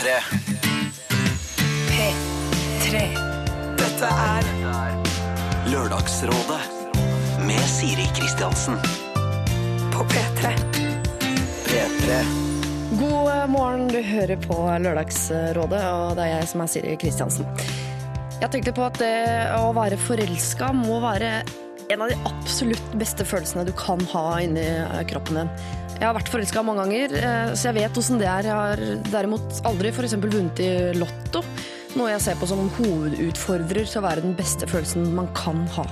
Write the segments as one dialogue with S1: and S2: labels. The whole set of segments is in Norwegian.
S1: P3.
S2: P3. Dette er
S1: Lørdagsrådet med Siri Kristiansen.
S2: på P3.
S1: P3.
S3: God eh, morgen, du hører på Lørdagsrådet, og det er jeg som er Siri Kristiansen. Jeg tenkte på at det å være forelska må være en av de absolutt beste følelsene du kan ha inni eh, kroppen din. Jeg har vært forelska mange ganger, eh, så jeg vet åssen det er. Jeg har derimot aldri f.eks. vunnet i Lotto, noe jeg ser på som hovedutfordrer til å være den beste følelsen man kan ha.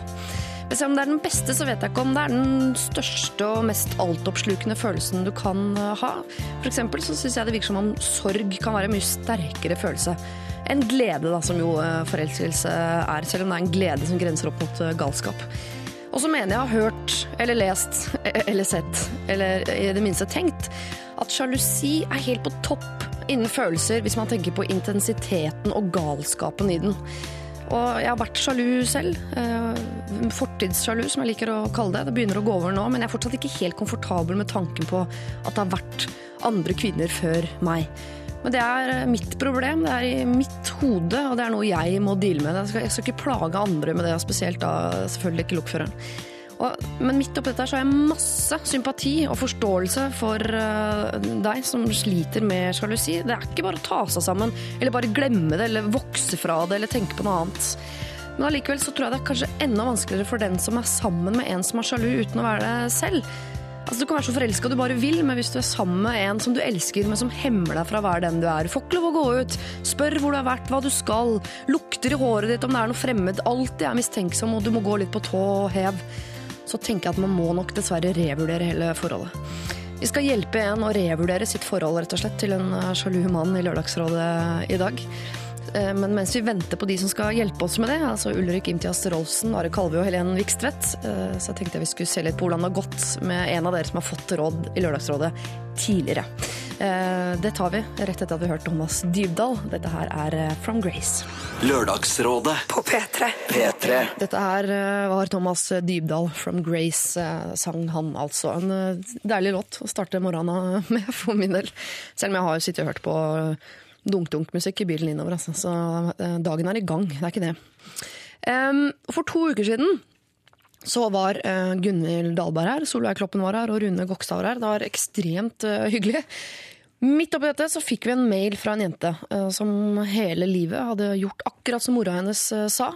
S3: Men selv om det er den beste, så vet jeg ikke om det er den største og mest altoppslukende følelsen du kan eh, ha. For eksempel så syns jeg det virker som om sorg kan være en mye sterkere følelse enn glede, da, som jo eh, forelskelse er. Selv om det er en glede som grenser opp mot galskap. Og så mener jeg har hørt eller lest eller sett, eller i det minste tenkt, at sjalusi er helt på topp innen følelser hvis man tenker på intensiteten og galskapen i den. Og jeg har vært sjalu selv. eh, Fortidssjalu, som jeg liker å kalle det. Det begynner å gå over nå, men jeg er fortsatt ikke helt komfortabel med tanken på at det har vært andre kvinner før meg. Men det er eh, mitt problem, det er i mitt hode, og det er noe jeg må deale med. Jeg skal, jeg skal ikke plage andre med det, og spesielt da selvfølgelig ikke lokføreren. Men midt oppi dette så har jeg masse sympati og forståelse for uh, deg som sliter med sjalusi. Det er ikke bare å ta seg sammen, eller bare glemme det, eller vokse fra det, eller tenke på noe annet. Men allikevel så tror jeg det er kanskje enda vanskeligere for den som er sammen med en som er sjalu, uten å være det selv. Altså Du kan være så forelska du bare vil, men hvis du er sammen med en som du elsker, men som hemmer deg fra å være den du er, får ikke lov å gå ut, spør hvor du har vært, hva du skal, lukter i håret ditt om det er noe fremmed, alltid er mistenksom og du må gå litt på tå og hev, så tenker jeg at man må nok dessverre revurdere hele forholdet. Vi skal hjelpe en å revurdere sitt forhold rett og slett til en eh, sjalu mann i Lørdagsrådet i dag. Eh, Men mens vi venter på de som skal hjelpe oss med det, altså Ulrik Imtias Rolfsen, Are Kalve og Helen Vikstvedt, eh, så tenkte jeg vi skulle se litt på hvordan det har gått med en av dere som har fått råd i Lørdagsrådet tidligere. Eh, Det tar vi rett etter at vi har hørt Thomas Dybdahl. Dette her er From Grace.
S1: Lørdagsrådet.
S2: På P3.
S1: P3.
S3: Dette her var Thomas Dybdahl from Grace, sang han altså. En deilig låt å starte morgenen med for min del. Selv om jeg har jo sittet og hørt på dunk-dunk-musikk i bilen innover, altså. Så eh, dagen er i gang, det er ikke det. For to uker siden så var uh, Gunhild Dahlberg her, Solveig Kloppen var her, og Rune Gokstad var her. Det var ekstremt eh, hyggelig. Midt oppi dette så fikk vi en mail fra en jente som hele livet hadde gjort akkurat som mora hennes sa.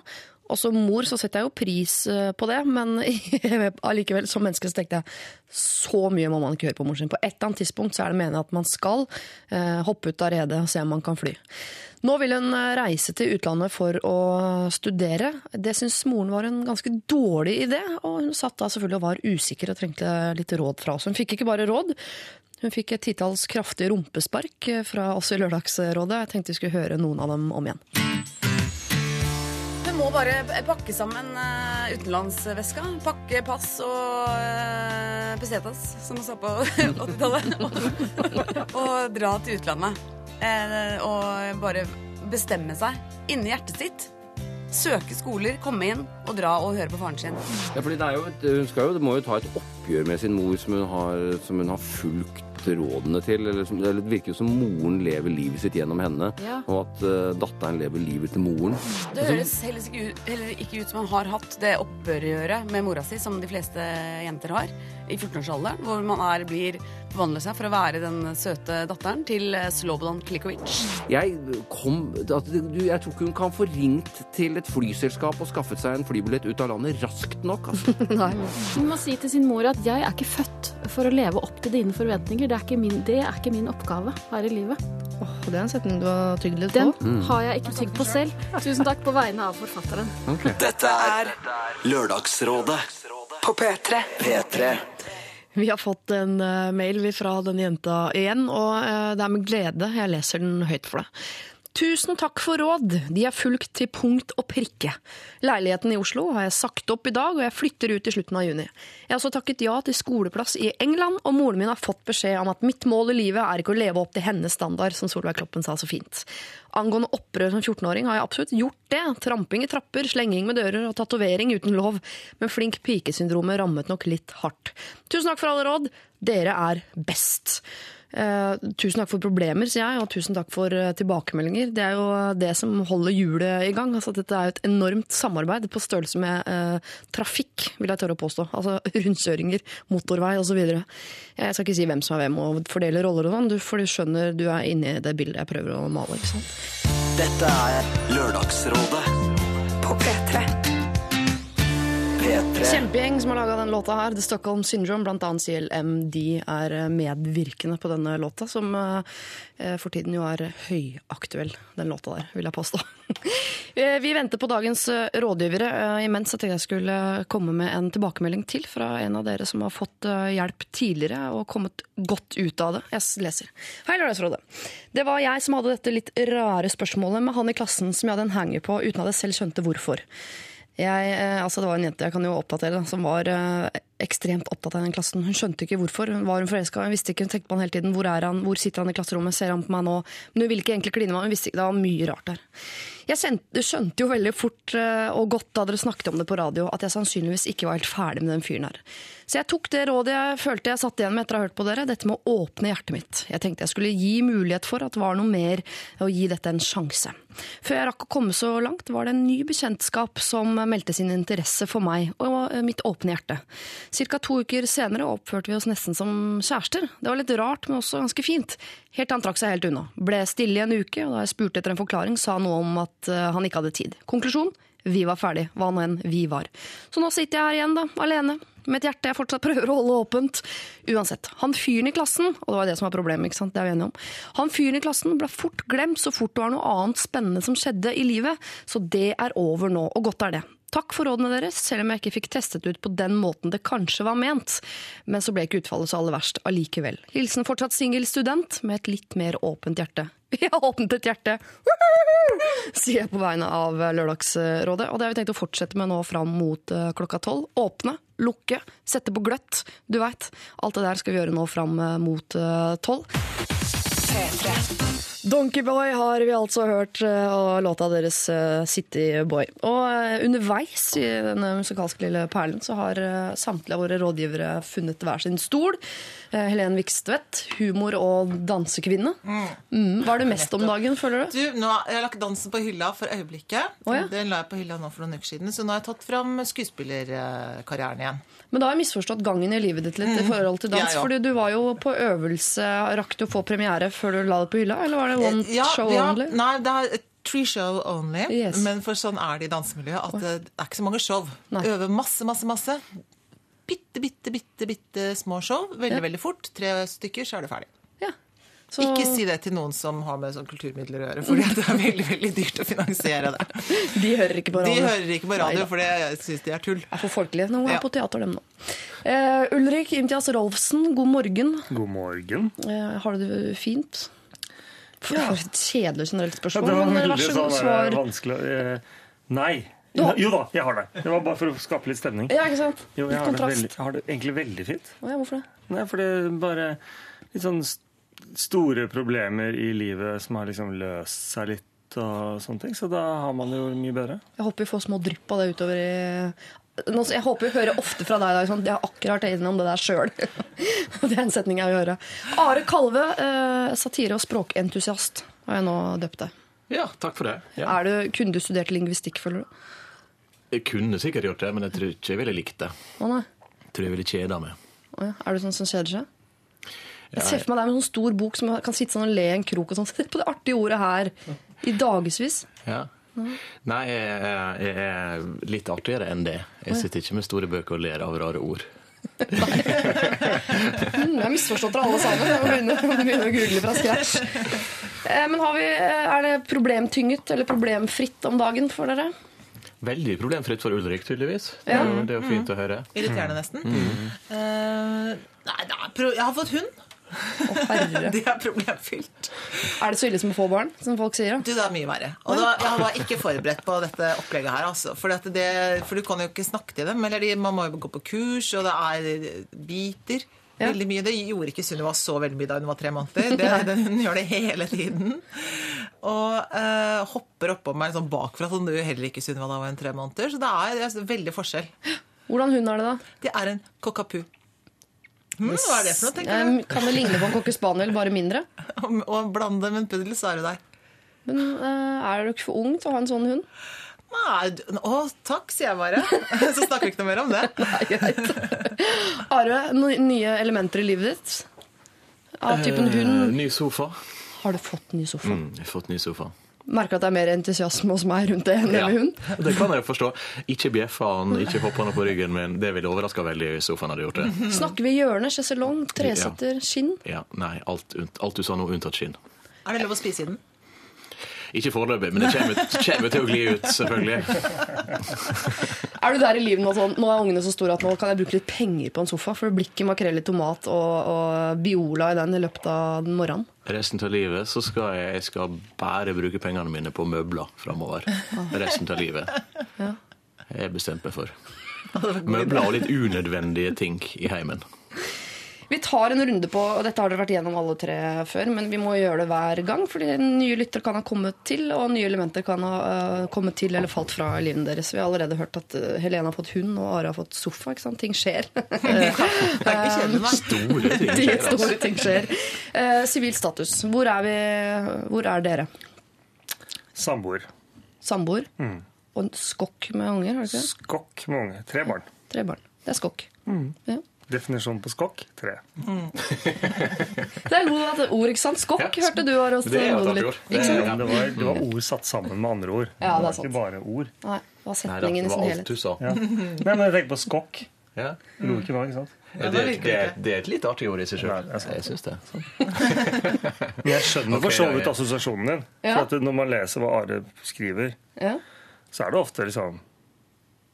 S3: Og som mor så setter jeg jo pris eh, på det, men allikevel som menneske så tenkte jeg så mye må man ikke høre på moren sin. På et eller annet tidspunkt så er det meningen at man skal eh, hoppe ut av redet og se om man kan fly. Nå vil hun eh, reise til utlandet for å studere. Det syns moren var en ganske dårlig idé, og hun satt da selvfølgelig og var usikker og trengte litt råd fra oss. Hun fikk ikke bare råd, hun fikk et titalls kraftige rumpespark eh, fra oss i Lørdagsrådet. Jeg tenkte vi skulle høre noen av dem om igjen.
S4: Må bare pakke sammen uh, utenlandsveska. Pakke pass og uh, pesetas, som man sa på 80-tallet. og, og dra til utlandet. Eh, og bare bestemme seg inni hjertet sitt. Søke skoler, komme inn og dra og høre på faren sin.
S5: Ja, fordi et, hun jo, må jo ta et oppgjør med sin mor som hun har, som hun har fulgt rådene til. Eller, eller det virker jo som moren lever livet sitt gjennom henne,
S4: Ja.
S5: og at uh, datteren lever livet til moren.
S4: Det høres heller ikke, ut, heller ikke ut som han har hatt det opprøret med mora si, som de fleste jenter har, i 14-årsalderen, hvor man er, blir forvandler seg for å være den søte datteren til eh, Slobodan Klikovic.
S5: Jeg kom Jeg tror ikke hun kan få ringt til et flyselskap og skaffet seg en flybillett ut av landet raskt nok. Altså.
S6: Hun må si til sin mor at jeg er ikke født for å leve opp til dine forventninger. Det er ikke min, det er ikke min oppgave her i livet.
S3: Åh, det er en setning du har tygd litt
S6: Den har jeg ikke tygd på selv. Tusen takk på vegne av forfatteren.
S1: Dette er Lørdagsrådet.
S2: På P3.
S1: P3.
S3: Vi har fått en eh, mail fra denne jenta igjen, og eh, det er med glede jeg leser den høyt for deg. Tusen takk for råd, de er fulgt til punkt og prikke. Leiligheten i Oslo har jeg sagt opp i dag, og jeg flytter ut i slutten av juni. Jeg har også takket ja til skoleplass i England, og moren min har fått beskjed om at mitt mål i livet er ikke å leve opp til hennes standard, som Solveig Kloppen sa så fint. Angående opprør som 14-åring har jeg absolutt gjort det. Tramping i trapper, slenging med dører og tatovering uten lov. Men flink pike-syndromet rammet nok litt hardt. Tusen takk for alle råd. Dere er best. Eh, tusen takk for problemer, sier jeg, og tusen takk for eh, tilbakemeldinger. Det er jo det som holder hjulet i gang. Altså, dette er jo et enormt samarbeid på størrelse med eh, trafikk, vil jeg tørre å påstå. Altså rundkjøringer, motorvei osv. Jeg skal ikke si hvem som er hvem og fordele roller og sånn, for du skjønner du er inni det bildet jeg prøver å male. ikke sant?
S1: Dette er Lørdagsrådet
S2: På P3.
S1: P3.
S3: Kjempegjeng som har laga den låta her. The Stockholm Syndrome, blant annet CLM, de er medvirkende på denne låta, som eh, for tiden jo er høyaktuell, den låta der, vil jeg påstå. Eh, Vi venter på dagens eh, rådgivere. eh, Imens tenkte jeg skulle komme med en tilbakemelding til fra en av dere som har fått eh, hjelp tidligere og kommet godt ut av det. Jeg leser. Hei, Lørdagsrådet. Det var jeg som hadde dette litt rare spørsmålet med han i klassen som jeg hadde en hanger på uten at jeg selv skjønte hvorfor. Jeg, eh, altså det var en jente jeg kan jo oppdatere, da, som var eh, ekstremt opptatt av den klassen. Hun skjønte ikke hvorfor. Hun var hun forelska? Hun visste ikke, hun tenkte på han hele tiden. Hvor er han? Hvor sitter han i klasserommet? Ser han på meg nå? Men hun ville ikke egentlig kline med meg. Hun visste ikke, Det var mye rart der. Jeg skjønte jo veldig fort eh, og godt da dere snakket om det på radio, at jeg sannsynligvis ikke var helt ferdig med den fyren her. Så jeg tok det rådet jeg følte jeg satt igjen med etter å ha hørt på dere, dette med å åpne hjertet mitt. Jeg tenkte jeg skulle gi mulighet for at det var noe mer, å gi dette en sjanse. Før jeg rakk å komme så langt, var det en ny bekjentskap som meldte sin interesse for meg og mitt åpne hjerte. Cirka to uker senere oppførte vi oss nesten som kjærester. Det var litt rart, men også ganske fint. Helt til han trakk seg helt unna. Ble stille i en uke, og da jeg spurte etter en forklaring, sa han noe om at eh, han ikke hadde tid. Konklusjon? Vi var ferdig, hva nå enn vi var. Så nå sitter jeg her igjen, da, alene. Med et hjerte jeg fortsatt prøver å holde åpent. Uansett, han fyren i klassen, og det var det som var problemet, ikke sant, det er vi enige om. Han fyren i klassen ble fort glemt så fort det var noe annet spennende som skjedde i livet, så det er over nå, og godt er det. Takk for rådene deres, selv om jeg ikke fikk testet ut på den måten det kanskje var ment. Men så ble ikke utfallet så aller verst allikevel. Hilsen fortsatt singel student med et litt mer åpent hjerte. Vi har åpnet et hjerte! Sier jeg på vegne av Lørdagsrådet. Og det har vi tenkt å fortsette med nå fram mot eh, klokka tolv. Åpne, lukke, sette på gløtt. Du veit. Alt det der skal vi gjøre nå fram eh, mot eh, tolv. Donkeyboy har vi altså hørt, eh, og låta deres eh, City Boy. Og eh, underveis i denne musikalske lille perlen så har samtlige av våre rådgivere funnet hver sin stol. Helen Vikstvedt, humor- og dansekvinne. Mm. Hva er du mest om dagen, føler du?
S7: Du, nå har lagt dansen på hylla for øyeblikket.
S3: Oh, ja.
S7: Den la jeg på hylla nå for noen uker siden, så nå har jeg tatt fram skuespillerkarrieren igjen.
S3: Men da har jeg misforstått gangen i livet ditt litt i forhold til dans.
S7: Ja, ja.
S3: fordi du var jo på øvelse. Rakk du å få premiere før du la det på hylla, eller var det one
S7: Eh, Ja,
S3: show
S7: ja,
S3: only?
S7: Nei, det er Tree show only,
S3: Yes.
S7: men for sånn er det i dansemiljøet. At det er ikke så mange show.
S3: Nei.
S7: Øver masse, masse, masse. Bitte, bitte, bitte, bitte små show. Veldig, veldig fort. Tre stykker, så er det ferdig.
S3: Ja. Så,
S7: Ikke si det til noen som har med sånn kulturmidler å gjøre, for det er veldig veldig dyrt å finansiere det.
S3: De hører ikke på radio.
S7: De hører ikke på radio, for det syns de er tull.
S3: Jeg får folkelige. Nå er
S7: Ja.
S3: på teater, dem nå. Uh, Ulrik Imtias Rolfsen, god morgen.
S8: God morgen.
S3: Uh, har du det fint? Et kjedelig generelt
S8: Ja,
S3: spørsmål.
S8: det var
S3: men vær
S8: veldig
S3: så god,
S8: sånn
S3: svar.
S8: vanskelig uh, Nei.
S3: Du
S8: Jo da, jeg har det. Det var bare for å skape litt stemning.
S3: Ja, ikke sant?
S8: Jo,
S3: Litt
S8: jeg har det, veldig, jeg har det egentlig veldig fint.
S3: Å ja, hvorfor det?
S8: Nei, for det er bare litt sånn store problemer i livet som har liksom løst seg litt og sånne ting. Så da har man det jo mye bedre.
S3: Jeg håper vi får små drypp av det utover i jeg håper vi hører ofte fra deg i dag. Sånn, jeg har akkurat vært innom det der sjøl. det er en setning jeg vil høre. Are Kalve, eh, satire- og språkentusiast, har jeg nå døpt deg.
S9: Ja, takk for det. Ja.
S3: Er du, kunne du studert lingvistikk, føler du?
S9: Jeg kunne sikkert gjort det, men jeg tror ikke jeg ville likt det.
S3: Å nei.
S9: Jeg tror jeg ville kjeda meg.
S3: Å ja. Er du sånn som kjeder seg? Jeg ser for meg deg med en sånn stor bok som kan sitte sånn og le i en krok og sånn. Se på det artige ordet her. I dagevis.
S9: Ja. Nei, jeg, er- jeg er litt artigere enn det. Jeg sitter ikke med store bøker og ler av rare ord.
S3: Mm, jeg har misforstått dere alle sammen. Jeg må begynne, begynne å google fra scratch. Eh, Men har vi, er det problemtynget eller problemfritt om dagen for dere?
S9: Veldig problemfritt for Ulrik, tydeligvis.
S3: Ja.
S9: Det- er jo fint å høre.
S7: Irriterende nesten. Uh, nei, nei, jeg har fått hund. Det er problemfylt.
S3: Er det så ille som å få barn, som folk sier? da?
S7: Du, det er mye verre. Og da, jeg var ikke forberedt på dette opplegget her. Altså. For, det, for du kan jo ikke snakke til dem. Eller de, man må jo gå på kurs, og det er biter.
S3: Ja.
S7: Veldig mye. Det gjorde ikke Sunniva så veldig mye da hun var tre måneder. Det, den, hun gjør det hele tiden. Og eh, hopper oppå meg sånn bakfra, som du heller ikke Sunniva da hun var tre måneder. Så det er, det er veldig forskjell.
S3: Hvordan hund er det, da?
S7: Det er en cockapoo. Hm, hva er det for noe, tenker
S3: du? Kan det ligne på en cocker spaniel, bare mindre?
S7: Og blande med en puddel, så er du der.
S3: Men uh, er du ikke for ung til å ha en sånn hund?
S7: Nei, å, takk, sier jeg bare. Så snakker vi ikke noe mer om det.
S3: Nei, greit. Are, no- nye elementer i livet ditt? Av typen
S9: Eh, ny sofa.
S3: Har du fått ny sofa?
S9: Mm, jeg har fått ny sofa.
S3: Merker at det er mer entusiasme hos meg rundt det enn det
S9: Ja,
S3: med hund?
S9: det kan jeg forstå. Ikke bjeffa han, ikke hoppa han på ryggen min. Det ville overraska veldig hvis sofaen hadde gjort det.
S3: Snakker vi hjørne, sjeselong, tresetter, skinn?
S9: Ja, Nei, alt, alt du sa nå, unntatt skinn.
S7: Er det lov å spise i den?
S9: Ikke foreløpig, men det kommer, kommer til å gli ut, selvfølgelig.
S3: Er du der i livet nå sånn Nå er ungene så store at nå kan jeg bruke litt penger på en sofa, for det blir ikke makrell i tomat og, og Biola i den i løpet av morgenen.
S9: Resten av livet så skal jeg, jeg skal bare bruke pengene mine på møbler framover. Resten av livet.
S3: Ja.
S9: Jeg er bestemt meg for. Møbler og litt unødvendige ting i heimen.
S3: Vi tar en runde på, og dette har dere vært igjennom alle tre før, men vi må gjøre det hver gang, fordi nye lyttere kan ha kommet til, og nye elementer kan ha uh, kommet til eller falt fra i livet deres. Vi har allerede hørt at øh, Helene har fått hund, og Are har fått sofa. ikke sant? Ting skjer.
S7: Det er ikke.
S9: Store ting skjer, altså.
S3: store ting skjer. Sivil uh, status. Hvor er, vi, hvor er dere?
S8: Samboer.
S3: Samboer?
S8: Mm.
S3: Og en skokk med unger? har du ikke det?
S8: Skokk med unger. Tre barn.
S3: Tre barn. Det er skokk. Ja.
S8: Definisjon på skokk tre.
S3: Det er god at ord, ikke sant? Skokk hørte du har også
S8: Det er.
S3: Ikke?
S8: Det, var, det var ord satt sammen med andre ord.
S3: Ja, det er
S8: det var
S3: sant.
S8: ikke bare ord.
S3: Nei, det var setningen i sin helhet.
S8: Ja. Nei, men jeg tenker på skokk.
S9: Ja.
S8: Lo ikke nå, ikke sant?
S9: Ja, det, det, det er et litt artig ord i seg sjøl. Jeg syns det.
S8: Men jeg skjønner for så
S9: ja,
S8: vidt assosiasjonen din.
S3: Ja.
S8: For at Når man leser hva Are skriver,
S3: Ja.
S8: så er det ofte liksom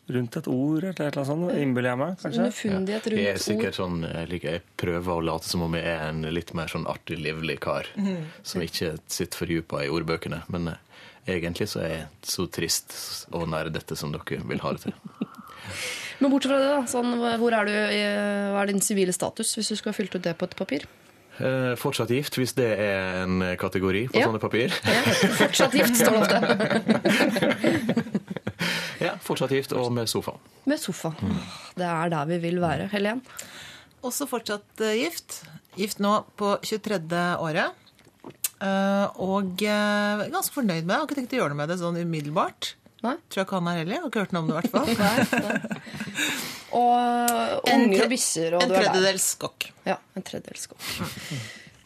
S8: rundt et ord eller et eller annet sånt, innbiller jeg meg. kanskje.
S3: Underfundighet
S9: Jeg er
S3: rundt
S9: sikkert
S3: ord.
S9: sånn, jeg, liker, jeg prøver å late som om jeg er en litt mer sånn artig, livlig kar.
S3: Mhm.
S9: Som ikke sitter fordypa i ordbøkene. Men eh, egentlig så er jeg så trist og nerdete som dere vil ha det til.
S3: Men bortsett fra det, da. Sånn, hvor er du, hva er din sivile status, hvis du skulle ha fylt ut det på et papir?
S9: Eh, fortsatt gift, hvis det er en kategori på
S3: Ja.
S9: sånne papir.
S3: Fortsatt gift, står det ofte.
S9: Ja, fortsatt gift og med sofa.
S3: Med sofa. Det er der vi vil være. Helen?
S7: Også fortsatt eh, gift. Gift nå på 23. året. Eh, og eh, ganske fornøyd med det. Har ikke tenkt å gjøre noe med det sånn umiddelbart.
S3: Nei.
S7: Tror jeg ikke han er heller. Har ikke hørt noe om det, i hvert fall.
S3: Og nei.
S7: Og
S3: unger og bikkjer og
S7: en
S3: du er der.
S7: tredjedels skokk.
S3: Ja, en tredjedels skokk.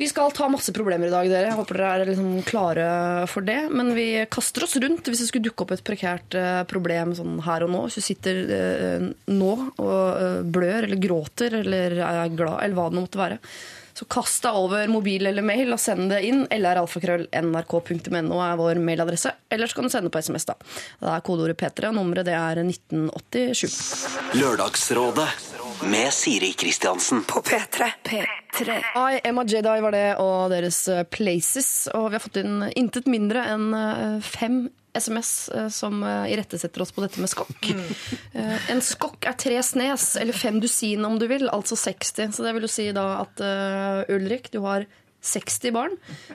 S3: Vi skal ta masse problemer i dag, dere. Jeg håper dere er liksom klare for det. Men vi kaster oss rundt hvis det skulle dukke opp et prekært eh, problem sånn her og nå. Hvis du sitter eh, nå og eh, blør eller gråter eller er glad, eller hva det måtte være. Så kast deg over mobil eller mail og send det inn. lralfakrøll.nrk.no er vår mailadresse. Eller så kan du sende på SMS. da. Det er kodeordet P3, og nummeret det er 1987.
S1: Lørdagsrådet med Siri Kristiansen.
S2: På P3. P3.
S3: I, Emma Jedi var det, og deres eh, Places. Og vi har fått inn intet mindre enn eh, fem SMS eh, som irettesetter oss på dette med skokk. Mm. En skokk er tre snes, eller fem dusin om du vil, altså 60. Så det vil jo si da at Ulrik, du har 60 barn.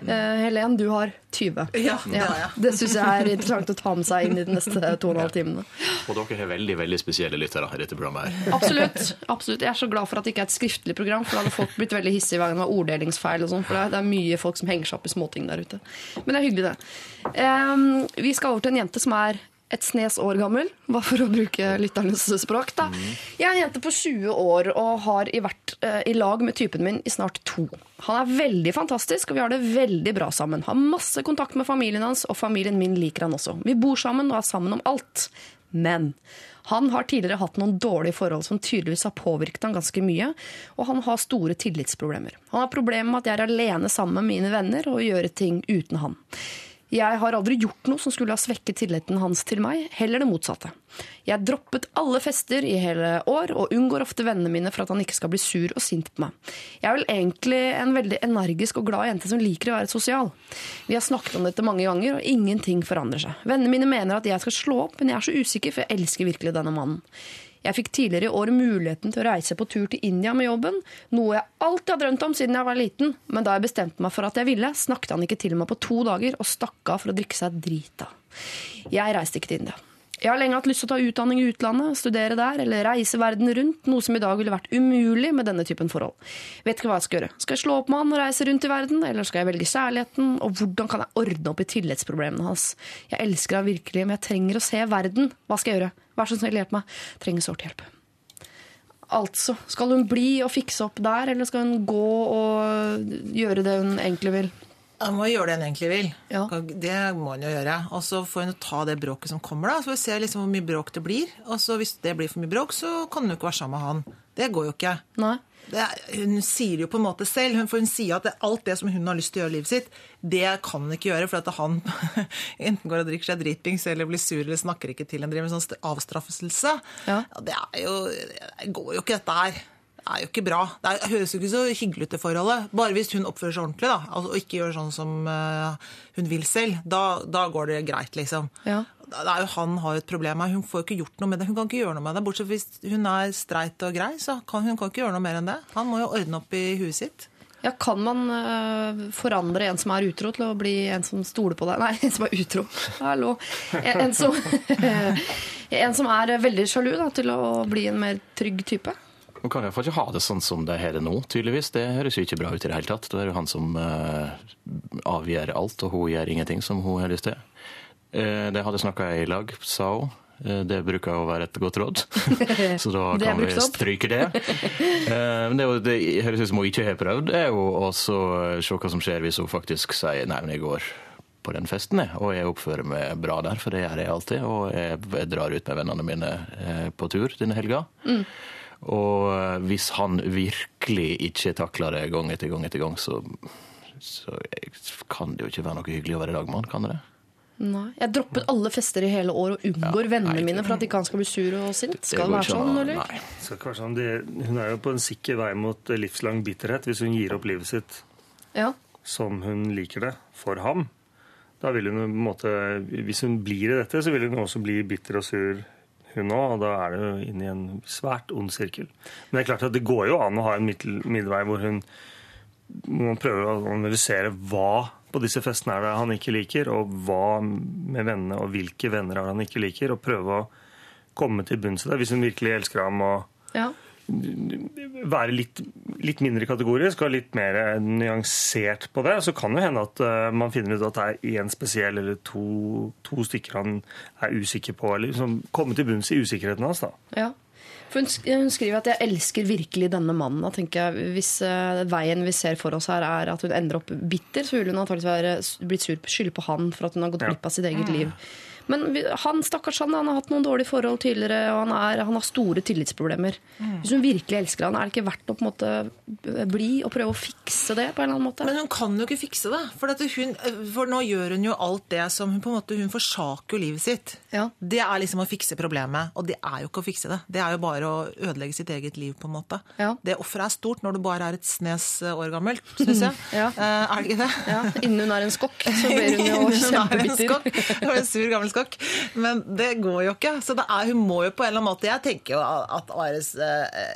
S3: Eh, Helen, du har 20.
S7: Ja, det har jeg.
S3: Det syns jeg er interessant å ta med seg inn i de neste to og en halv timene.
S9: Og dere har veldig veldig spesielle lyttere i dette programmet. her.
S3: Absolutt. absolutt. Jeg er så glad for at det ikke er et skriftlig program, for da hadde folk blitt veldig hissige hver gang det var orddelingsfeil. og sånn, for det er- mye folk som henger seg opp i småting der ute. Men det er hyggelig, det. Ehm, vi skal over til en jente som er et snes år gammel, bare for å bruke lytternes språk. da. Jeg er en jente på 20 år og har vært eh, i lag med typen min i snart to. Han er veldig fantastisk, og vi har det veldig bra sammen. Har masse kontakt med familien hans, og familien min liker han også. Vi bor sammen og er sammen om alt. Men han har tidligere hatt noen dårlige forhold som tydeligvis har påvirket han ganske mye, og han har store tillitsproblemer. Han har problemer med at jeg er alene sammen med mine venner og gjør ting uten han. Jeg har aldri gjort noe som skulle ha svekket tilliten hans til meg, heller det motsatte. Jeg droppet alle fester i hele år og unngår ofte vennene mine for at han ikke skal bli sur og sint på meg. Jeg er vel egentlig en veldig energisk og glad jente som liker å være sosial. Vi har snakket om dette mange ganger, og ingenting forandrer seg. Vennene mine mener at jeg skal slå opp, men jeg er så usikker, for jeg elsker virkelig denne mannen. Jeg fikk tidligere i år muligheten til å reise på tur til India med jobben, noe jeg alltid har drømt om siden jeg var liten, men da jeg bestemte meg for at jeg ville, snakket han ikke til meg på to dager og stakk av for å drikke seg drita. Jeg reiste ikke til India. Jeg har lenge hatt lyst til å ta utdanning i utlandet, studere der eller reise verden rundt, noe som i dag ville vært umulig med denne typen forhold. Vet ikke hva jeg skal gjøre. Skal jeg slå opp med han og reise rundt i verden, eller skal jeg velge kjærligheten, og hvordan kan jeg ordne opp i tillitsproblemene hans? Jeg elsker han virkelig, men jeg trenger å se verden. Hva skal jeg gjøre? Vær så snill, hjelp meg. Trenger sårt hjelp. Altså, skal hun bli og fikse opp der, eller skal hun gå og gjøre det hun egentlig vil?
S7: Han må gjøre det han egentlig vil.
S3: Ja.
S7: Det må han jo gjøre. Og så får hun ta det bråket som kommer, da. Så får vi se liksom hvor mye bråk det blir. Og så hvis det blir for mye bråk, så kan hun jo ikke være sammen med han. Det går jo ikke. Det, hun sier jo på en måte selv, hun- for hun sier at det, alt det som hun har lyst til å gjøre i livet sitt, det kan hun ikke gjøre, for at han enten går og drikker seg dritings eller blir sur eller snakker ikke til en driver med sånn avstraffelse.
S3: Ja.
S7: det er jo Det går jo ikke, dette her. Er jo ikke bra. Det er, høres jo ikke så hyggelig ut, det forholdet. Bare hvis hun oppfører seg ordentlig da, altså, og ikke gjør sånn som eh, hun vil selv. Da, da går det greit, liksom.
S3: Ja.
S7: Jo Han har jo et problem her. Hun får jo ikke gjort noe med det. Hun kan ikke gjøre noe med det. Bortsett fra hvis hun er streit og grei, så kan hun kan ikke gjøre noe mer enn det. Han må jo ordne opp i huet sitt.
S3: Ja, Kan man øh, forandre en som er utro, til å bli en som stoler på deg? Nei, en som er utro. Hallo. En, en, som, en som er veldig sjalu, da, til å bli en mer trygg type.
S9: Hun kan iallfall ikke ha det sånn som de har det nå, tydeligvis. Det høres jo ikke bra ut i det hele tatt. Da er det jo han som uh, avgjør alt, og hun gjør ingenting som hun har lyst til. Uh, de hadde snakka i lag, sa hun. Eh, Det bruker å være et godt råd, så da
S3: er
S9: kan vi stryke det. Men det, er jo- det høres ut som hun ikke har prøvd, det er jo også se hva som skjer hvis hun faktisk sier nei, men jeg går på den festen, jeg, og jeg oppfører meg bra der, for det gjør jeg alltid. Og jeg, jeg drar ut med vennene mine på tur denne helga. Og eh, hvis han virkelig ikke takler det gang etter gang etter gang, så, så kan det jo ikke være noe hyggelig å være i lag med han, kan det?
S3: Nei. Jeg droppet alle fester i hele år og unngår
S9: Ja,
S3: vennene mine for at ikke han skal bli sur og sint. Skal det være sånn, eller?
S9: Nei.
S8: Det skal ikke være sånn. Det, hun er jo på en sikker vei mot eh, livslang bitterhet hvis hun gir opp livet sitt
S3: Ja.
S8: som hun liker det, for ham. Da vil hun på en måte, Hvis hun blir i dette, så vil hun også bli bitter og sur, òg. Og da er det jo inn i en svært ond sirkel. Men det er klart at det går jo an å ha en middel, middelvei hvor hun må man prøver å analysere hva på disse festene er det han ikke liker, og hva med vennene, og hvilke venner er det han ikke liker, og prøve å komme til bunns i det. Hvis hun virkelig elsker ham og
S3: ja.
S8: være litt, litt mindre kategorisk og litt mer nyansert på det, så kan det hende at eh, man finner ut at det er én spesiell eller to, to stykker han er usikker på, eller liksom komme til bunns i usikkerheten hans. da.
S3: Ja. For hun, skriver at 'jeg elsker virkelig denne mannen'. Da tenker jeg, Hvis eh, veien vi ser for oss her er at hun ender opp bitter, så vil hun antakeligvis være blitt sur skylde på han for at hun har gått
S8: Ja.
S3: glipp av sitt eget liv. Men han stakkars han, han har hatt noen dårlige forhold tidligere, og han, er, han har store tillitsproblemer. Hvis hun virkelig elsker han, er det ikke verdt å på en måte bli og prøve å fikse det på en eller annen måte?
S7: Men hun kan jo ikke fikse det. For, at hun, for nå gjør hun jo alt det som hun på en måte, hun forsaker jo livet sitt.
S3: Ja.
S7: Det er liksom å fikse problemet, og det er jo ikke å fikse det. Det er jo bare å ødelegge sitt eget liv, på en måte.
S3: Ja.
S7: Det offeret er stort når du bare er et snes år gammelt, syns jeg.
S3: Ja.
S7: Eh, er det ikke det?
S3: Ja, Innen hun er en skokk, så blir hun jo
S7: Hun er en skokk. En sur gammel skokk. Men det går jo ikke. Så er, hun må jo på en eller annen måte Jeg tenker jo at Ares eh,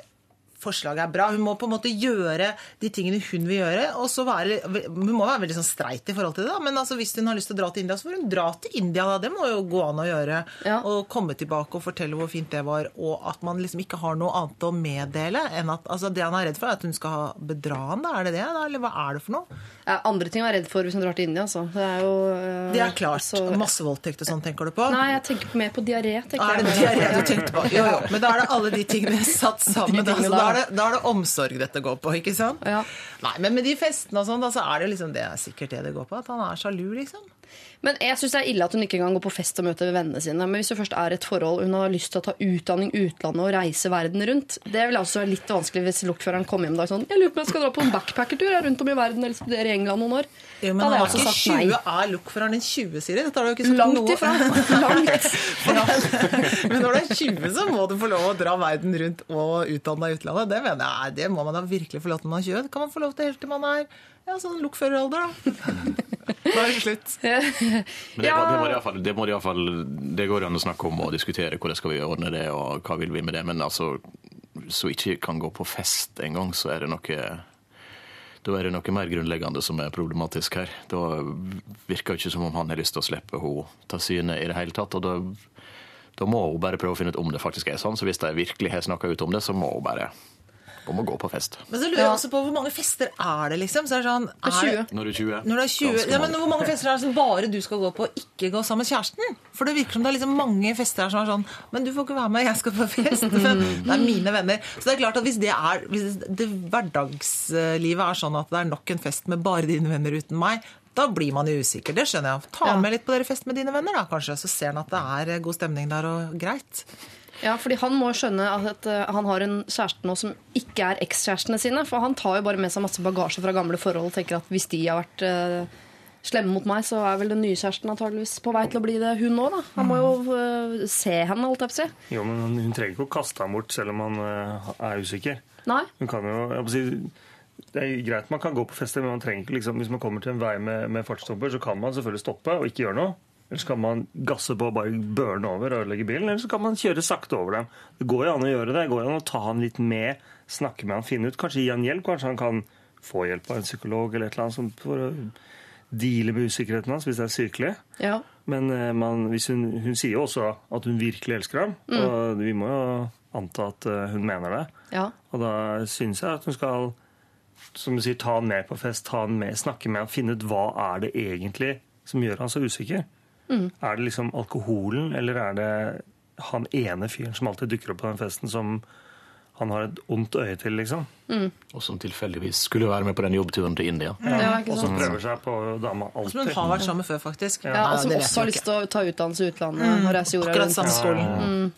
S7: forslag er bra. Hun må på en måte gjøre de tingene hun vil gjøre. og så være, Hun må være veldig sånn streit i forhold til det. da, Men altså, hvis hun har lyst til å dra til India, så får hun dra til India. da, Det må jo gå an å gjøre.
S3: Ja.
S7: Og komme tilbake og fortelle hvor fint det var. Og at man liksom ikke har noe annet å meddele enn at altså, Det han er redd for, er at hun skal bedra han. da, Er det det? da, Eller hva er det for noe?
S3: Ja, andre ting å være redd for hvis hun drar til India. Altså. Det er jo øh,
S7: Det er klart.
S3: så-
S7: Massevoldtekt og sånn, tenker du på?
S3: Nei, jeg tenker mer på diaré. tenker
S7: Er det
S3: jeg.
S7: diaré du tenkte på? Jo, jo. Men da er det alle de tingene satt sammen.
S3: De tingene
S7: da, er det, da er det omsorg dette går på, ikke sant?
S3: Ja.
S7: Nei, men med de festene og sånn, da, så er det jo liksom det er sikkert det det går på. At han er sjalu, liksom.
S3: Men jeg syns det er ille at hun ikke engang går på fest og møter vennene sine. Men hvis det først er et forhold hun har lyst til å ta utdanning utlandet og reise verden rundt Det vil også være litt vanskelig hvis lokføreren kommer hjem og er sånn Jeg lurer på om jeg skal dra på en backpackertur rundt om i verden eller studere i England noen år.
S7: Jo, men
S3: Da hadde jeg også sagt nei.
S7: 20, er lokføreren din 20, Siri? Dette har du jo ikke sagt
S3: Langt
S7: noe
S3: ifra. Langt.
S7: Men når du er 20, så må du få lov å dra verden rundt og utdanne deg i utlandet. Det mener jeg, det må man da virkelig få lov til når man er 20. Det kan man få lov til helt til man er ja, sånn lokføreralder, da. Da er det slutt.
S9: Men det,
S3: Ja.
S9: det, må fall, det, må i fall, det går an å snakke om og diskutere hvordan skal vi ordne det, og hva vil vi med det. Men altså, så ikke kan gå på fest engang, så er det noe da er det noe mer grunnleggende som er problematisk her. Da virker det ikke som om han har lyst til å slippe henne til syne i det hele tatt. Og da Da må hun bare prøve å finne ut om det faktisk er sånn. Så hvis de virkelig har snakka ut om det, så må hun bare hun å gå på fest.
S7: Men så lurer jeg også på hvor mange fester er det, liksom? Så er det sånn,
S3: er 20.
S9: Når du er 20.
S7: Når du er 20, ja, men. Hvor mange fester er det som bare du skal gå på, ikke gå sammen med kjæresten? For det virker som det er liksom mange fester her som er sånn Men du får ikke være med, jeg skal på fest. Det er mine venner. Så det er klart at hvis det er hvis det hverdagslivet er sånn at det er nok en fest med bare dine venner uten meg, da blir man jo usikker. Det skjønner jeg. Ta
S3: Ja.
S7: med litt på dere fest med dine venner, da, kanskje. Så ser han at det er god stemning der og greit.
S3: Ja, fordi han må skjønne at eh, han har en kjæreste nå som ikke er ekskjærestene sine. For han tar jo bare med seg masse bagasje fra gamle forhold og tenker at hvis de har vært eh, slemme mot meg, så er vel den nye kjæresten antageligvis på vei til å bli det, hun òg, da. Han må jo eh, se henne, holdt jeg på å si.
S8: Jo, men hun- hun trenger ikke å kaste ham bort selv om han eh, er usikker.
S3: Nei.
S8: Hun kan jo, jeg må si, det er greit man kan gå på fester, men man trenger ikke liksom, hvis man kommer til en vei med, med fartsstopper, så kan man selvfølgelig stoppe og ikke gjøre noe. Eller så kan man gasse på og bare børne over og ødelegge bilen. Eller så kan man kjøre sakte over dem. Det går jo an å gjøre det. Det går jo an å ta han litt med, snakke med han, finne ut. Kanskje gi han hjelp. Kanskje han kan få hjelp av en psykolog eller et eller annet for å deale med usikkerheten hans hvis det er sykelig.
S3: Ja.
S8: Men eh, man, hvis hun, hun sier jo også at hun virkelig elsker ham, og vi må jo anta at eh, hun mener det.
S3: ja.
S8: Og da syns jeg at hun skal som du sier, ta han med på fest, ta han med, snakke med han, finne ut hva er det egentlig som gjør han så usikker. Er det liksom alkoholen, eller er det han ene fyren som alltid dukker opp på den festen, som han har et ondt øye til, liksom?
S9: Og som tilfeldigvis skulle være med på den jobbturen til India.
S3: ja ikke
S8: Og som prøver seg på dama
S7: Som hun
S8: alltid.
S7: har vært sammen med før, faktisk.
S3: Ja, og som også har lyst til å ta utdannelse i utlandet og reise jorda
S7: Akkurat
S3: rundt.
S7: samme skolen.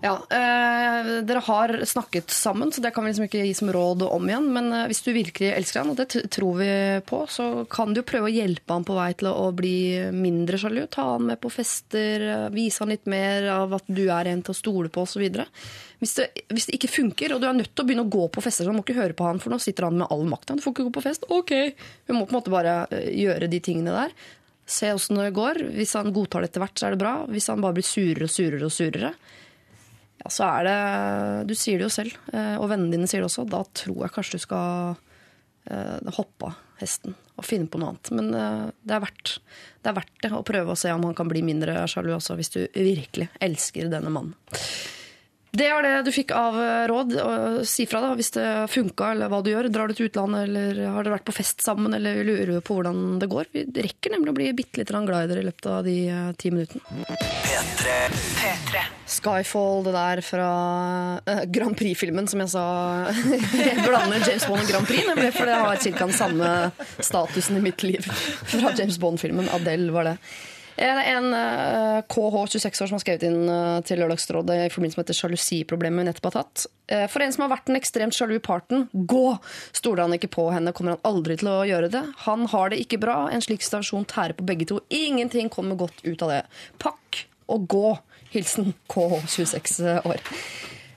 S3: Ja, eh, Dere har snakket sammen, så det kan vi liksom ikke gi som råd om igjen. Men eh, hvis du virkelig elsker han, og det tror vi på, så kan du jo prøve å hjelpe han på vei til å, å bli mindre sjalu. Ta han med på fester, eh, vise han litt mer av at du er en til å stole på osv. Hvis, det- hvis det ikke funker, og du er nødt til å begynne å gå på fester, så må ikke høre på han, for nå sitter han med all makta. Du får ikke gå på fest. Ok. Vi må på en måte bare eh, gjøre de tingene der. Se åssen det går. Hvis han godtar det etter hvert, så er det bra. Hvis han bare blir surere og surere og surere, ja, så er det Du sier det jo selv, eh, og vennene dine sier det også. Da tror jeg kanskje du skal eh, hoppe av hesten og finne på noe annet. Men det er, verdt, det er verdt det å prøve å se om han kan bli mindre sjalu også, hvis du virkelig elsker denne mannen. Det er det du fikk av eh, råd. og Si fra da, hvis det funka, eller hva du gjør. Drar du til utlandet, eller har dere vært på fest sammen, eller lurer du på hvordan det går? Vi rekker nemlig å bli bitte litt glad i dere i løpet av de eh, ti minuttene.
S2: P3.
S3: Skyfall, det der fra uh, Grand Prix-filmen, som jeg sa. jeg blander James Bond og Grand Prix, nemlig, for det har ca. den samme statusen i mitt liv. Fra James Bond-filmen. Adele var det. En, en eh, KH26 år som har skrevet inn eh, til Lørdagsrådet i forbindelse med dette sjalusiproblemet hun nettopp har tatt. Eh, For en som har vært den ekstremt sjalu parten, gå! Stoler han ikke på henne, kommer han aldri til å gjøre det. Han har det ikke bra. En slik situasjon tærer på begge to. Ingenting kommer godt ut av det. Pakk og gå! Hilsen KH26 år.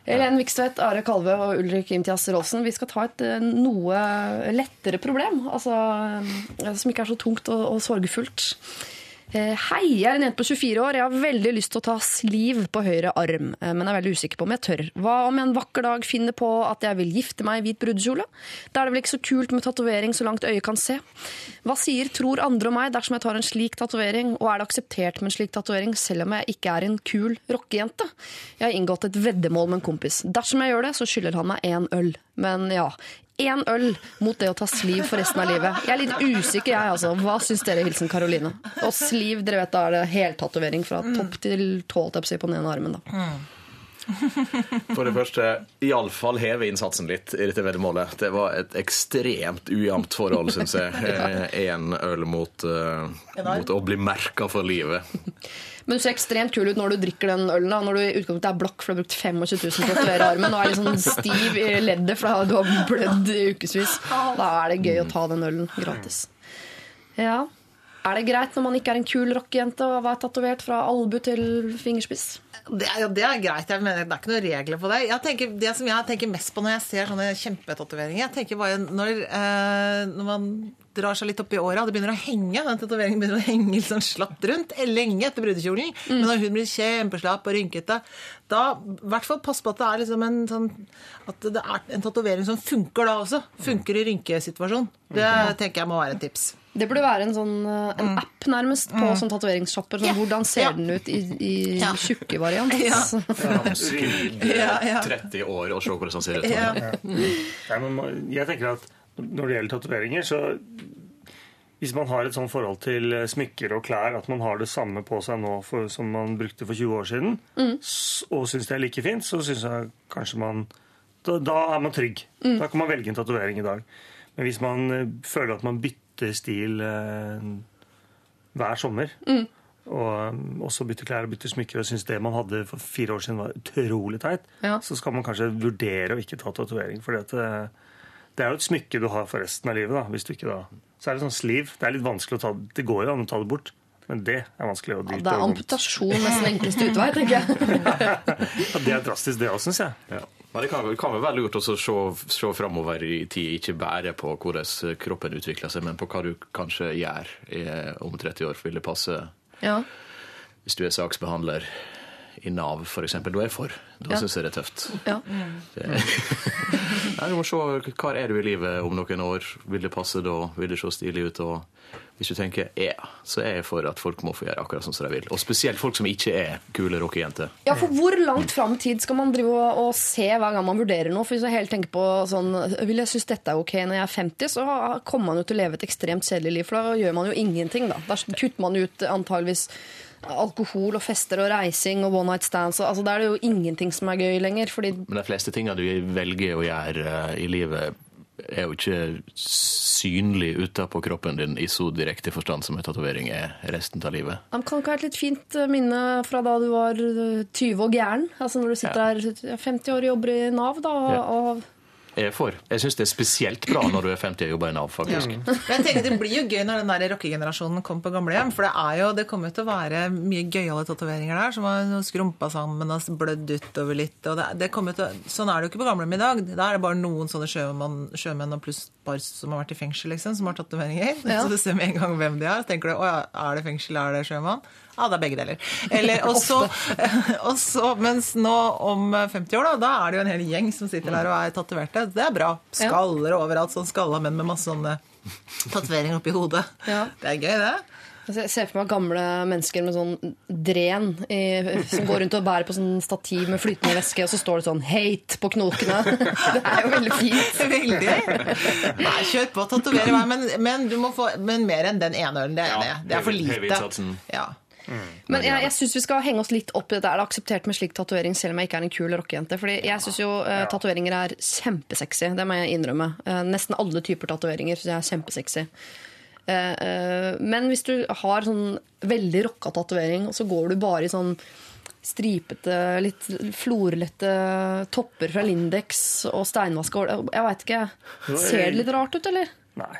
S3: Helen Vikstvedt, Are Kalve og Ulrik Imtias Rolfsen. Vi skal ta et noe lettere problem. Altså, som ikke er så tungt og, og sorgfullt. Eh, Hei, jeg er en jente på 24 år. Jeg har veldig lyst til å ta sliv på høyre arm, eh, men er veldig usikker på om jeg tør. Hva om jeg en vakker dag finner på at jeg vil gifte meg i hvit brudekjole? Da er det vel ikke så kult med tatovering så langt øyet kan se. Hva sier tror andre om meg dersom jeg tar en slik tatovering, og er det akseptert med en slik tatovering selv om jeg ikke er en kul rockejente? Jeg har inngått et veddemål med en kompis. Dersom jeg gjør det, så skylder han meg én øl. Men ja, én øl mot det å ta sliv for resten av livet. Jeg er litt usikker, jeg, altså. Hva syns dere, hilsen Karoline? Og sliv, dere vet, da er det heltatovering fra topp til tå, på den ene armen, da.
S9: For det første, iallfall heve innsatsen litt i dette veddemålet. Det var et ekstremt ujevnt forhold, syns jeg. Én øl mot, uh, mot å bli merka for livet.
S3: Men du ser ekstremt kul ut når du drikker den ølen. da Når du i utgangspunktet er blakk for du har brukt 25 000 på å tatovere armen og er sånn stiv i leddet for du har blødd i ukevis. Da er det gøy å ta den ølen gratis. Ja. Er det greit når man ikke er en kul rockejente og være tatovert fra albu til fingerspiss?
S7: Det er, det er greit. jeg mener Det er ikke noen regler på det. Jeg tenker, det som jeg tenker mest på når jeg ser sånne kjempetatoveringer, jeg tenker bare når, eh, når man drar seg litt opp i åra, det begynner å henge, den tatoveringen begynner å henge litt sånn slapt rundt, lenge etter brudekjolen, men når hun blir kjempeslapp og rynkete, da i hvert fall pass på at det er liksom en sånn at det er en tatovering som funker da også. Funker i rynkesituasjon. Det tenker jeg må være et tips.
S3: Det burde være en sånn en mm. app nærmest på sånn tatoveringssjapper. Sånn, Hvordan ser
S7: yeah.
S3: den ut i, i
S7: Ja.
S3: tjukke variant?
S7: Ja. Ja.
S9: 30 år og se hvordan den ser ut.
S7: Ja.
S8: Men jeg tenker at når det gjelder tatoveringer, så hvis man har et sånt forhold til eh, smykker og klær, at man har det samme på seg nå for, som man brukte for 20 år siden, mm. og syns det er like fint, så syns jeg kanskje man da, da er man trygg. Da kan man velge en tatovering i dag. Men hvis man eh, føler at man bytter stil eh, hver sommer, og um, også bytter klær og bytter smykker og syns det man hadde for fire år siden var utrolig teit,
S3: Ja.
S8: så skal man kanskje vurdere å ikke ta tatovering. For det, det er jo et smykke du har for resten av livet. da, hvis du ikke da... Så er det sånn sliv. Det er litt vanskelig å ta det går jo an å ta det bort, men det er vanskelig. å
S3: Ja, det er amputasjon nesten enkleste utvei, tenker jeg.
S8: Ja, det er drastisk, det òg, syns jeg.
S9: Ja. Men det kan, kan være lurt å se, se framover i tid, ikke bare på hvordan kroppen utvikler seg, men på hva du kanskje gjør i, om 30 år. Vil det passe
S3: Ja.
S9: hvis du er saksbehandler i Nav, f.eks.? Da er jeg for. Da
S3: Ja.
S9: syns jeg det er tøft.
S3: Ja.
S9: Det, Nei, du må se hva er du i livet om noen år. Vil det passe da? Vil det se stilig ut? Og hvis du tenker ja, så er jeg for at folk må få gjøre akkurat sånn som de vil. Og spesielt folk som ikke er kule rockejenter.
S3: Ja, for Hvor langt fram i tid skal man drive og, og se hver gang man vurderer noe? For Hvis jeg helt tenker på sånn, Vil jeg synes dette er ok når jeg er 50, så kommer man jo til å leve et ekstremt kjedelig liv. For da gjør man jo ingenting. Da Da kutter man ut antageligvis alkohol og fester og reising og one night stands. Og, altså, da er det jo ingenting som er gøy lenger. Fordi
S9: Men de fleste tingene du velger å gjøre eh, i livet, er jo ikke synlig utapå kroppen din i så direkte forstand som en tatovering er resten av livet.
S3: Det kan ikke ha et litt fint eh, minne fra da du var eh, 20 og gæren. Altså Når du sitter her 50 år og jobber i Nav, da.
S9: Ja.
S3: Og,
S9: er for. Jeg syns det er spesielt bra når du er 50 og jobber i Nav, faktisk.
S7: Men jeg tenker Det blir jo gøy når den der rockegenerasjonen kommer på gamlehjem. For det er jo, det kommer jo til å være mye gøyale tatoveringer der som har skrumpa sammen og blødd utover litt. Og det, det kommer til, å- sånn er det jo ikke på gamlehjem i dag. Da er det bare noen sånne sjømenn, sjømenn og pluss par som har vært i fengsel, liksom, som har tatoveringer.
S3: Ja.
S7: Så du ser med en gang hvem de er. Så tenker du å ja, er det fengsel, er det sjømann? Ja, det er begge deler. Eller, og så, og så, mens nå om 50 år, da, da er det jo en hel gjeng som sitter der og er tatoverte. Det er bra. Skaller overalt, sånn skalla menn med masse sånne tatoveringer oppi hodet.
S3: Ja.
S7: Det er gøy, det.
S3: Altså, Jeg ser for meg gamle mennesker med sånn dren i, som går rundt og bærer på sånn stativ med flytende væske, og så står det sånn 'hate' på knokene. Det er jo veldig fint.
S7: Veldig. Nei, kjør på, tatover meg. Men, men du må få men mer enn den ene ølen. Det er,
S9: Ja,
S7: det. det er for lite.
S9: innsatsen.
S7: Ja.
S3: Men jeg, jeg syns vi skal henge oss litt opp i dette. Er det akseptert med slik tatovering selv om jeg ikke er en kul rockejente? Fordi jeg syns jo uh, tatoveringer er kjempesexy. Det må jeg innrømme. Uh, nesten alle typer tatoveringer syns jeg er kjempesexy. Uh, men hvis du har sånn veldig rocka tatovering, og så går du bare i sånn stripete, litt florlette topper fra Lindex og steinvask Jeg veit ikke. Ser det litt rart ut, eller?
S8: Nei.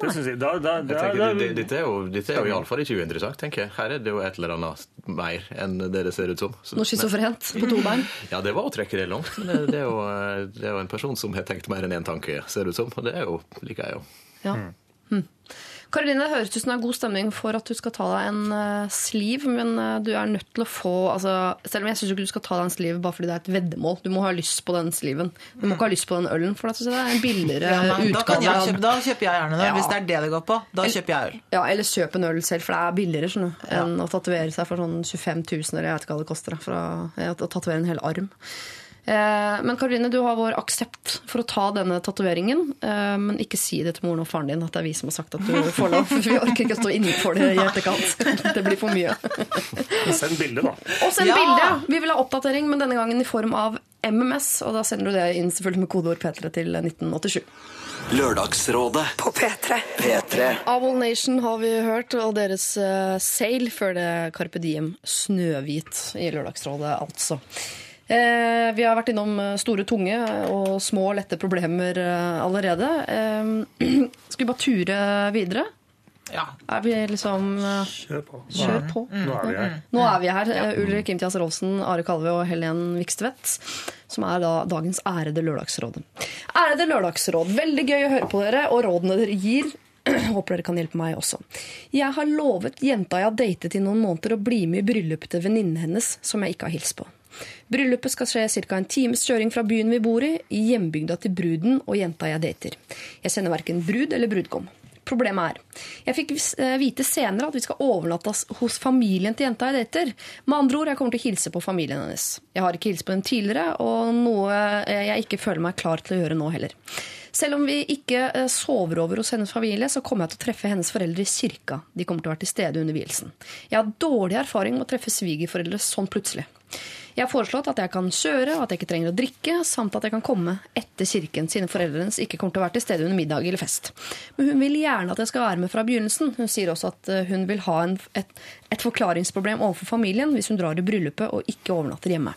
S8: Det synes jeg. Da, da,
S9: Jeg tenker,
S8: da,
S9: det- det- Dette er jo, dette er jo iallfall ikke uinteressant, tenker jeg. Her er det jo et eller annet mer enn det det ser ut som. Så-
S3: Noe schizofrent på to bein?
S9: Ja, det var å trekke det langt. Men det, det, er jo, eh, det er jo en person som har tenkt mer enn én tanke, ser det ut som. Og det er jo, liker jeg jo.
S3: Ja. Hm. Karoline, det høres ut som det er god stemning for at du skal ta deg en uh, sliv, men eh, du er nødt til å få altså, Selv om jeg syns ikke du skal ta deg en sliv bare fordi det er et veddemål. Du må ha lyst på den sliven. Du må ikke ha lyst på den ølen, for da det er en billigere
S7: Ja, da,
S3: utgave.
S7: jeg kjøpe, da kjøper jeg gjerne det.
S3: Ja.
S7: Hvis det er det det går på, da kjøper jeg øl.
S3: Ja, Eller kjøp en øl selv, for det er billigere sånn, enn enn å tatovere seg for sånn 25 000, eller jeg vet ikke hva det koster. For å, ja, å tatovere en hel arm. Eh, men Karoline, du har vår aksept for å ta denne tatoveringen. Eh, men ikke si det til moren og faren din at det er vi som har sagt at du får lov. For vi orker ikke å stå innenfor det i etterkant. Det blir for mye.
S8: Send bilde, da.
S3: Og send
S7: Ja!
S3: bilde! Vi vil ha oppdatering, men denne gangen i form av MMS. Og da sender du det inn selvfølgelig med kodeord P3 til 1987.
S1: Lørdagsrådet
S2: På P3.
S1: P3
S3: Avol Nation har vi hørt, og deres uh, Sail før det Carpe Diem Snøhvit i Lørdagsrådet, altså. Eh, vi har vært innom eh, store, tunge og små, lette problemer eh, allerede. Eh, skal vi bare ture videre?
S7: Ja.
S3: Er vi liksom
S8: Kjør på.
S3: Kjør på.
S8: Nå er vi her.
S3: Nå er vi her. Eh, Ulrik Imtias Rolsen, Are Kalve og Helen Vikstvedt. Som er da dagens ærede lørdagsråd. Ærede lørdagsråd. Veldig gøy å høre på dere, og rådene dere gir. Håper dere kan hjelpe meg også. Jeg har lovet jenta jeg har datet i noen måneder, å bli med i bryllupet til venninnen hennes, som jeg ikke har hilst på. Bryllupet skal skje ca. en times kjøring fra byen vi bor i, i hjembygda til bruden og jenta jeg dater. Jeg sender verken brud eller brudgom. Problemet er Jeg fikk eh, vite senere at vi skal overnattes hos familien til jenta jeg dater. Med andre ord, jeg kommer til å hilse på familien hennes. Jeg har ikke hilst på dem tidligere, og noe eh, jeg ikke føler meg klar til å gjøre nå heller. Selv om vi ikke eh, sover over hos hennes familie, så kommer jeg til å treffe hennes foreldre i kirka. De kommer til å være til stede under vielsen. Jeg har dårlig erfaring med å treffe svigerforeldre sånn plutselig. Jeg har foreslått at jeg kan kjøre, at jeg ikke trenger å drikke, samt at jeg kan komme etter kirken, siden foreldrene ikke kommer til å være til stede under middag eller fest. Men hun vil gjerne at jeg skal være med fra begynnelsen. Hun sier også at eh, hun vil ha en, et, et forklaringsproblem overfor familien hvis hun drar i bryllupet og ikke overnatter hjemme.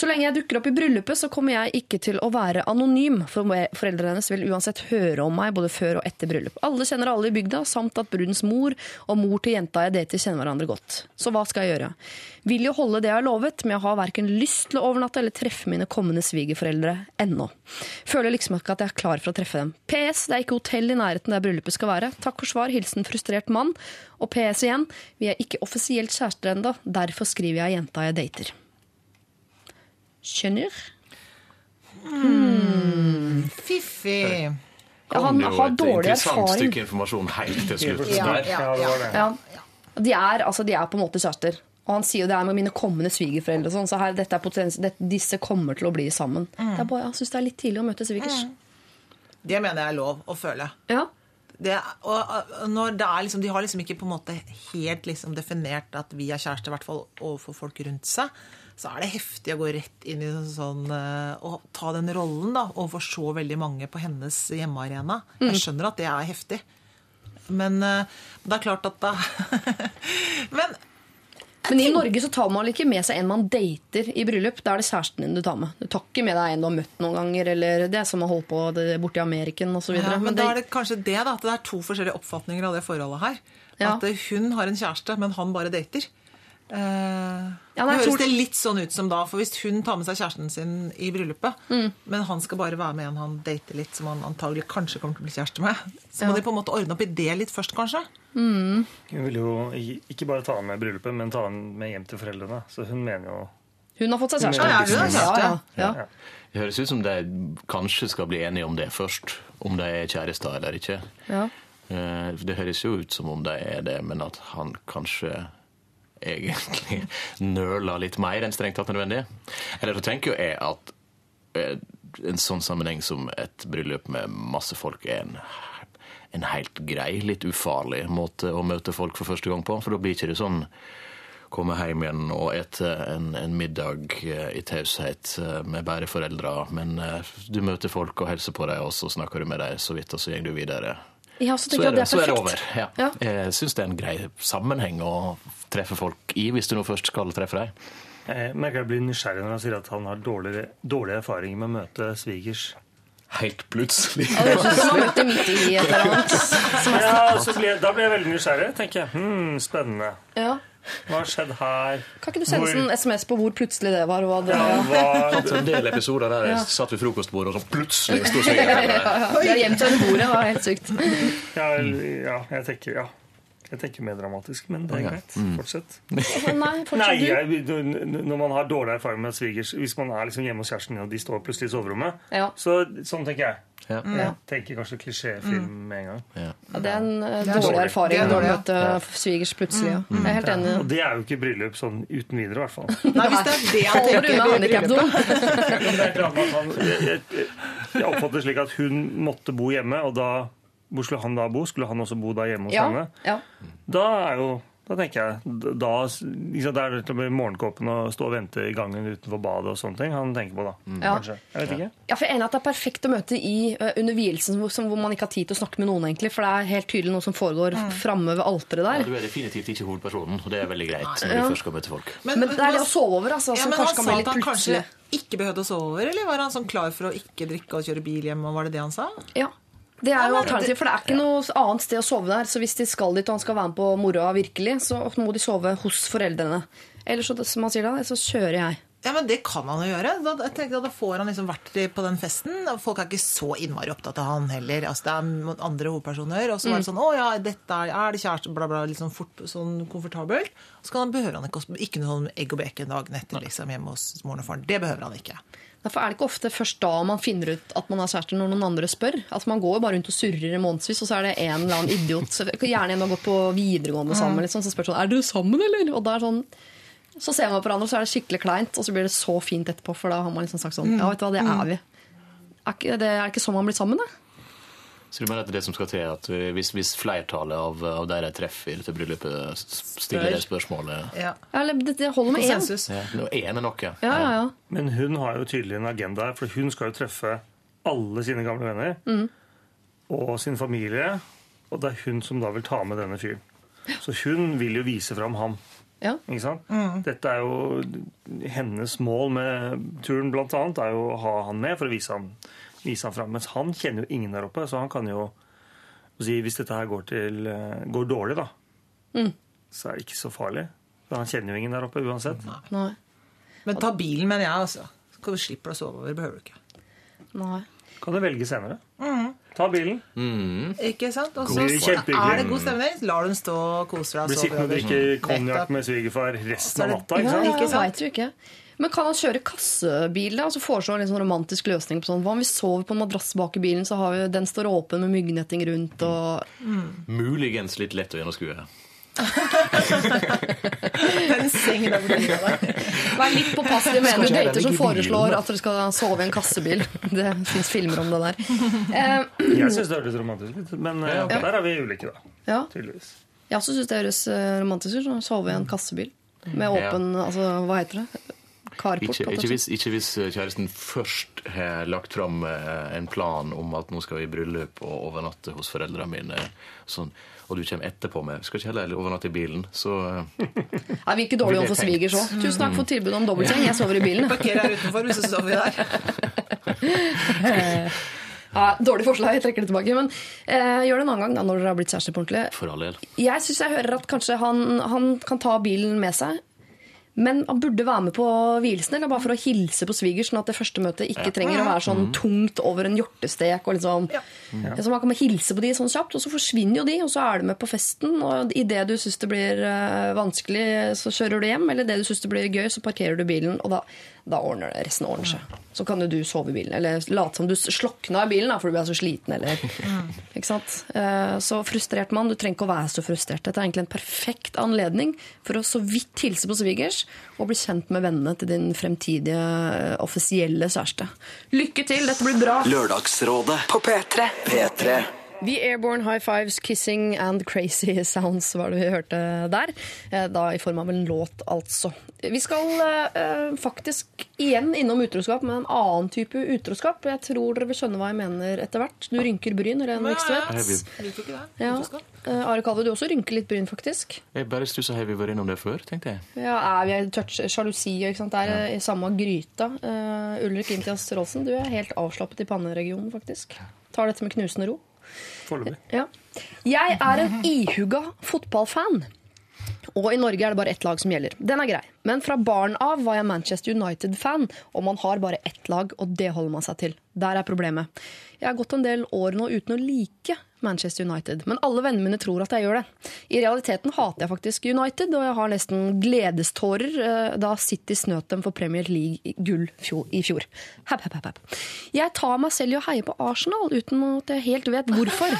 S3: Så lenge jeg dukker opp i bryllupet, så kommer jeg ikke til å være anonym, for foreldrene hennes vil uansett høre om meg både før og etter bryllup. Alle kjenner alle i bygda, samt at brudens mor og mor til jenta jeg dater, kjenner hverandre godt. Så hva skal jeg gjøre? Vil jo holde det jeg har lovet, men jeg har verken lyst til å overnatte eller treffe mine kommende svigerforeldre ennå. Føler liksom ikke at jeg er klar for å treffe dem. PS, det er ikke hotell i nærheten der bryllupet skal være. Takk for svar, hilsen frustrert mann. Og PS igjen, vi er ikke offisielt kjærester ennå, derfor skriver jeg jenta jeg dater. Skjønner?
S7: Fiffig.
S3: Ja, han
S9: Det er jo
S3: har
S9: et
S3: dårlig
S9: interessant stykke informasjon helt til slutt.
S7: Ja, ja,
S8: Ja,
S7: ja.
S3: Ja. De, er, altså, de er på en måte kjærester. Og han sier jo det er med mine kommende svigerforeldre. og Sånn, så her, er det, disse kommer til å bli sammen. Det er bare, jeg syns det er litt tidlig å møte svigers.
S7: Det mener jeg er lov å føle.
S3: Ja.
S7: Det, og og når det er liksom, De har liksom ikke på en måte helt liksom definert at vi er kjærester, i hvert fall overfor folk rundt seg. Så er det heftig å gå rett inn i sånn eh, og ta den rollen da, overfor så veldig mange på hennes hjemmearena. Jeg skjønner at det er heftig. Men eh, det er klart at da Men
S3: Men i Norge så tar man ikke med seg en man dater i bryllup. Da er det kjæresten din du tar med. Du tar ikke med deg en du har møtt noen ganger, eller det som har holdt på det- borti Ameriken osv.
S7: Ja, men da er det kanskje det, da. At det er to forskjellige oppfatninger av det forholdet her.
S3: Ja.
S7: At eh, hun har en kjæreste, men han bare dater. Eh,
S3: Ja, nei,
S7: høres
S3: tror-
S7: det litt sånn ut som da, for hvis hun tar med seg kjæresten sin i bryllupet,
S3: Mm.
S7: men han skal bare være med en han dater litt, som han antagelig kanskje kommer til å bli kjæreste med, så må
S3: Ja.
S7: de på en måte ordne opp i det litt først, kanskje.
S8: Hun vil jo ikke bare ta han med i bryllupet, men ta han med hjem til foreldrene. Så hun mener jo
S3: Hun har fått seg kjæreste.
S8: Ja,
S7: hun har kjæreste.
S3: Ja, ja, ja.
S8: ja.
S9: Det høres ut som de kanskje skal bli enige om det først. Om de er kjærester eller ikke.
S3: Ja.
S9: Eh, Det høres jo ut som om de er det, men at han kanskje egentlig nøler litt mer enn strengt tatt nødvendig. Eller så tenker jo jeg at eh, en sånn sammenheng som et bryllup med masse folk er en, en helt grei, litt ufarlig måte å møte folk for første gang på. For da blir ikke det sånn komme hjem igjen og ete en, en middag eh, i taushet eh, med bare foreldre. Men du møter folk og hilser på dem, og så snakker du med dem så vidt, og så går du videre.
S3: Ja, så
S9: Så er
S3: det,
S9: det,
S3: er
S9: så er det over. Ja.
S3: Ja.
S9: Jeg syns det er en grei sammenheng å treffe folk i, hvis du nå først skal treffe dem.
S8: Jeg merker jeg blir nysgjerrig når han sier at han har dårlig, dårlig erfaring med å møte svigers.
S9: Helt plutselig.
S3: Ja, det høres ut som man møter midt i et eller annet.
S8: Ja, så blir jeg, Da blir jeg veldig nysgjerrig. tenker jeg, hmm, Spennende.
S3: Ja.
S8: Hva har skjedd her?
S3: Kan ikke du sende
S8: Hvor-
S3: en SMS på hvor plutselig det var? Hva det,
S8: Ja, hva,
S9: hatt en del episoder der jeg
S3: Ja.
S9: satt ved frokostbordet, og så plutselig sto svigeren der.
S3: De har gjemt under bordet. Det var helt sykt.
S8: ja, ja, jeg tenker ja. Jeg tenker mer dramatisk, men det er
S9: Ja.
S8: greit. Fortsett.
S3: Nei,
S8: Nei, jeg, Når man har dårlig erfaring med svigers Hvis man er liksom hjemme hos kjæresten din, og de står plutselig i soverommet,
S3: Ja.
S8: så sånn tenker jeg.
S9: Ja.
S3: Ja.
S8: Tenker kanskje klisjéfilm med en gang.
S9: Ja.
S3: Ja, det er en
S7: uh,
S3: dårlig
S7: dårlig.
S3: erfaring
S7: Det er
S3: å
S7: møte ja.
S3: møte svigers plutselig. Mm. Jeg er helt enig.
S8: Og det er jo ikke bryllup sånn uten videre, i hvert fall.
S7: Nei, hvis det er det
S3: han
S7: tenker
S3: unna handikapdo.
S8: jeg, jeg, jeg oppfatter det slik at hun måtte bo hjemme, og da hvor skulle han da bo? Skulle han også bo da hjemme hos
S3: Ja,
S8: henne?
S3: ja.
S8: Da er jo da tenker jeg, da, liksom, Det er det med morgenkåpen og stå og vente i gangen utenfor badet og sånne ting han tenker på da.
S3: Ja.
S8: Kanskje. Jeg vet ikke.
S3: Ja, for jeg er enig at Det er perfekt å møte i uh, under vielsen, hvor, hvor man ikke har tid til å snakke med noen. egentlig, For det er helt tydelig noe som foregår framme ved alteret
S9: Ja,
S3: der.
S9: du er definitivt ikke hovedpersonen, og det er veldig greit når
S3: Ja.
S9: du først skal møte folk.
S3: Men det er det å sove over, altså,
S7: Ja,
S3: som
S7: men han
S3: kanskje kan bli
S7: at han kanskje ikke behøvde å sove over, eller var han sånn klar for å ikke drikke og kjøre bil hjem? og Var det det han sa?
S3: Ja. Det er jo alternativ, for det er ikke noe annet sted å sove der. Så hvis de skal dit og han skal være med på moroa virkelig, så må de sove hos foreldrene. Eller så, som han sier da, så kjører jeg.
S7: Ja, men det kan han jo gjøre. Da, jeg tenker, da får han liksom vært på den festen. Folk er ikke så innmari opptatt av han heller. Altså, det er andre hovedpersoner. Og så er det sånn Å ja, dette er, er det kjæreste, bla, bla. Sånn fort, sånn komfortabelt. Så kan han, behøver han ikke, ikke noe sånn egg og bacon dagen etter liksom, hjemme hos moren og faren. Det behøver han ikke.
S3: Derfor er det ikke ofte først da man finner ut at man er kjæreste, når noen andre spør. Altså Man går jo bare rundt og surrer i månedsvis, og så er det en eller annen idiot Gjerne en man har gått på videregående sammen, liksom, så spør sånn Er dere sammen, eller? Og da er sånn Så ser man på hverandre, og så er det skikkelig kleint, og så blir det så fint etterpå, for da har man liksom sagt sånn Ja, vet du hva, det er vi. Er det er ikke sånn man blir sammen, da?
S9: Så du mener at det er det som skal til, at hvis, hvis flertallet av, av de de treffer til bryllupet, stiller det spørsmålet
S7: Ja.
S3: Eller det, det holder med én.
S9: Ja, Nå er nok.
S3: Ja, ja, ja.
S8: Men hun har jo tydelig en agenda her, for hun skal jo treffe alle sine gamle venner
S3: Mm.
S8: og sin familie, og det er hun som da vil ta med denne fyren. Så hun vil jo vise fram ham.
S3: ja.
S8: Ikke sant? Dette er jo hennes mål med turen, blant annet, er jo å ha han med for å vise han, vise han fram. Mens han kjenner jo ingen der oppe, så han kan jo si hvis dette her går, til, eh, går dårlig, da, så er det ikke så farlig. For han kjenner jo ingen der oppe uansett.
S3: Nei.
S7: Men ta bilen, mener jeg, altså. Så slipper du å sove over. Behøver du ikke.
S3: Nei.
S8: Kan du velge senere. Ta bilen.
S7: Ikke sant? Og så er det god stemning. Lar du den stå og kose deg.
S8: Blir sittende og drikke konjakk med svigerfar resten av natta. ikke
S3: Ja,
S8: sant?
S3: ja,
S7: Ikke sant?
S3: Men kan han kjøre kassebil, da? Altså foreslå en litt sånn romantisk løsning på sånn Hva om vi sover på en madrass bak i bilen, så har vi, den står åpen med myggnetting rundt og
S9: Muligens litt lett å gjennomskue.
S7: Den sengen der.
S3: Vær litt påpasselig med
S9: Skal
S3: en
S9: ikke
S3: dater som foreslår at dere skal sove i en kassebil. Det fins filmer om det der. Uh,
S8: Jeg syns det høres romantisk ut, men eh, der er vi ulike, da.
S3: ja.
S8: Tydeligvis.
S3: Jeg også syns det høres eh, romantisk ut. å Sove i en kassebil med åpen altså, Hva heter det? Carport.
S9: Ikke, ikke, hvis, ikke hvis kjæresten først har lagt fram eh, en plan om at nå skal vi i bryllup og overnatte hos foreldrene mine, sånn, og du kommer etterpå med Skal ikke heller overnatte i bilen, så eh,
S3: Jeg virker dårlig overfor svigers òg. Tusen takk for tilbudet om dobbeltseng. Jeg sover i bilen.
S7: Parker her utenfor så sover vi der.
S3: Ja, dårlig forslag, jeg trekker det tilbake. Men eh, gjør det en annen gang da, når dere har blitt kjærester på ordentlig.
S9: for all del.
S3: Jeg syns jeg hører at kanskje han, han kan ta bilen med seg. Men han burde være med på vielsen, eller bare for å hilse på svigers, sånn at det første møtet ikke trenger å være sånn tungt over en hjortestek. og liksom, ja. Så Man kan bare hilse på de sånn kjapt, og så forsvinner jo de, og så er du med på festen. Og idet du syns det blir eh, vanskelig, så kjører du hjem. Eller idet du syns det blir gøy, så parkerer du bilen, og da, da ordner det, resten ordner seg. Så kan jo du sove i bilen, eller late som du slokna i bilen da, for du ble så sliten. eller... Ikke sant? Eh, Så frustrert mann, du trenger ikke å være så frustrert. Dette er egentlig en perfekt anledning for å så vidt hilse på svigers og bli kjent med vennene til din fremtidige eh, offisielle kjæreste. Lykke til, dette blir bra!
S1: Lørdagsrådet
S2: På P3.
S1: P3
S3: The Airborne High Fives, Kissing and Crazy Sounds var det vi hørte der. Eh, Da i form av en låt, altså. Vi skal eh, faktisk igjen innom utroskap, men en annen type utroskap. Jeg tror dere vil skjønne hva jeg mener etter hvert. Du rynker bryn, Ren Vikstvedt. Ja. Eh, Are Kalve, du også rynker litt bryn, faktisk.
S9: jeg bare stussa, har vi vært innom det før, tenkte jeg.
S3: Ja, er vi touch, Sjalusi ikke sant? Det er ja. i samme gryta. Uh, Ulrik Imtias Rolsen, du er helt avslappet i panneregionen, faktisk. Tar dette med knusende ro.
S8: Foreløpig.
S3: Ja. Jeg er en ihuga fotballfan. Og i Norge er det bare ett lag som gjelder. Den er grei. Men fra barn av var jeg Manchester United-fan, og man har bare ett lag, og det holder man seg til. Der er problemet. Jeg har gått en del år nå uten å like Manchester United, men alle vennene mine tror at jeg gjør det. I realiteten hater jeg faktisk United, og jeg har nesten gledestårer eh, da City snøt dem for Premier League-gull i fjor. Hepp, hepp, hepp. Jeg tar meg selv i å heie på Arsenal uten at jeg helt vet hvorfor.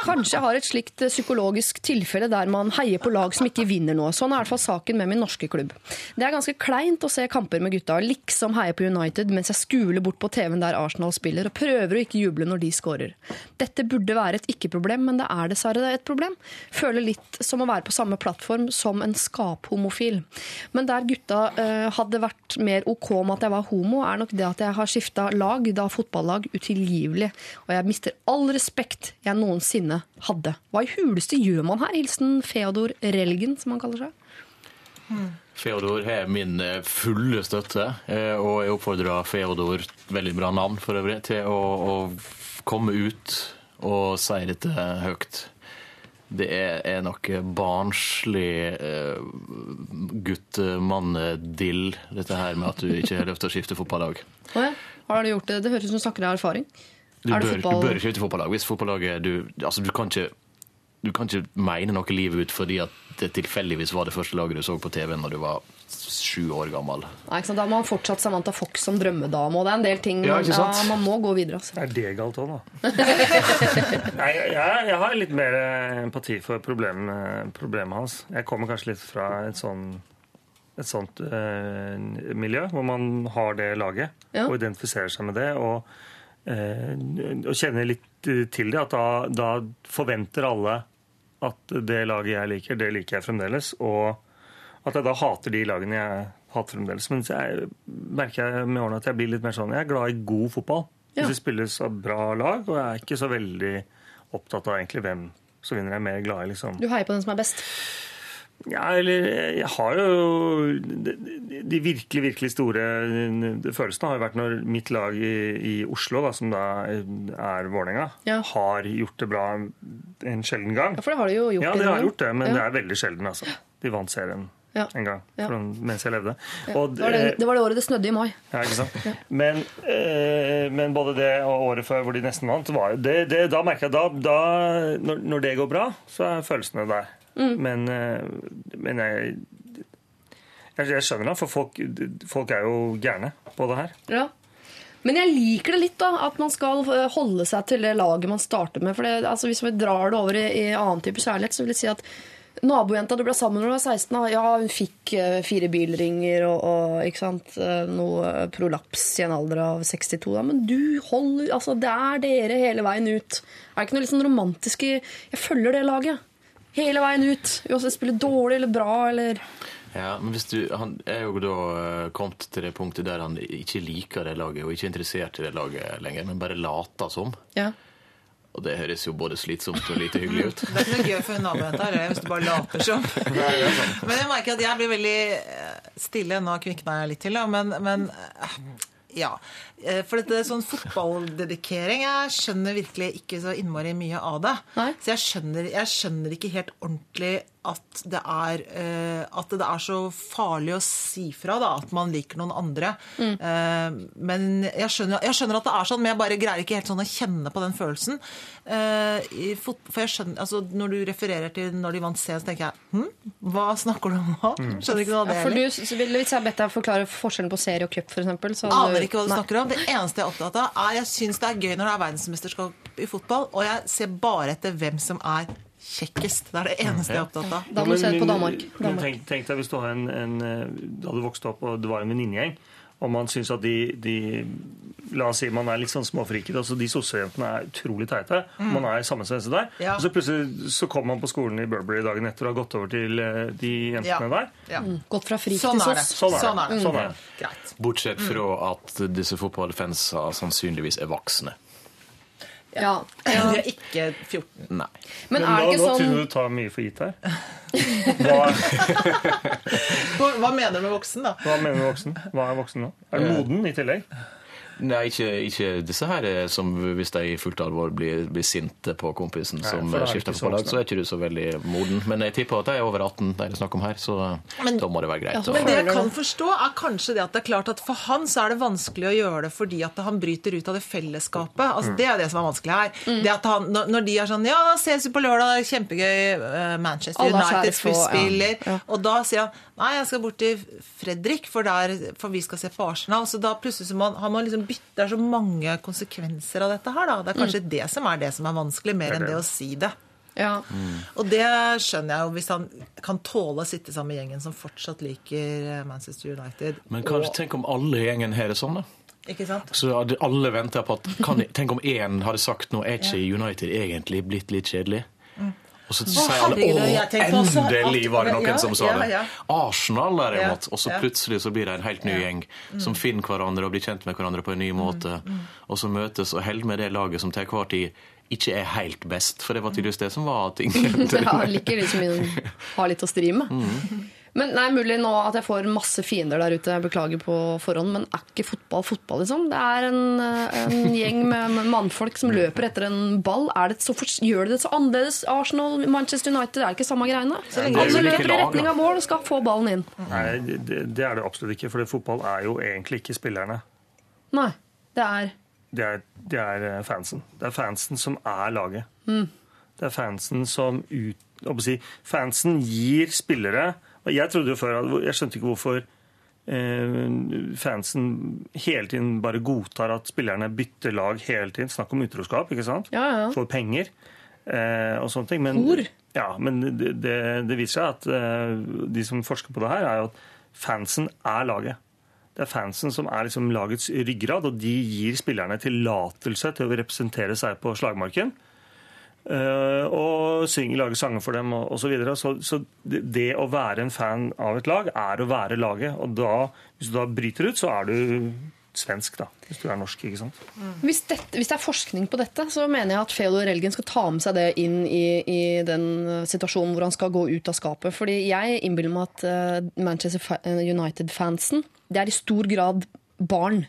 S3: Kanskje har et slikt eh, psykologisk tilfelle der man heier på lag som ikke vinner noe. Sånn er i hvert fall saken med min norske klubb. Det er ganske kleint å se kamper med gutta og liksom heie på United mens jeg skuler bort på TV-en der Arsenal spiller og prøver å ikke juble når de scorer. Dette burde være et ikke-problem, men det er dessverre et problem. Føler litt som å være på samme plattform som en skaphomofil. Men der gutta eh, hadde vært mer ok med at jeg var homo, er nok det at jeg har skifta lag, da fotballag, utilgivelig. Og jeg mister all respekt jeg noensinne hadde. Hva i huleste gjør man her? Hilsen Feodor Relgen, som han kaller seg.
S9: Feodor har min eh, fulle støtte, eh, og jeg oppfordrer Feodor, veldig bra navn for øvrig, til å, å komme ut og si dette høyt. Det er, er noe barnslig uh, gutt-mann-dill, dette her med at du ikke har lov til å skifte fotballag.
S3: Ja. Har du gjort det? Det høres ut som du snakker av erfaring.
S9: Du bør, du bør ikke skifte fotballag hvis fotballaget du, altså, du, kan ikke, du kan ikke mene noe livet ut fordi at det tilfeldigvis var det første laget du så på TV når du var sju år gammel.
S3: Nei, ikke sant? Da må man fortsatt Samantha Fox som drømmedame, og det er en del ting
S9: Ja, ikke sant?
S3: ja, man må gå videre. Altså.
S8: Er det galt òg, da? Nei, jeg, jeg har litt mer empati for problemet, problemet hans. Jeg kommer kanskje litt fra et sånn et sånt eh, miljø, hvor man har det laget
S3: Ja.
S8: og identifiserer seg med det. Og, eh, og kjenner litt eh, til det. At da, da forventer alle at det laget jeg liker, det liker jeg fremdeles. Og at jeg da hater de lagene jeg hater fremdeles. Men jeg merker jeg med årene at jeg blir litt mer sånn Jeg er glad i god fotball.
S3: Ja.
S8: Hvis det spilles av bra lag, og jeg er ikke så veldig opptatt av egentlig hvem som vinner. Jeg er mer glad i liksom
S3: Du heier på den som er best.
S8: Ja, eller jeg har jo De, de virkelig, virkelig store følelsene har jo vært når mitt lag i, i Oslo, da, som da er Vålerenga,
S3: Ja.
S8: har gjort det bra en sjelden gang.
S3: Ja, for det har de jo gjort.
S8: Ja, de har gjort det, men
S3: Ja.
S8: det er veldig sjelden, altså. De vant serien
S3: Ja.
S8: en gang
S3: Ja.
S8: mens jeg levde. Og,
S3: Det, var det, det var det året det snødde i mai.
S8: ja, ikke sant? Men, eh, men både det og året før hvor de nesten vant, var, det, det, da merker jeg da, da når, når det går bra, så er følelsene der. Men, eh, men jeg, jeg, skjønner det, for folk, folk er jo gærne på det her.
S3: Ja. Men jeg liker det litt, da, at man skal eh, holde seg til det laget man starter med. For det, altså, Hvis vi drar det over i, i annen type kjærlighet, så vil jeg si at nabojenta du ble sammen med da du var 16, ja, hun fikk eh, fire bilringer og, og ikke sant, eh, noe prolaps i en alder av 62. Da. Men du holder altså, Det er dere hele veien ut. Er det ikke noe litt sånn romantisk i Jeg følger det laget. Hele veien ut. Uansett spiller dårlig eller bra eller
S9: Ja, men hvis du, Han er jo da eh, kommet til det punktet der han ikke liker det laget og ikke er interessert i det laget lenger, men bare later som.
S3: Ja.
S9: Og det høres jo både slitsomt og lite hyggelig ut.
S7: Det er ikke noe gøy for en nabojente her, hvis du bare later som. Men jeg merker at jeg blir veldig eh, stille. Nå kvikna jeg litt til, da. Men, men eh, ja. Eh, For dette sånn fotballdedikering Jeg skjønner virkelig ikke så innmari mye av det.
S3: Nei.
S7: Så jeg skjønner, jeg skjønner ikke helt ordentlig at det er uh, At det er så farlig å si fra da, at man liker noen andre. Eh, men jeg skjønner, jeg skjønner at det er sånn, men jeg bare greier ikke helt sånn å kjenne på den følelsen. Uh, i fot, for jeg skjønner, altså Når du refererer til når de vant C så tenker jeg hm, hva snakker du om nå? Skjønner ikke noe av det
S3: Ja, for du, så hvis jeg bedt deg forklare forskjellen på serie og cup, f.eks.
S7: Aner ikke hva du
S3: Nei.
S7: snakker om. Det eneste jeg er opptatt av, er jeg syns det er gøy når det er verdensmesterskap i fotball, og jeg ser bare etter hvem som er kjekkest. Det er det eneste jeg er opptatt av.
S3: Da må du se på Danmark. Danmark.
S8: tenk, tenk deg hvis du har en, en eh, Du hadde vokst opp, og det var en venninnegjeng, og man syns at de, de La oss si man er litt sånn småfriket. Altså de sossejentene er utrolig teite. Man er sammensvenset der.
S7: Ja.
S8: Og så plutselig så kommer man på skolen i Burberry dagen etter og har gått over til eh, de jentene
S7: Ja.
S8: der.
S7: Ja.
S3: Gått fra frik
S7: Sånn
S3: til sos.
S8: Sånn er det.
S7: Sånn er det.
S8: Sånn er det.
S7: Greit.
S9: Bortsett fra at disse fotballfansa sannsynligvis er voksne.
S3: Ja.
S7: De er ikke 14.
S9: Nei.
S3: Men
S8: Men
S3: er
S8: nå,
S3: det ikke
S8: nå
S3: sånn
S8: tror du du tar mye for gitt her. Hva,
S7: Hva mener du med voksen, da?
S8: hva mener du med voksen? Hva er voksen nå? Er du moden i tillegg?
S9: Nei, ikke, ikke disse her eh, som hvis de i fullt alvor blir, blir sinte på kompisen
S8: Nei,
S9: som
S8: er
S9: skifter på
S8: voksne.
S9: så er ikke du så veldig moden. Men jeg tipper at de er over 18, de det er snakk om her, så
S7: Men-
S9: da må det være greit.
S3: Ja,
S7: Men det jeg kan forstå, er kanskje det at det er klart at for han så er det vanskelig å gjøre det fordi at han bryter ut av det fellesskapet. Altså, Det er det som er vanskelig her.
S3: Mm.
S7: Det at han, når de er sånn Ja, da ses vi på lørdag, kjempegøy. eh, Manchester
S3: Alle er
S7: United spiller.
S3: ja. Ja.
S7: Og da sier han Nei, jeg skal bort til Fredrik, for, der, for vi skal se på Arsenal. Så da plutselig man, har man liksom bytt Det er så mange konsekvenser av dette her, da. Det er kanskje det som er det som er vanskelig, mer enn det å si det.
S3: ja.
S7: Og det skjønner jeg jo hvis han kan tåle å sitte sammen med gjengen som fortsatt liker eh, Manchester United.
S9: Men kanskje
S7: og,
S9: tenk om alle i gjengen har det sånn, da.
S7: Ikke sant?
S9: Så alle venter på at kan, Tenk om én hadde sagt nå er ikke United egentlig blitt litt kjedelig. Og så sier alle å, endelig var det noen som sa det. Arsenal derimot. Og så plutselig så blir det en helt ny gjeng som finner hverandre og blir kjent med hverandre på en ny måte. Og så møtes og holder med det laget som til enhver tid ikke er helt best. For det var tydeligvis det som var tingen.
S3: Ja, liker de som har litt å stri med. Men det er mulig nå at jeg får masse fiender der ute, jeg beklager på forhånd, men er ikke fotball fotball, liksom? Det er en, en gjeng med med mannfolk som løper etter en ball. Er det så gjør det det så annerledes? Arsenal, Manchester United, det er ikke samme greiene?
S8: det er
S3: Alle løper i retning av mål og skal få ballen inn.
S8: Nei, det, det er det absolutt ikke. For fotball er jo egentlig ikke spillerne.
S3: Nei, det er
S8: Det er, det er eh, fansen. Det er fansen som er laget.
S3: Mm.
S8: Det er fansen som ut, hva skal jeg si, Fansen gir spillere Jeg trodde jo før Jeg skjønte ikke hvorfor eh, fansen hele tiden bare godtar at spillerne bytter lag hele tiden. Snakk om utroskap, ikke sant?
S3: Ja, ja.
S8: Får penger eh, og sånne ting. Men, Ja, men det, det, det viser seg at eh, de som forsker på det her, er jo at fansen er laget. Det er fansen som er liksom lagets ryggrad, og de gir spillerne tillatelse til å representere seg på slagmarken. Eh, og synge, lage sanger for dem osv. Så, videre. så Så det det å være en fan av et lag er å være laget. Og da, hvis du da bryter ut, så er du svensk, da. Hvis du er norsk, ikke sant.
S3: Hvis, dette, hvis det er forskning på dette, så mener jeg at Feodor Elgen skal ta med seg det inn i, i den eh, situasjonen hvor han skal gå ut av skapet. Fordi jeg innbiller meg at eh, Manchester United-fansen det er i stor grad barn.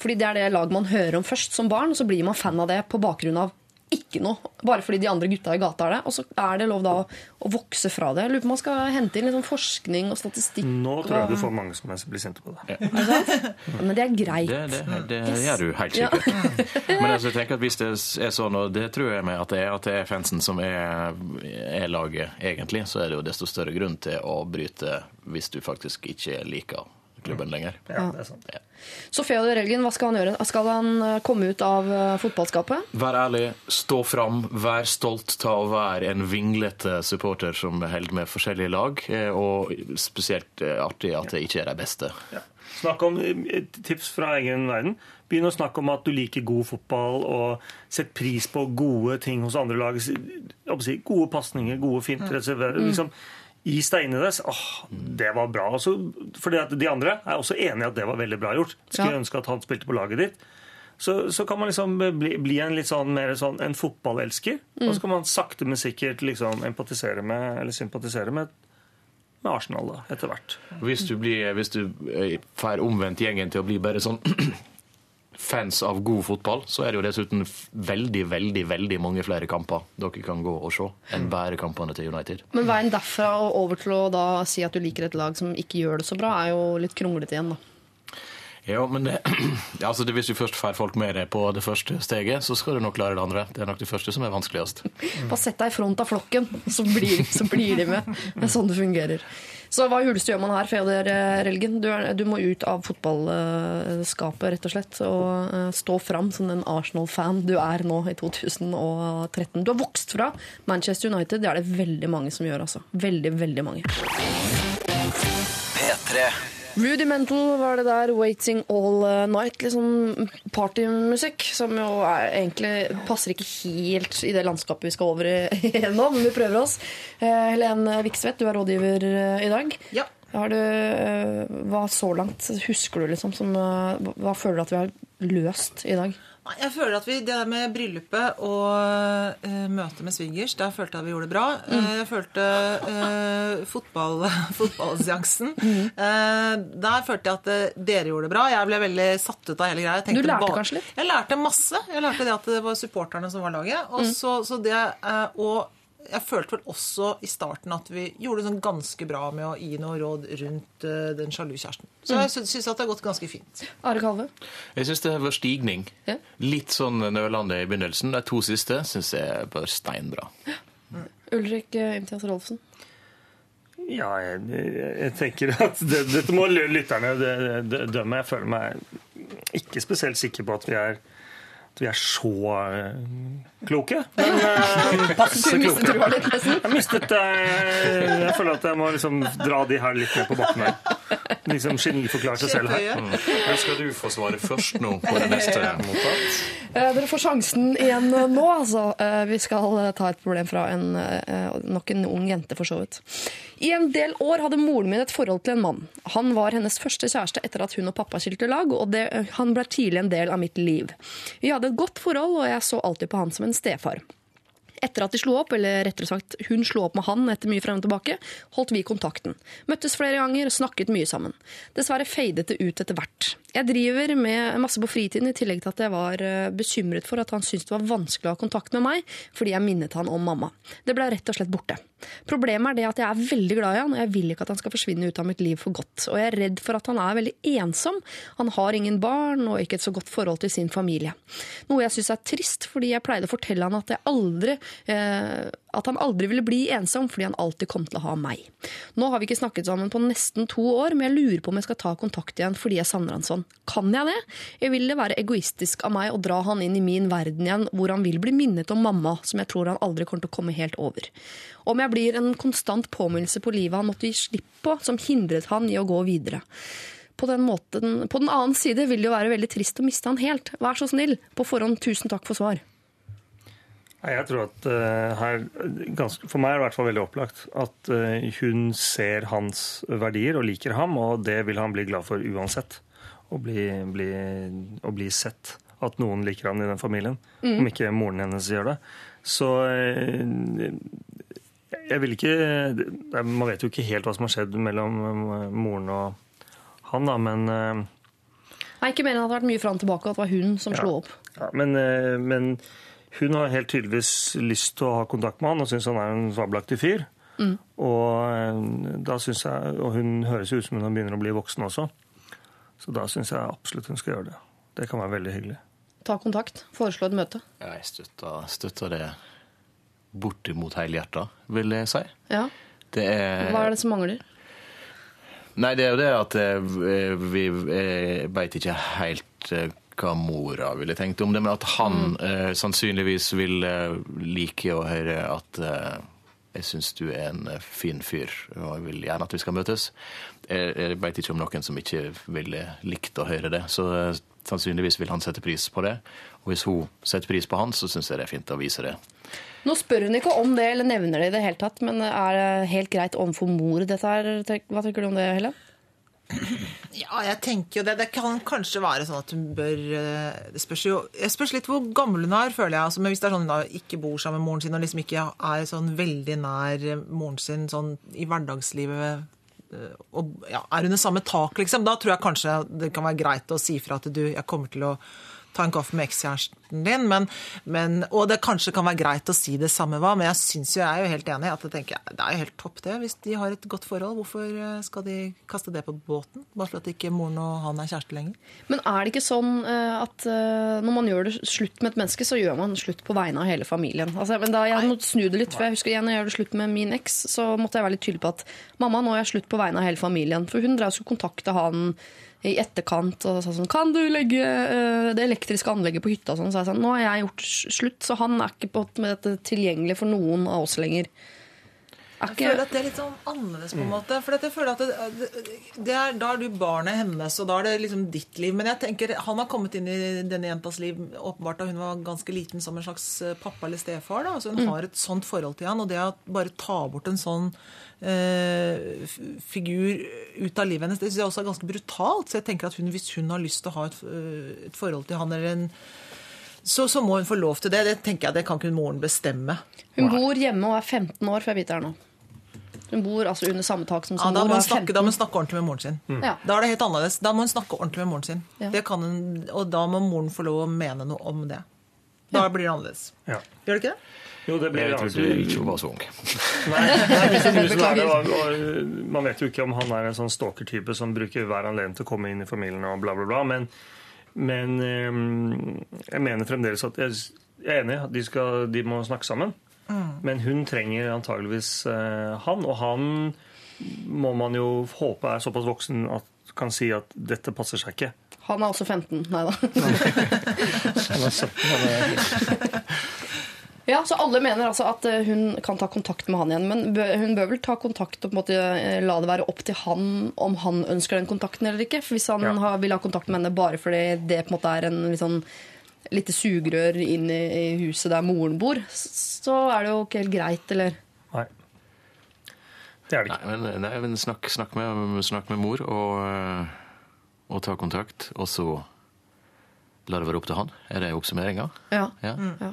S3: Fordi det er det laget man hører om først som barn, og så blir man fan av det på bakgrunn av ikke noe. Bare fordi de andre gutta i gata er det. Og så er det lov da å, å vokse fra det. Jeg lurer på om man skal hente inn litt sånn forskning og statistikk.
S8: Nå tror jeg
S3: og-
S8: du får mange som blir sinte på det.
S3: Men det er greit.
S9: Det, det, det
S3: Yes.
S9: gjør du helt
S3: Ja.
S9: sikkert. Men altså, jeg tenker at hvis det er sånn, og det tror jeg med at det er, at det er fansen som er, er laget egentlig, så er det jo desto større grunn til å bryte hvis du faktisk ikke liker klubben lenger.
S8: Ja, det er sant.
S3: Så Sofia Elgen, hva skal han gjøre? Skal han eh, komme ut av eh, fotballskapet?
S9: Vær ærlig, stå fram, vær stolt ta å være en vinglete supporter som holder med forskjellige lag, eh, og spesielt artig at det ikke er de beste.
S8: Ja. Snakk om tips fra egen verden. Begynn å snakke om at du liker god fotball, og sett pris på gode ting hos andre lag. Gode pasninger, gode fint.
S3: Mm.
S8: Liksom, i så, Åh, det var bra. Altså, fordi at de andre er også enig i at det var veldig bra gjort. Skulle
S3: Ja.
S8: ønske at han spilte på laget ditt. Så, så kan man liksom bli, bli en litt sånn mer sånn en fotballelsker.
S3: Mm.
S8: Og så kan man sakte, men sikkert liksom empatisere med, eller sympatisere med, med Arsenal da, etter hvert.
S9: Hvis du, blir, hvis du eh, får omvendt gjengen til å bli bare sånn fans av god fotball, så er det jo dessuten veldig, veldig veldig mange flere kamper dere kan gå og se enn bare kampene til United.
S3: Men veien derfra og over til å da si at du liker et lag som ikke gjør det så bra, er jo litt kronglete igjen, da.
S9: Ja, men det, altså det, hvis du først får folk med deg på det første steget, så skal du nok klare det andre. Det er nok det første som er vanskeligst.
S3: Bare sett deg i front av flokken, så blir, så blir de med. Det er sånn det fungerer. Så hva huleste gjør man her, Feodor eh, Relgen? Du, er, du må ut av fotballskapet, rett og slett, og eh, stå fram som den Arsenal-fan du er nå i 2013. Du har vokst fra Manchester United, det er det veldig mange som gjør, altså. Veldig, veldig mange.
S1: P3.
S3: Rudimental var det der, 'Waiting All Night'. Sånn partymusikk som jo er, egentlig passer ikke helt i det landskapet vi skal over igjennom, men vi prøver oss. Helene Viksvedt, du er rådgiver eh, i dag.
S7: Ja.
S3: Har du, eh, hva så langt husker du, liksom? Som, eh, hva føler du at vi har løst i dag?
S7: Jeg føler at vi, Det der med bryllupet og uh, møtet med svigers, der følte jeg at vi gjorde det bra.
S3: Mm.
S7: Eh, jeg følte uh, fotball, fotballseansen eh, Der følte jeg at dere gjorde det bra. Jeg ble veldig satt ut av hele greia.
S3: Du lærte
S7: bare-
S3: kanskje litt?
S7: Jeg lærte masse. Jeg lærte det at det var supporterne som var laget. Og,
S3: Mm.
S7: så, så det, og jeg følte vel også i starten at vi gjorde det sånn ganske bra med å gi noe råd rundt uh, den sjalu kjæresten. Så
S3: Mm.
S7: jeg sy- syns at det har gått ganske fint.
S3: Are Kalve?
S9: Jeg syns det var stigning.
S3: Ja.
S9: Litt sånn nølende i begynnelsen. De to siste syns jeg var steinbra.
S3: Ulrik eh, Imtias Rolfsen?
S8: Ja, jeg, jeg, tenker at det, dette må lytterne dømme. Jeg føler meg ikke spesielt sikker på at vi er, at vi er så eh, kloke. Men eh, passe kloke. Jeg mistet eh, Jeg føler at jeg må liksom dra de her litt ned på bakken her. Liksom geniforklart seg selv her.
S9: Men skal du få svare først nå på det neste mottatt?
S3: Eh, Dere får sjansen igjen nå, altså. Eh, Vi skal eh, ta et problem fra en, nok en ung jente, for så vidt. I en del år hadde moren min et forhold til en mann. Han var hennes første kjæreste etter at hun og pappa skilte lag, og det, han ble tidlig en del av mitt liv. Vi hadde et godt forhold, og jeg så alltid på han som en stefar. Etter at de slo opp, eller rettere sagt hun slo opp med han etter mye frem og tilbake, holdt vi kontakten. Møttes flere ganger, snakket mye sammen. Dessverre fadet det ut etter hvert. Jeg driver med masse på fritiden, i tillegg til at jeg var eh, bekymret for at han syntes det var vanskelig å ha kontakt med meg, fordi jeg minnet han om mamma. Det ble rett og slett borte. Problemet er det at jeg er veldig glad i han, og jeg vil ikke at han skal forsvinne ut av mitt liv for godt. Og jeg er redd for at han er veldig ensom. Han har ingen barn og ikke et så godt forhold til sin familie. Noe jeg syns er trist, fordi jeg pleide å fortelle han at, jeg aldri, eh, at han aldri ville bli ensom, fordi han alltid kom til å ha meg. Nå har vi ikke snakket sammen på nesten to år, men jeg lurer på om jeg skal ta kontakt igjen fordi jeg savner han sånn. Kan jeg det? Jeg vil det være egoistisk av meg å dra han inn i min verden igjen, hvor han vil bli minnet om mamma, som jeg tror han aldri kommer til å komme helt over. Om jeg blir en konstant påminnelse på livet han måtte gi slipp på, som hindret han i å gå videre. På den, måten, på den annen side vil det jo være veldig trist å miste han helt. Vær så snill. På forhånd, tusen takk for svar.
S8: Jeg tror at uh, her, ganske, For meg er det i hvert fall veldig opplagt at uh, hun ser hans verdier og liker ham, og det vil han bli glad for uansett. Å bli, bli, å bli sett. At noen liker han i den familien. Om ikke moren hennes gjør det. Så uh, jeg vil ikke Man vet jo ikke helt hva som har skjedd mellom moren og han, da, men
S3: Nei, ikke mer enn at det har vært mye fram og tilbake, at det var hun som slo opp.
S8: Ja, men, men hun har helt tydeligvis lyst til å ha kontakt med han og syns han er en fabelaktig fyr. Og, eh, da jeg, og hun høres jo ut som hun begynner å bli voksen også. Så da syns jeg absolutt hun skal gjøre det. Det kan være veldig hyggelig.
S3: Ta kontakt. Foreslå et møte.
S9: Jeg støtter, støtter det bortimot helhjerta, vil jeg si.
S3: Ja.
S9: Det er
S3: Hva er det som mangler?
S9: Nei, det er jo det at eh, vi Jeg veit ikke helt eh, hva mora ville tenkt om det, men at han eh, sannsynligvis vil eh, like å høre at eh, jeg syns du er en eh, fin fyr, og jeg vil gjerne at vi skal møtes. Jeg, jeg veit ikke om noen som ikke ville likt å høre det, så eh, sannsynligvis vil han sette pris på det. Og hvis hun setter pris på han, så syns jeg det er fint å vise det.
S3: Nå spør hun ikke om det eller nevner det i det hele tatt, men er det helt greit overfor mor dette her? Hva tenker du om det, Helen?
S7: Ja, jeg tenker jo det. Det kan kanskje være sånn at hun bør eh, Det spørs jo jeg spørs litt hvor gammel hun er, føler jeg. Altså, men hvis det er sånn hun da ikke bor sammen med moren sin og liksom ikke er sånn veldig nær moren sin sånn i hverdagslivet eh, og ja, er under samme tak, liksom, da tror jeg kanskje det kan være greit å si fra at du jeg kommer til å ta en kaffe med ekskjæresten din. Men, men, og det kanskje kan være greit å si det samme hva, men jeg syns jo, jeg er jo helt enig. at jeg tenker, Det er jo helt topp, det. Hvis de har et godt forhold, hvorfor eh, skal de kaste det på båten? Bare for at ikke moren og han er kjæreste lenger?
S3: Men er det ikke sånn eh, at eh, når man gjør det slutt med et menneske, så gjør man slutt på vegne av hele familien? Altså, men da jeg måtte snu det litt, for jeg husker igjen når jeg gjør det slutt med min eks, så måtte jeg være litt tydelig på at mamma, nå er jeg slutt på vegne av hele familien. For hun drev og skulle kontakte han i etterkant og sa sånn Kan du legge eh, det elektriske anlegget på hytta? Sånn, så jeg sa nå har jeg gjort slutt, så han er ikke på med dette tilgjengelig for noen av oss lenger.
S7: Jeg føler at det er litt sånn annerledes, på en måte. For jeg føler at det, det, det er, Da er du barnet hennes, og da er det liksom ditt liv. Men jeg tenker, han har kommet inn i denne jentas liv åpenbart da hun var ganske liten, som en slags eh, pappa eller stefar. da, altså Hun har et sånt forhold til han, og det å bare ta bort en sånn eh, figur ut av livet hennes, det synes jeg også er ganske brutalt. Så jeg tenker at hun, hvis hun har lyst til å ha et, eh, et forhold til han eller en så, så må hun få lov til det. Det tenker jeg, det kan ikke moren bestemme.
S3: hun bor hjemme og er 15 år, får jeg vite her nå. Hun bor altså under samme tak som
S7: Ja,
S3: sin
S7: da,
S3: mor.
S7: må snakke, da må hun snakke ordentlig med moren sin.
S3: Ja.
S7: Da er det helt annerledes. Da må hun snakke ordentlig med moren sin.
S3: Ja.
S7: Det kan hun, og da må moren få lov å mene noe om det. Da blir det annerledes.
S8: Ja.
S7: Gjør det ikke det?
S8: Jo, det blir
S9: Jeg
S8: altså-
S9: trodde ikke hun var så ung.
S8: Nei, nei, det blir det, og, og, man vet jo ikke om han er en sånn stalker-type som bruker hver anledning til å komme inn i familien og bla, bla, bla. Men, men eh, jeg mener fremdeles at jeg, jeg er enig at de, skal, de må snakke sammen. Men hun trenger antageligvis eh, han, og han må man jo håpe er såpass voksen at kan si at dette passer seg ikke.
S3: Han er også 15. Nei da.
S8: Han er 17, han er
S3: Ja, så alle mener altså at eh, hun kan ta kontakt med han igjen. Men hun bør vel ta kontakt og på en måte eh, la det være opp til han om han ønsker den kontakten eller ikke. For hvis han
S8: Ja.
S3: har, vil ha kontakt med henne bare fordi det på en måte er en litt sånn lite sugerør inn i, huset der moren bor, så er det jo ikke helt greit, eller
S8: Nei. Det er det
S9: Nei,
S8: ikke.
S9: men, nei, men snakk, snakk, med, snakk med mor og, og ta kontakt, og så La det være opp til han. Er det oppsummeringa?
S3: Ja.
S9: Ja.
S3: Ja.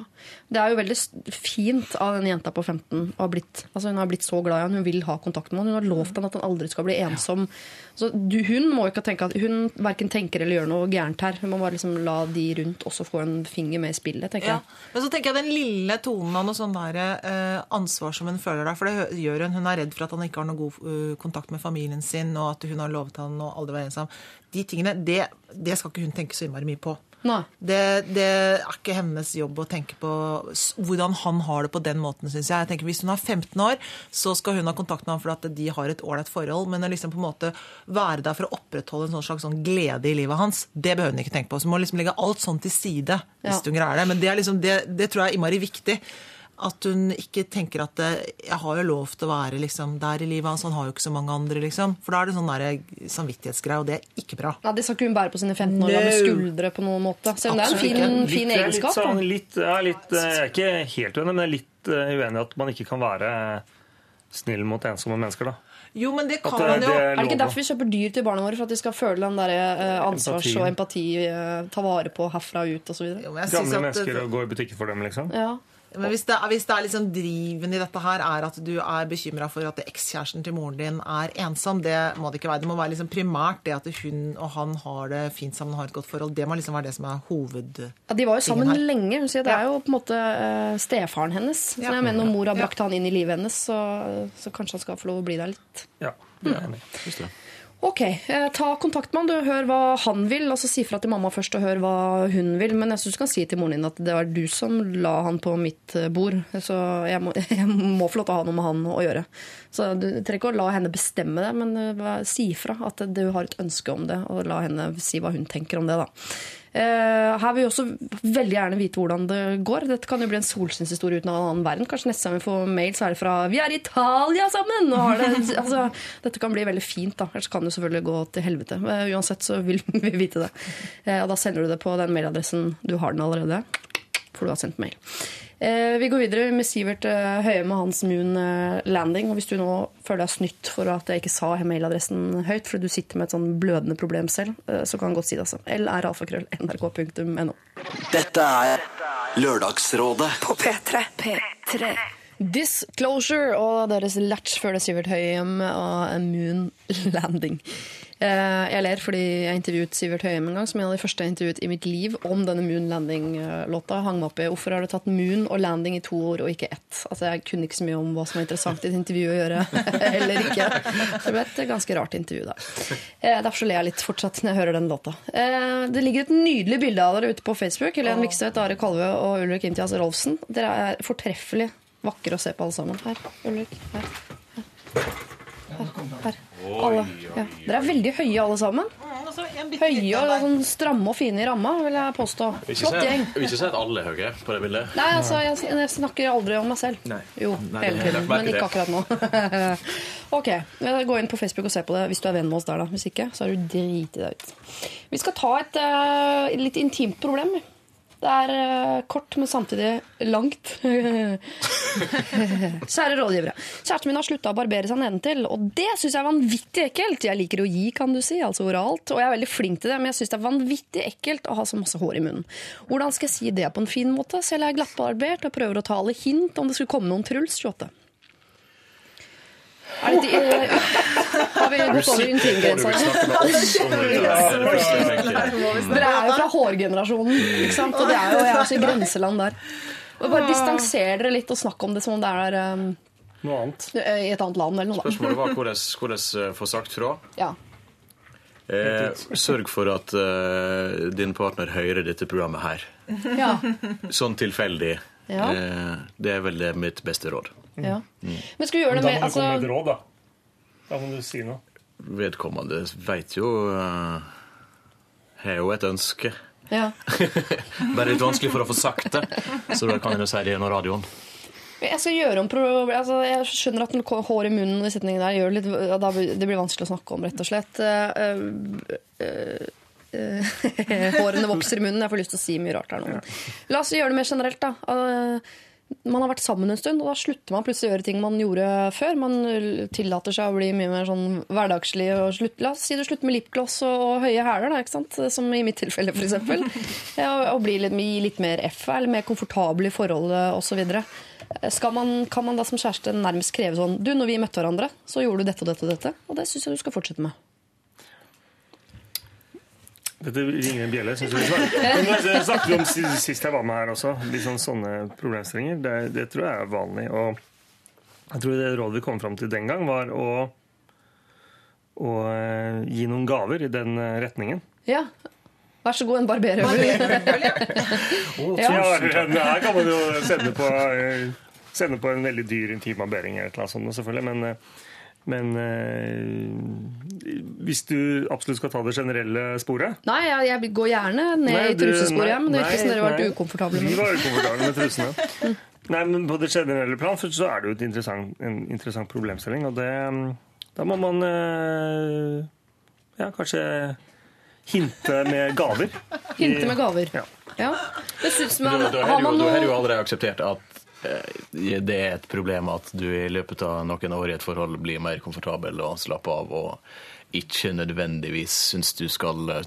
S3: Det er jo veldig fint av den jenta på 15 å ha blitt, altså hun har blitt så glad i han, hun vil ha kontakt med han. Hun har lovt han at han aldri skal bli ensom. Så du, hun må ikke tenke at hun verken tenker eller gjør noe gærent her. Hun må bare liksom la de rundt også få en finger med i spillet, tenker
S7: Ja.
S3: jeg.
S7: Men så tenker jeg den lille tonen av noe sånn der, eh, ansvar som hun føler der. For det gjør hun. Hun er redd for at han ikke har noe god uh, kontakt med familien sin, og at hun har lovet han å aldri være ensom. De tingene, det, det skal ikke hun tenke så innmari mye på. Det, det er ikke hennes jobb å tenke på hvordan han har det på den måten, syns jeg. jeg tenker, hvis hun er 15 år, så skal hun ha kontakt med ham for at de har et ålreit forhold. Men liksom på en måte være der for å opprettholde en sånn slags sånn glede i livet hans, det behøver hun ikke tenke på. Så hun må liksom legge alt sånn til side hvis
S3: Ja.
S7: hun greier det. Men det, er liksom, det, det tror jeg er innmari viktig. At hun ikke tenker at det, jeg har jo lov til å være liksom, der i livet hans, han har jo ikke så mange andre, liksom. For da er det sånn der samvittighetsgreie, og det er ikke bra.
S3: Ja, Det skal ikke hun bære på sine 15 år gamle skuldre på noen måte. Selv om det er en fin, fin egenskap.
S8: Litt, sånn, litt, ja, litt, eh, jeg er ikke helt uenig, men jeg er litt eh, uenig i at man ikke kan være snill mot ensomme mennesker. da.
S7: Jo, men det kan
S8: det,
S7: man jo.
S8: det
S3: Er det ikke derfor vi kjøper dyr til barna våre? For at de skal føle den der eh, ansvars-
S8: Empati.
S3: og empati, eh, ta vare på herfra og ut osv.?
S8: Gamle mennesker og gå i butikken for dem, liksom.
S3: Ja.
S7: Men hvis det, er- hvis det er liksom driven i dette her, er at du er bekymra for at ekskjæresten til moren din er ensom, det må det ikke være. Det må være liksom primært det at hun og han har det fint sammen og har et godt forhold. Det må liksom være det som er hoved...
S3: Ja, De var jo sammen
S7: her.
S3: lenge. Hun sier Det er jo på en måte eh, stefaren hennes. Så
S7: Ja.
S3: jeg mener Når mor har
S7: Ja.
S3: brakt han inn i livet hennes, så, så kanskje han skal få lov å bli der litt.
S8: Ja, det er enig. i.
S3: Ok, eh, Ta kontakt med han, du, hør hva han vil. Altså Si fra til mamma først og hør hva hun vil. Men jeg syns du kan si til moren din at det var du som la han på mitt eh, bord. Så jeg må, jeg må få lov til å ha noe med han å gjøre. Så Du trenger ikke å la henne bestemme det, men eh, si fra at du har et ønske om det. Og la henne si hva hun tenker om det. da. Eh, her vil vi også veldig gjerne vite hvordan det går. Dette kan jo bli en solskinnshistorie uten en annen verden. Kanskje neste gang vi får mail, så er det fra 'Vi er i Italia sammen!' Og har det, altså, dette kan bli veldig fint. da. Ellers kan det selvfølgelig gå til helvete. Eh, uansett så vil vi vite det. Eh, og da sender du det på den mailadressen. Du har den allerede, for du har sendt mail. Eh, vi går videre med Sivert eh, Høie med hans Moon eh, Landing. og Hvis du nå føler deg snytt for at jeg ikke sa mailadressen høyt, fordi du sitter med et sånn blødende problem selv, så kan jeg godt si det. altså. lralfakrøll.nrk.no.
S1: Dette er Lørdagsrådet
S2: På P3. P3.
S3: Disclosure og deres latch før det Sivert Høyem og Moon Landing. Eh, Jeg ler fordi jeg intervjuet Sivert Høyem en gang, som en av de første jeg intervjuet i mitt liv om denne Moon Landing-låta. Hang meg opp i hvorfor har du tatt Moon og Landing i to ord og ikke ett. Altså Jeg kunne ikke så mye om hva som var interessant i et intervju å gjøre, eller ikke. Det ble et ganske rart intervju, da. Eh, Derfor så ler jeg litt fortsatt når jeg hører den låta. Eh, Det ligger et nydelig bilde av dere ute på Facebook. Helen Vikstvedt, Are Kalve og Ulrik Imtias Rolfsen. Dere er fortreffelig vakre å se på alle sammen. Her, Ulrik. Her. Her. Her. Alle. Ja. Dere er veldig høye alle sammen. Høye og sånn stramme og fine i ramma, vil jeg påstå. Flott gjeng.
S9: vil ikke si at alle er høye på det bildet.
S3: Nei, altså, jeg, jeg snakker aldri om meg selv.
S9: Nei.
S3: Jo,
S9: Nei,
S3: hele tiden, men ikke akkurat nå. ok, gå inn på Facebook og se på det hvis du er venn med oss der. da. Hvis ikke, så er du drit i deg ut. Vi skal ta et uh, litt intimt problem. Det er eh, kort, men samtidig langt. Kjære rådgivere. Kjæresten min har slutta å barbere seg nedentil, og det syns jeg er vanvittig ekkelt. Jeg liker å gi, kan du si, altså oralt, og jeg er veldig flink til det, men jeg syns det er vanvittig ekkelt å ha så masse hår i munnen. Hvordan skal jeg si det på en fin måte? Selv er jeg glattbarbert og prøver å ta alle hint om det skulle komme noen Truls 28. Er det, eh, har vi gått over intimgrensa? Dere er jo fra hårgenerasjonen, ikke sant? og det er jo, jeg er også i grenseland der. Bare Distanser dere litt og snakk om det som om det er um,
S8: Noe annet.
S3: i et annet land eller noe. da.
S9: Spørsmålet var hvordan, hvordan eh, få sagt fra.
S3: Ja.
S9: Eh, sørg for at eh, din partner hører dette programmet her.
S3: Ja.
S9: Sånn tilfeldig.
S3: Ja.
S9: Eh, det er vel det mitt beste råd.
S3: Ja. Men skal vi gjøre
S8: Da må
S3: du
S8: du komme med et
S3: altså,
S8: råd, da. Da må du si noe.
S9: Vedkommende veit jo uh, Har jo et ønske.
S3: ja.
S9: Bare litt vanskelig for å få sagt det. Så da kan jeg jo si det gjennom radioen.
S3: Jeg skal gjøre om altså, Jeg skjønner at den hår i munnen i setningen der gjør det litt, da det blir vanskelig å snakke om, rett og slett. Uh, uh, eh, Hårene vokser i munnen. Jeg får lyst til å si mye rart her nå. La oss gjøre det mer generelt, da. Man har vært sammen en stund, og da slutter man plutselig å gjøre ting man gjorde før. Man tillater seg å bli mye mer sånn hverdagslig. Og slutt, la oss si du slutter med lipgloss og, og høye hæler, som i mitt tilfelle f.eks. Ja, og, bli litt, gi litt mer F, eller mer komfortabel i forholdet osv. Man, kan man da som kjæreste nærmest kreve sånn Du, når vi møtte hverandre, så gjorde du dette og dette og dette. Og det syns jeg du skal fortsette med.
S8: Dette ringer en bjelle. Synes jeg. Men det snakket vi om sist jeg var med her også. Litt sånn, sånne problemstillinger. Det, det tror jeg er vanlig. Og jeg tror det rådet vi kom fram til den gang, var å, å eh, gi noen gaver i den eh, retningen.
S3: Ja. Vær så god, en barberhøvel.
S8: Ja, her kan man jo sende på, eh, sende på en veldig dyr intimbarbering eller noe sånt, selvfølgelig. Men, eh, men eh, hvis du absolutt skal ta det generelle sporet
S3: Nei, jeg, jeg går gjerne ned
S8: Nei,
S3: i
S8: du-
S3: trusesporet,
S8: nei,
S3: men det virker som
S8: nei,
S3: dere har vært ukomfortable
S8: Vi
S3: med
S8: var ukomfortable med trusene. Nei, men På det generelle plan så er det jo et interessant, en interessant problemstilling. Og det, da må man eh, ja, kanskje hinte med gaver.
S3: Hinte med gaver.
S8: Ja.
S3: Ja. Det synes man,
S9: da,
S3: har
S9: har
S3: man
S9: du, da har du allerede akseptert at det er et problem at du i løpet av noen år i et forhold blir mer komfortabel og slapper av og ikke nødvendigvis syns du skal eh,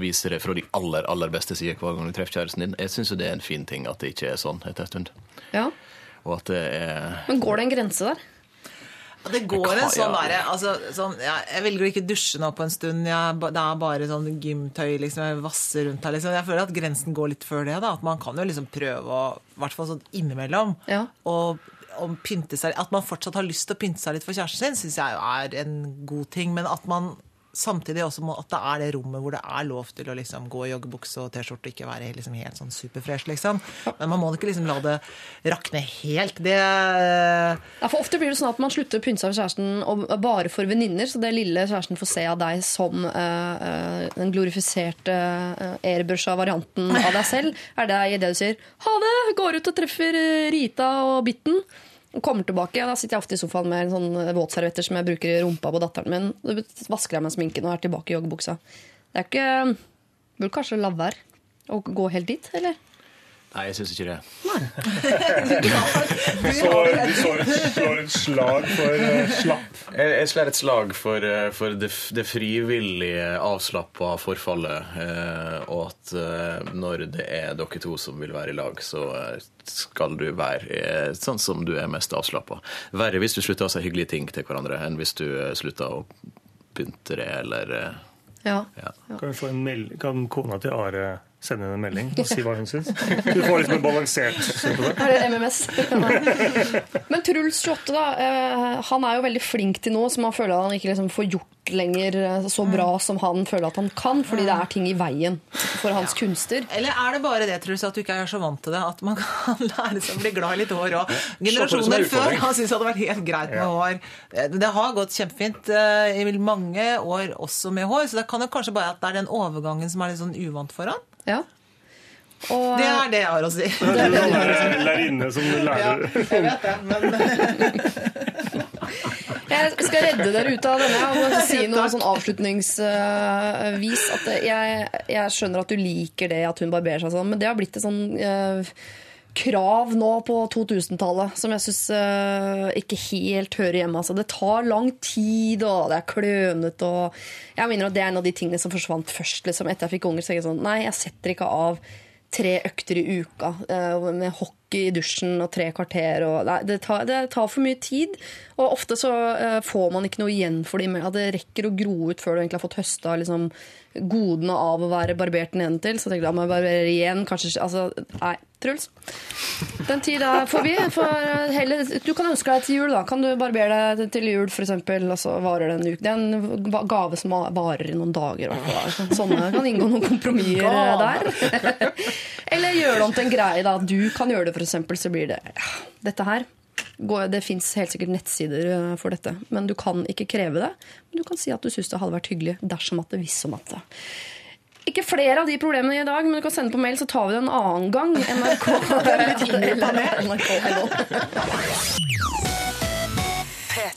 S9: vise det fra de aller aller beste sider hver gang du treffer kjæresten din. Jeg syns jo det er en fin ting at det ikke er sånn etter en stund.
S3: ja.
S9: Og at det er
S3: Men går det en grense der?
S7: Det går en sånn derre altså, sånn, ja, Jeg velger å ikke dusje nå på en stund. Jeg, det er bare sånn gymtøy. Liksom, jeg vasser rundt her. Liksom. Jeg føler at grensen går litt før det. Da. At man kan jo liksom prøve å, i hvert fall sånn innimellom,
S3: Ja.
S7: og, og pynte seg At man fortsatt har lyst til å pynte seg litt for kjæresten sin, syns jeg er en god ting. Men at man samtidig også må, at det er det rommet hvor det er lov til å liksom gå i joggebukse og T-skjorte og ikke være liksom helt sånn superfresh, liksom. Men man må ikke liksom la det rakne helt. Det
S3: Ja, for Ofte blir det sånn at man slutter å pynte seg for kjæresten og bare for venninner, så det lille kjæresten får se av deg som eh, eh, den glorifiserte uh, airbrusha varianten av deg selv, er det i det du sier 'ha det', går ut og treffer eh, Rita og Bitten. Kommer tilbake, Da sitter jeg ofte i sofaen med en sånn våtservietter som jeg bruker i rumpa på datteren min. Så vasker jeg meg sminken og er tilbake i joggebuksa. Det er ikke Burde kanskje la være å gå helt dit, eller?
S9: Nei, jeg syns ikke det.
S8: Så du slår et, et slag for uh, slapp.
S9: Jeg, jeg slår et slag for, eh, for det, det frivillige, avslappa forfallet. Uh, og at uh, når det er dere to som vil være i lag, så skal du være sånn som du er mest avslappa. Verre hvis du slutter å si hyggelige ting til hverandre, enn hvis du slutter å pynte det eller
S3: Ja.
S9: ja.
S8: Kan, vi få en meld kan kona til Are sende henne en melding og si hva hun syns? Du får liksom en balansert syn på det.
S3: Er det MMS? Men Truls 28, da. eh, Han er jo veldig flink til noe som han føler at han ikke liksom får gjort lenger eh, så bra som han føler at han kan, fordi det er ting i veien for hans kunster.
S7: Eller er det bare det, Truls, at du ikke er så vant til det? At man kan lære seg å bli glad i litt hår òg. Generasjoner før
S8: han
S7: har syntes det hadde vært helt greit med hår. Det har gått kjempefint eh, i mange år også med hår, så det kan jo kanskje bare at det er den overgangen som er litt sånn uvant for han.
S3: Ja. Og,
S7: Det er det jeg har å si.
S8: Det er en lærer- lærerinne som
S7: Ja,
S8: lærer
S7: jeg vet det, men
S3: Jeg skal redde dere ut av denne og si noe sånn avslutningsvis. At jeg, jeg skjønner at du liker det at hun barberer seg sånn, men det har blitt et sånn eh, krav nå på 2000-tallet som jeg syns ikke helt hører hjemme. Altså, det tar lang tid, og det er klønete. Jeg mener at det er en av de tingene som forsvant først. Liksom. Etter jeg fikk unger, så jeg sånn Nei, jeg setter ikke av tre økter i uka uh, med hockey i dusjen og tre kvarter. Og, nei, det, tar, det tar for mye tid, og ofte så uh, får man ikke noe igjen for dem. men Det rekker å gro ut før du egentlig har fått høsta liksom, godene av å være barbert nedentil. Så tenkte jeg må jeg barbere igjen. Kanskje, altså, nei, Truls. Den tida er forbi. For heller, du kan ønske deg til jul. da Kan du barbere deg til jul, f.eks., og så varer det en uke. Det er en gave som varer i noen dager. i. Sånne kan inngå noen kompromisser der. Eller gjøre det om til en greie. da Du kan gjøre det, f.eks., så blir det Dette her går, Det fins helt sikkert nettsider eh, for dette, men du kan ikke kreve det. Men du kan si at du syns det hadde vært hyggelig dersom at det hvis om at det. Ikke flere av de problemene i dag, men du kan sende på mail, så tar vi det en annen gang. NRK.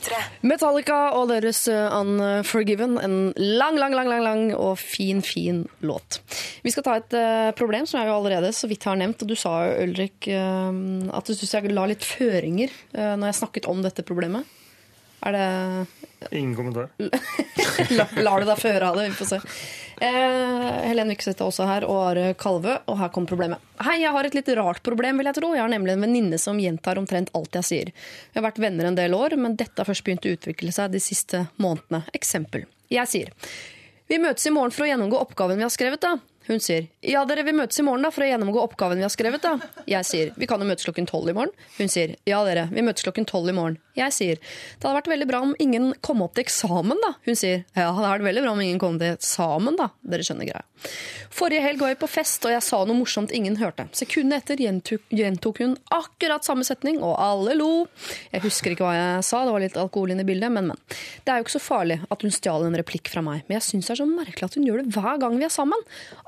S3: NRK.
S2: P3.
S3: Metallica og deres uh, Unforgiven. En lang, lang, lang, lang, lang og fin, fin låt. Vi skal ta et uh, problem som jeg jo allerede så vidt har nevnt. og Du sa jo, Ulrik, uh, at du syns jeg la litt føringer når jeg snakket om dette problemet. Er det
S8: Ingen kommentar.
S3: La, lar du deg føre av det? Vi får se. Eh, Helen Vykseth er også her, og Are Kalvø. Og her kommer problemet. Hei, jeg har et litt rart problem, vil jeg tro. Jeg har nemlig en venninne som gjentar omtrent alt jeg sier. Vi har vært venner en del år, men dette har først begynt å utvikle seg de siste månedene. Eksempel. Jeg sier Vi møtes i morgen for å gjennomgå oppgaven vi har skrevet, da. Hun sier ja, dere vi møtes i morgen da for å gjennomgå oppgaven vi har skrevet. da. Jeg sier vi kan jo møtes klokken tolv i morgen. Hun sier ja, dere, vi møtes klokken tolv i morgen. Jeg sier det hadde vært veldig bra om ingen kom opp til eksamen, da. Hun sier ja, det hadde vært veldig bra om ingen kom til eksamen, da. Dere skjønner greia. Forrige helg var vi på fest, og jeg sa noe morsomt ingen hørte. Sekundet etter gjentok, hun akkurat samme setning, og alle lo. Jeg husker ikke hva jeg sa, det var litt alkohol inne i bildet, men, men. Det er jo ikke så farlig at hun stjal en replikk fra meg, men jeg syns det er så merkelig at hun gjør det hver gang vi er sammen.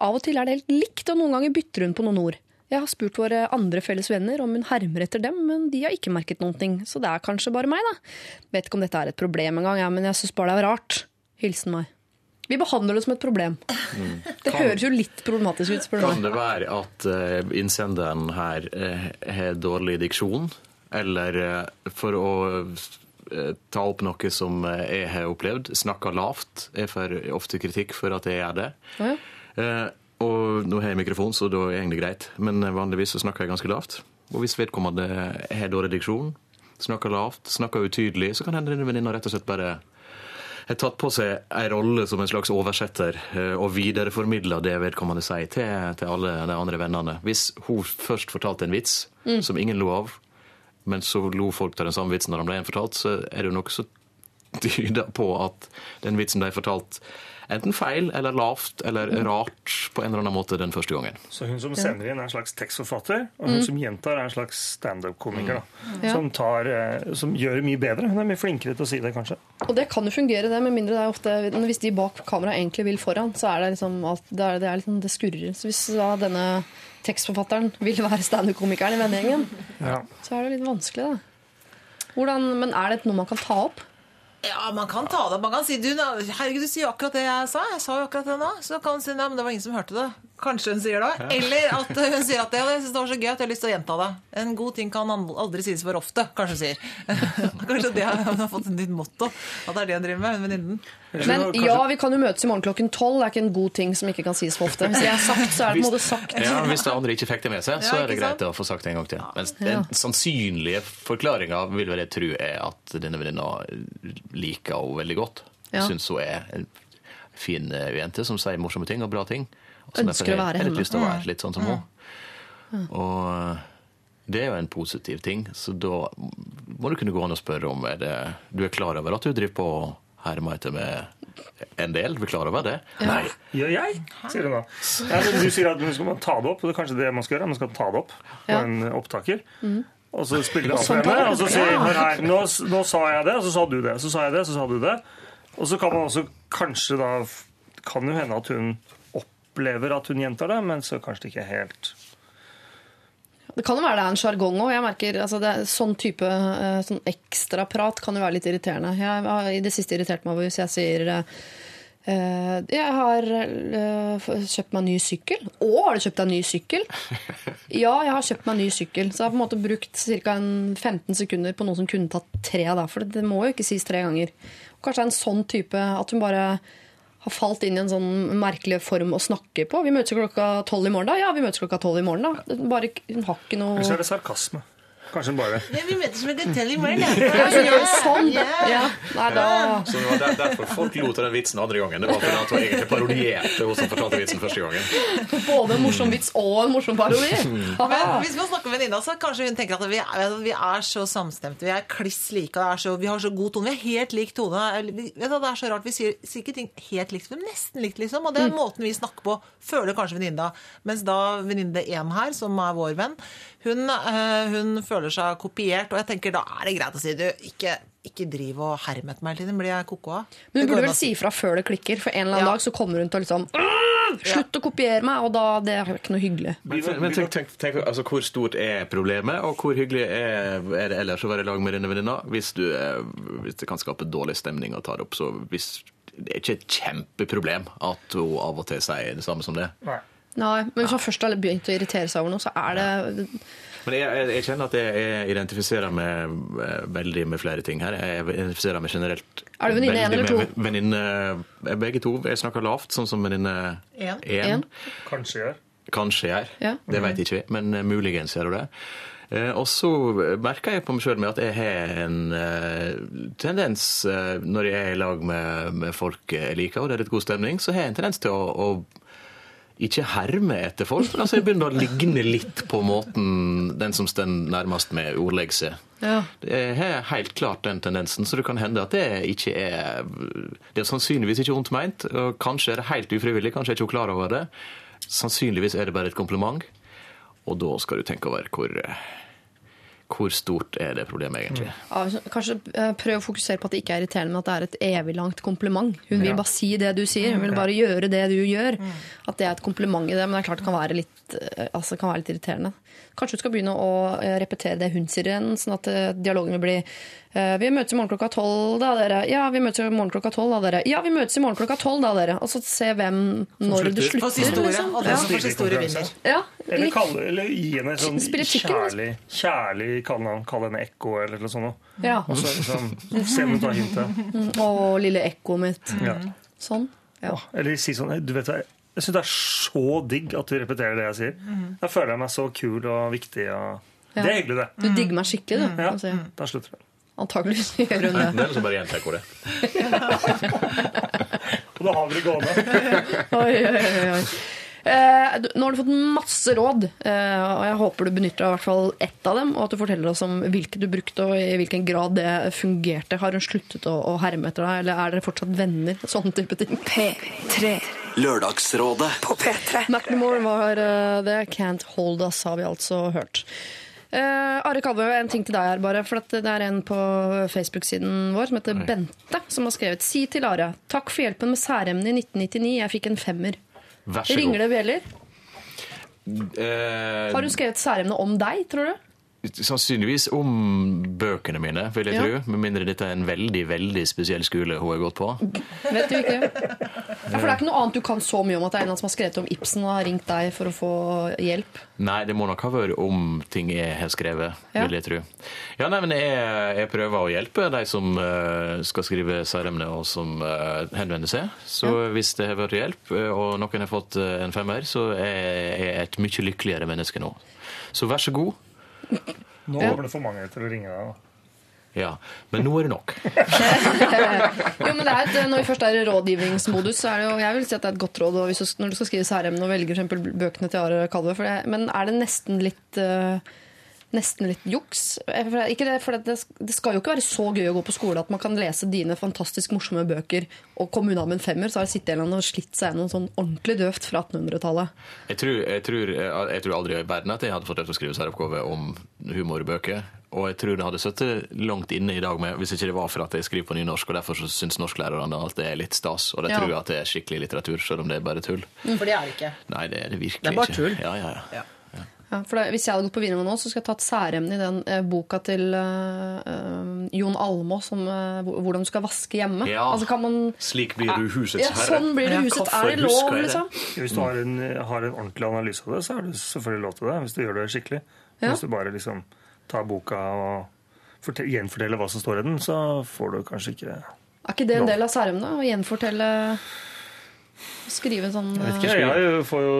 S3: Av og til er det helt likt, og noen ganger bytter hun på noen ord. Jeg har spurt våre andre felles venner om hun hermer etter dem, men de har ikke merket noen ting, så det er kanskje bare meg, da. Vet ikke om dette er et problem engang, ja, men jeg syns bare det er rart. Hilsen meg. Vi behandler det som et problem. Det høres jo litt problematisk ut, spør du
S9: Kan det være at eh, innsenderen her eh, har dårlig diksjon? Eller eh, for å ta opp noe som jeg har opplevd, snakker lavt. Jeg får ofte kritikk for at jeg gjør det.
S3: Ja, ja.
S9: Eh, og nå har jeg mikrofon, så da er det egentlig greit. Men eh, vanligvis så snakker jeg ganske lavt. Og hvis vedkommende har dårlig diksjon, snakker lavt, snakker utydelig, så kan hende denne venninna rett og slett bare har tatt på seg en rolle som en slags oversetter eh, og videreformidler det vedkommende sier til, til alle de andre vennene. Hvis hun først fortalte en vits som ingen lo av, men så lo folk av den samme vitsen når den ble gjenfortalt, så er det jo noe som tyder på at den vitsen de fortalt enten feil eller lavt eller rart på en eller annen måte den første gangen.
S8: Så hun som sender inn er en slags tekstforfatter, og hun som gjentar er en slags standup-komiker. Mm.
S3: Ja.
S8: Som, tar, eh, som gjør det mye bedre. Hun er mye flinkere til å si det, kanskje.
S3: Og det kan jo fungere, det, med mindre det er ofte Hvis de bak kamera egentlig vil foran, så er det liksom alt, det, er, det, er liksom, det skurrer. Så hvis da denne tekstforfatteren vil være standup-komikeren i vennegjengen,
S8: Ja.
S3: så er det litt vanskelig, da. Hvordan, men er det noe man kan ta opp?
S7: Ja, man kan ta det. Man kan si du, herregud, du sier akkurat det jeg sa. Jeg sa jo akkurat det nå. Så kan du si nei, men det var ingen som hørte det. Kanskje hun sier det. Eller at hun sier at det, jeg synes det var så gøy at jeg har lyst til å gjenta det. En god ting kan aldri sies for ofte, kanskje hun sier. Kanskje det har hun har fått et nytt motto. At det er det hun driver med, hun venninnen.
S3: Men ja, vi kan jo møtes i morgen klokken tolv. Det er ikke en god ting som ikke kan sies for ofte. Hvis jeg har sagt, så er det på en måte sagt.
S9: Ja, Hvis det andre ikke fikk det med seg, så er det greit å få sagt det en gang til. Men den sannsynlige forklaringa vil vel jeg tro er at denne venninna liker henne veldig godt.
S3: Ja.
S9: Syns hun er en fin eh, jente som sier morsomme ting og bra ting. Og
S3: Ønsker å være
S9: har litt
S3: henne.
S9: lyst til å være litt sånn som hun. Og eh, det er jo en positiv ting, så da må du kunne gå an og spørre om er det, du er klar over at du driver på og hermer etter med en del. Du er klar over det? Nei.
S8: Gjør jeg? sier hun da. Ja, du sier at nå skal man ta det opp, og det er kanskje det man skal gjøre. Man skal ta det opp på
S3: Ja.
S8: en opptaker. Og så spiller det av
S3: sånn
S8: for henne, og så sier hun her, nå, nå sa jeg det, og så sa du det. Så sa jeg det, så sa du det. Og så kan man også kanskje da Kan jo hende at hun opplever at hun gjentar det, men så kanskje det ikke helt
S3: Det kan jo være det er en sjargong òg. Altså det Sånn type eh, sånn ekstraprat kan jo være litt irriterende. Jeg har i det siste irritert meg over hvis jeg sier eh, eh, jeg har eh, kjøpt meg ny sykkel. Å, har du kjøpt deg ny sykkel? Ja, jeg har kjøpt meg ny sykkel. Så jeg har på en måte brukt ca. 15 sekunder på noe som kunne tatt tre. Da, for det må jo ikke sies tre ganger. Kanskje det er en sånn type at hun bare har falt inn i en sånn merkelig form å snakke på. Vi møtes klokka tolv i morgen, da. Ja, vi møtes klokka tolv i morgen, da. Bare, har ikke noe
S8: Eller så er det sarkasme. Kanskje hun bare
S7: vi møtes med detalj i morgen,
S3: det sånn. Ja. Nei, da
S9: Så det var der, derfor folk lo til den vitsen andre gangen. Det var fordi at hun egentlig parodierte hun som fortalte vitsen første gangen.
S3: Både en morsom vits og en morsom parodi.
S7: Men hvis man snakker med venninna, så kanskje hun tenker at vi er, vi er så samstemte. Vi er kliss like. og er så, vi har så god tone. Vi har helt lik tone. Vi- det er så rart. Vi sier, sier ikke ting helt likt, men nesten likt, liksom. Og det er måten vi snakker på, føler kanskje venninna. Mens da venninne én her, som er vår venn, hun, eh, hun føler seg kopiert. Og jeg tenker da er det greit å si du, ikke, ikke driv og herm etter meg hele tiden. Blir jeg koko av?
S3: Men hun burde vel si ifra før det klikker, for en eller annen
S7: Ja.
S3: dag så kommer hun til å liksom «Åh, Slutt å kopiere meg! Og da, det er ikke noe hyggelig.
S9: Men, men tenk, tenk, tenk altså, hvor stort er problemet, og hvor hyggelig er, er det ellers å være i lag med denne venninna? Hvis, du, eh, hvis det kan skape dårlig stemning å ta det opp, så hvis, det er ikke et kjempeproblem at hun av og til sier det samme som det.
S8: Nei.
S3: Nei, men hvis man først har begynt å irritere seg over noe, så er det
S9: Men jeg, jeg, jeg kjenner at jeg, jeg identifiserer meg eh, veldig med flere ting her. Jeg identifiserer meg generelt
S3: Er du venninne én eller to?
S9: Venninne eh, begge to. Jeg snakker lavt, sånn som venninne
S7: En.
S9: én.
S8: Kanskje gjør.
S9: Kanskje gjør.
S3: Ja.
S9: Det vet ikke vi, men eh, muligens gjør hun det. Eh, Og så merker jeg på meg sjøl med at jeg har en tendens når jeg er i lag med, med folk jeg liker, og det er litt god stemning, så har jeg en tendens til å, å ikke herme etter folk. men Altså jeg begynner å ligne litt på måten den som står nærmest med, ordlegger seg.
S3: Ja.
S9: Jeg har helt klart den tendensen, så det kan hende at det ikke er Det er sannsynligvis ikke vondt meint, og kanskje er det helt ufrivillig, kanskje er ikke hun klar over det. Sannsynligvis er det bare et kompliment, og da skal du tenke over hvor, hvor stort er det problemet egentlig.
S3: Ja, Kanskje eh, prøv å fokusere på at det ikke er irriterende, men at det er et evig langt kompliment. Hun vil bare si det du sier, hun vil bare gjøre det du gjør. At det er et kompliment i det, men det er klart det kan være litt, eh, altså, kan være litt irriterende. Kanskje du skal begynne å eh, repetere det hun sier igjen, sånn at eh, dialogen vil bli eh, Vi møtes i morgen klokka tolv, da, dere. Ja, vi møtes i morgen klokka tolv, da, dere. Ja, vi møtes i morgen klokka tolv, da, dere. Og så se hvem når du
S8: slutter.
S7: Historie,
S3: liksom.
S7: og den som
S8: store
S7: vinner.
S3: Ja,
S8: Eller, kalle, eller gi henne et sånn kjærlig, kjærlig kallenavn. Kall henne Ekko eller noe sånt.
S3: ja.
S8: Og så liksom, se om hun tar hintet.
S3: Å, lille ekkoet mitt.
S8: Ja.
S3: Sånn. Ja.
S8: Eller si sånn Du vet hva, jeg syns det er så digg at du repeterer det jeg sier. Da føler jeg meg så kul og viktig. Og...
S3: Ja.
S8: Det er hyggelig, det.
S3: Du digger meg skikkelig, du.
S8: Ja,
S3: si.
S8: Da slutter det.
S3: Antakeligvis gjør hun det.
S9: Det er noe bare gjentar hvor det
S8: Og da har vi det gående.
S3: Oi, oi, oi. Eh, nå har du fått masse råd, eh, og jeg håper du benytter deg av i hvert fall ett av dem, og at du forteller oss om hvilke du brukte, og i hvilken grad det fungerte. Har hun sluttet å, å herme etter deg, eller er dere fortsatt venner? Sånne type ting.
S2: P3
S1: Lørdagsrådet.
S2: på P3.
S3: Macklemore var uh, det. Can't Hold Us, har vi altså hørt. Uh, Are Kalvø, en ting til deg her, bare. For at det er en på Facebook-siden vår som heter Bente, som har skrevet Si til Are. Takk for hjelpen med særemnet i 1999. Jeg fikk en femmer.
S9: Vær så god.
S3: Ringer det bjeller?
S9: Uh,
S3: Har hun skrevet særemne om deg, tror du?
S9: Sannsynligvis om bøkene mine, vil jeg
S3: Ja.
S9: tro. Med mindre dette er en veldig veldig spesiell skole hun har gått på.
S3: Vet du ikke? Ja, for det er ikke noe annet du kan så mye om at det er en som har skrevet om Ibsen og har ringt deg for å få hjelp.
S9: Nei, det må nok ha vært om ting jeg har skrevet,
S3: Ja.
S9: vil jeg tro. Ja, nei, men jeg, jeg prøver å hjelpe de som uh, skal skrive særemne og som uh, henvender seg. Så hvis det har vært hjelp, eh, og noen har fått en femmer, så er jeg et mye lykkeligere menneske nå. Så vær så god.
S8: Nå var det for mange til å ringe deg. da.
S9: Ja, men nå er det nok.
S3: Jo, men det er et, Når vi først er i rådgivningsmodus, så er det jo, jeg vil si at det er et godt råd og hvis du, når du skal skrive særemne og velger for bøkene til Are Kalve. Det, men er det nesten litt eh, Nesten litt juks? Eh, det, ikke det, for det, det skal jo ikke være så gøy å gå på skole at man kan lese dine fantastisk morsomme bøker og komme unna med en femmer. Så har det sittet en eller og slitt seg gjennom sånn ordentlig døvt fra 1800-tallet.
S9: Jeg tror, jeg, jeg tror aldri i verden at jeg hadde fått lov til å skrive særoppgave om humorbøker. Og jeg tror det hadde sittet langt inne i dag med, hvis ikke det var for at jeg skriver på nynorsk, og derfor så syns norsklærerne alt det er litt stas. Og de
S3: Ja.
S9: tror at det er skikkelig litteratur, selv om det er bare tull.
S7: For det er det ikke.
S9: Nei, det er det virkelig ikke.
S7: Det er bare
S9: ikke.
S7: tull.
S9: Ja, ja, ja.
S3: Ja, for da, hvis jeg hadde gått på videregående nå, så skulle jeg tatt særemne i den eh, boka til eh, eh, Jon Almaas om eh, hvordan du skal vaske hjemme.
S9: Ja.
S3: Altså kan man
S9: Slik blir du husets
S3: ja. Sånn blir du
S7: Ja,
S3: huset. Er det lov, liksom?
S8: Hvis du har en, har en ordentlig analyse av det, så er det selvfølgelig lov til det. Hvis du gjør det skikkelig.
S3: Ja.
S8: Hvis du bare liksom tar boka og gjenforteller hva som står i den, så får du kanskje ikke
S3: Er ikke det en del av særemnet? Å gjenfortelle Skrive en sånn
S8: Jeg vet
S3: eh,
S8: ikke, jeg får jo,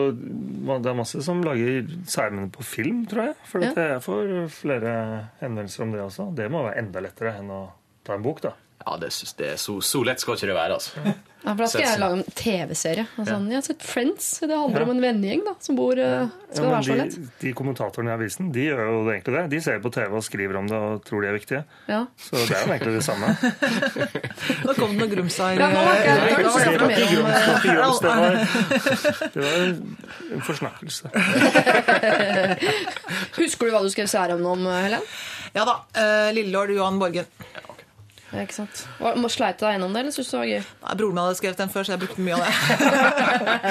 S8: Det er masse som lager særmene på film, tror jeg. For
S3: Ja.
S8: jeg får flere henvendelser om det også. Det må være enda lettere enn å ta en bok, da.
S9: Ja, det, synes- det er så, så lett skal ikke det være, altså.
S3: Ja, for Da skal jeg lage en TV-serie. Altså, ja. jeg har sett Friends. Det handler om en vennegjeng da, som bor eh, Skal det
S8: Ja,
S3: være så lett?
S8: de, de kommentatorene i avisen de gjør jo egentlig det. De ser på TV og skriver om det og tror de er viktige.
S3: Ja.
S8: Så det er jo egentlig det samme.
S7: Nå kom det noe grums her.
S3: Ja, nå ikke
S7: var det
S8: Det var ikke grums, det var,
S7: eh,
S8: det var en, forsnakkelse.
S3: Husker du hva du skrev særemne om, eh, Helen?
S7: Ja da. eh, Lillelord Johan Borgen.
S3: Ja, ikke sant? Hva- Må Sleit du deg gjennom det, eller syns du det var gøy?
S7: Nei, Broren min hadde skrevet den før, så jeg brukte mye av det.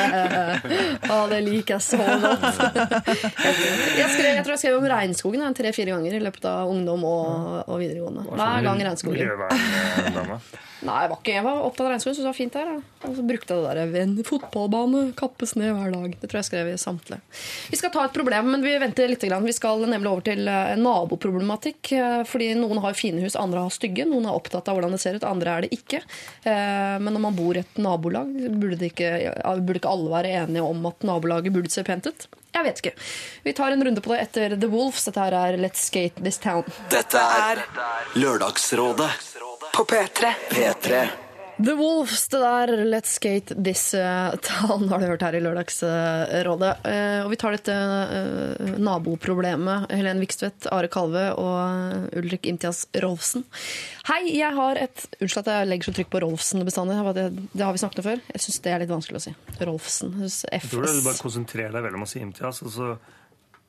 S3: Å, det liker jeg så godt. Jeg, skrev, jeg tror jeg skrev om regnskogen tre-fire ganger i løpet av ungdom og, og videregående. Hver gang regnskogen. Nei, jeg var ikke jeg var opptatt av regnskogen, syntes det var fint der. da. Og så brukte jeg det der en fotballbane kappes ned hver dag. Det tror jeg skrev i samtlige. Vi skal ta et problem, men vi venter litt. Grann. Vi skal nemlig over til eh, naboproblematikk. eh, Fordi noen har fine hus, andre har stygge. Noen er opptatt av hvordan det ser ut, andre er det ikke. Eh, Men når man bor i et nabolag, burde, det ikke, burde ikke alle være enige om at nabolaget burde se pent ut? Jeg vet ikke. Vi tar en runde på det etter The Wolves. Dette her er Let's Skate This Town.
S1: Dette er Lørdagsrådet
S2: På P3.
S1: P3.
S3: The Wolves, det der Let's Skate This eh, Town har du hørt her i Lørdagsrådet. Eh, og vi tar dette eh, naboproblemet. Helen Vikstvedt, Are Kalve og Ulrik Imtias Rolfsen. Hei, jeg har et Unnskyld at jeg legger så trykk på Rolfsen bestandig. Det, det har vi snakket om før. Jeg syns det er litt vanskelig å si. Rolfsen. Jeg
S8: Jeg tror du bare konsentrerer deg veldig om å si Imtias, og så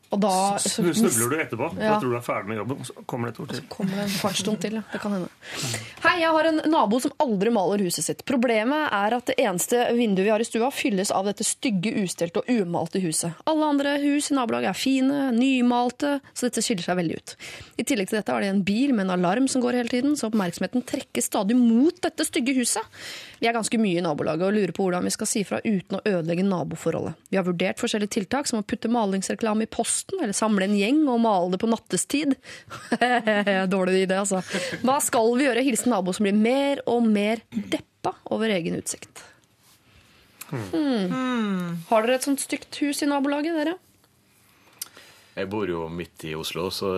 S3: Og da
S8: så, snubler du etterpå.
S3: Ja.
S8: Da tror du er ferdig med jobben, og så kommer det et ord til.
S3: kommer det en fartsdump til. Ja. Det kan hende. Hei, jeg har en nabo som aldri maler huset sitt. Problemet er at det eneste vinduet vi har i stua, fylles av dette stygge, ustelte og umalte huset. Alle andre hus i nabolaget er fine, nymalte, så dette skiller seg veldig ut. I tillegg til dette har de en bil med en alarm som går hele tiden, så oppmerksomheten trekkes stadig mot dette stygge huset. Vi er ganske mye i nabolaget og lurer på hvordan vi skal si fra uten å ødelegge naboforholdet. Vi har vurdert forskjellige tiltak, som å putte malingsreklame i posten, eller samle en gjeng og male det på nattestid. Dårlig idé, altså. Hva skal vi gjøre? Hilsen nabo som blir mer og mer deppa over egen utsikt. Hmm. Har dere et sånt stygt hus i nabolaget, dere?
S9: Jeg bor jo midt i Oslo, så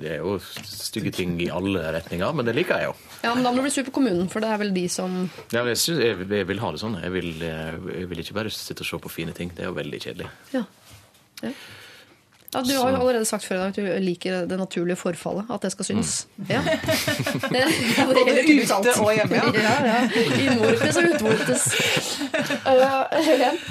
S9: det er jo stygge ting i alle retninger. Men det liker jeg jo.
S3: Ja, men Da må du bli sur på kommunen, for det er vel de som
S9: Ja, men jeg, synes, jeg, jeg vil ha det sånn. Jeg vil, jeg vil ikke bare sitte og se på fine ting. Det er jo veldig kjedelig.
S3: Ja. ja. Ja, Du har jo allerede sagt før i dag at du liker det naturlige forfallet. At det skal synes. Ja. Det, ja, det gjelder.
S7: Ute og hjemme, ja.
S3: ja, ja. Innvortes og utvortes. Uh, Helen?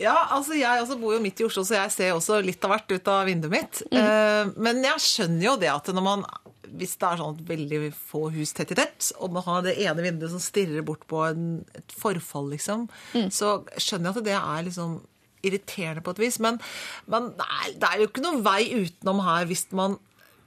S7: Ja, altså Jeg også bor jo midt i Oslo, så jeg ser også litt av hvert ut av vinduet mitt. Mm. Men jeg skjønner jo det at når man hvis det er sånn at veldig få hus tett i tett, og man har det ene vinduet som stirrer bort på en, et forfall, liksom, så skjønner jeg at det er liksom irriterende på et vis. Men, men det, er, det er jo ikke noen vei utenom her hvis man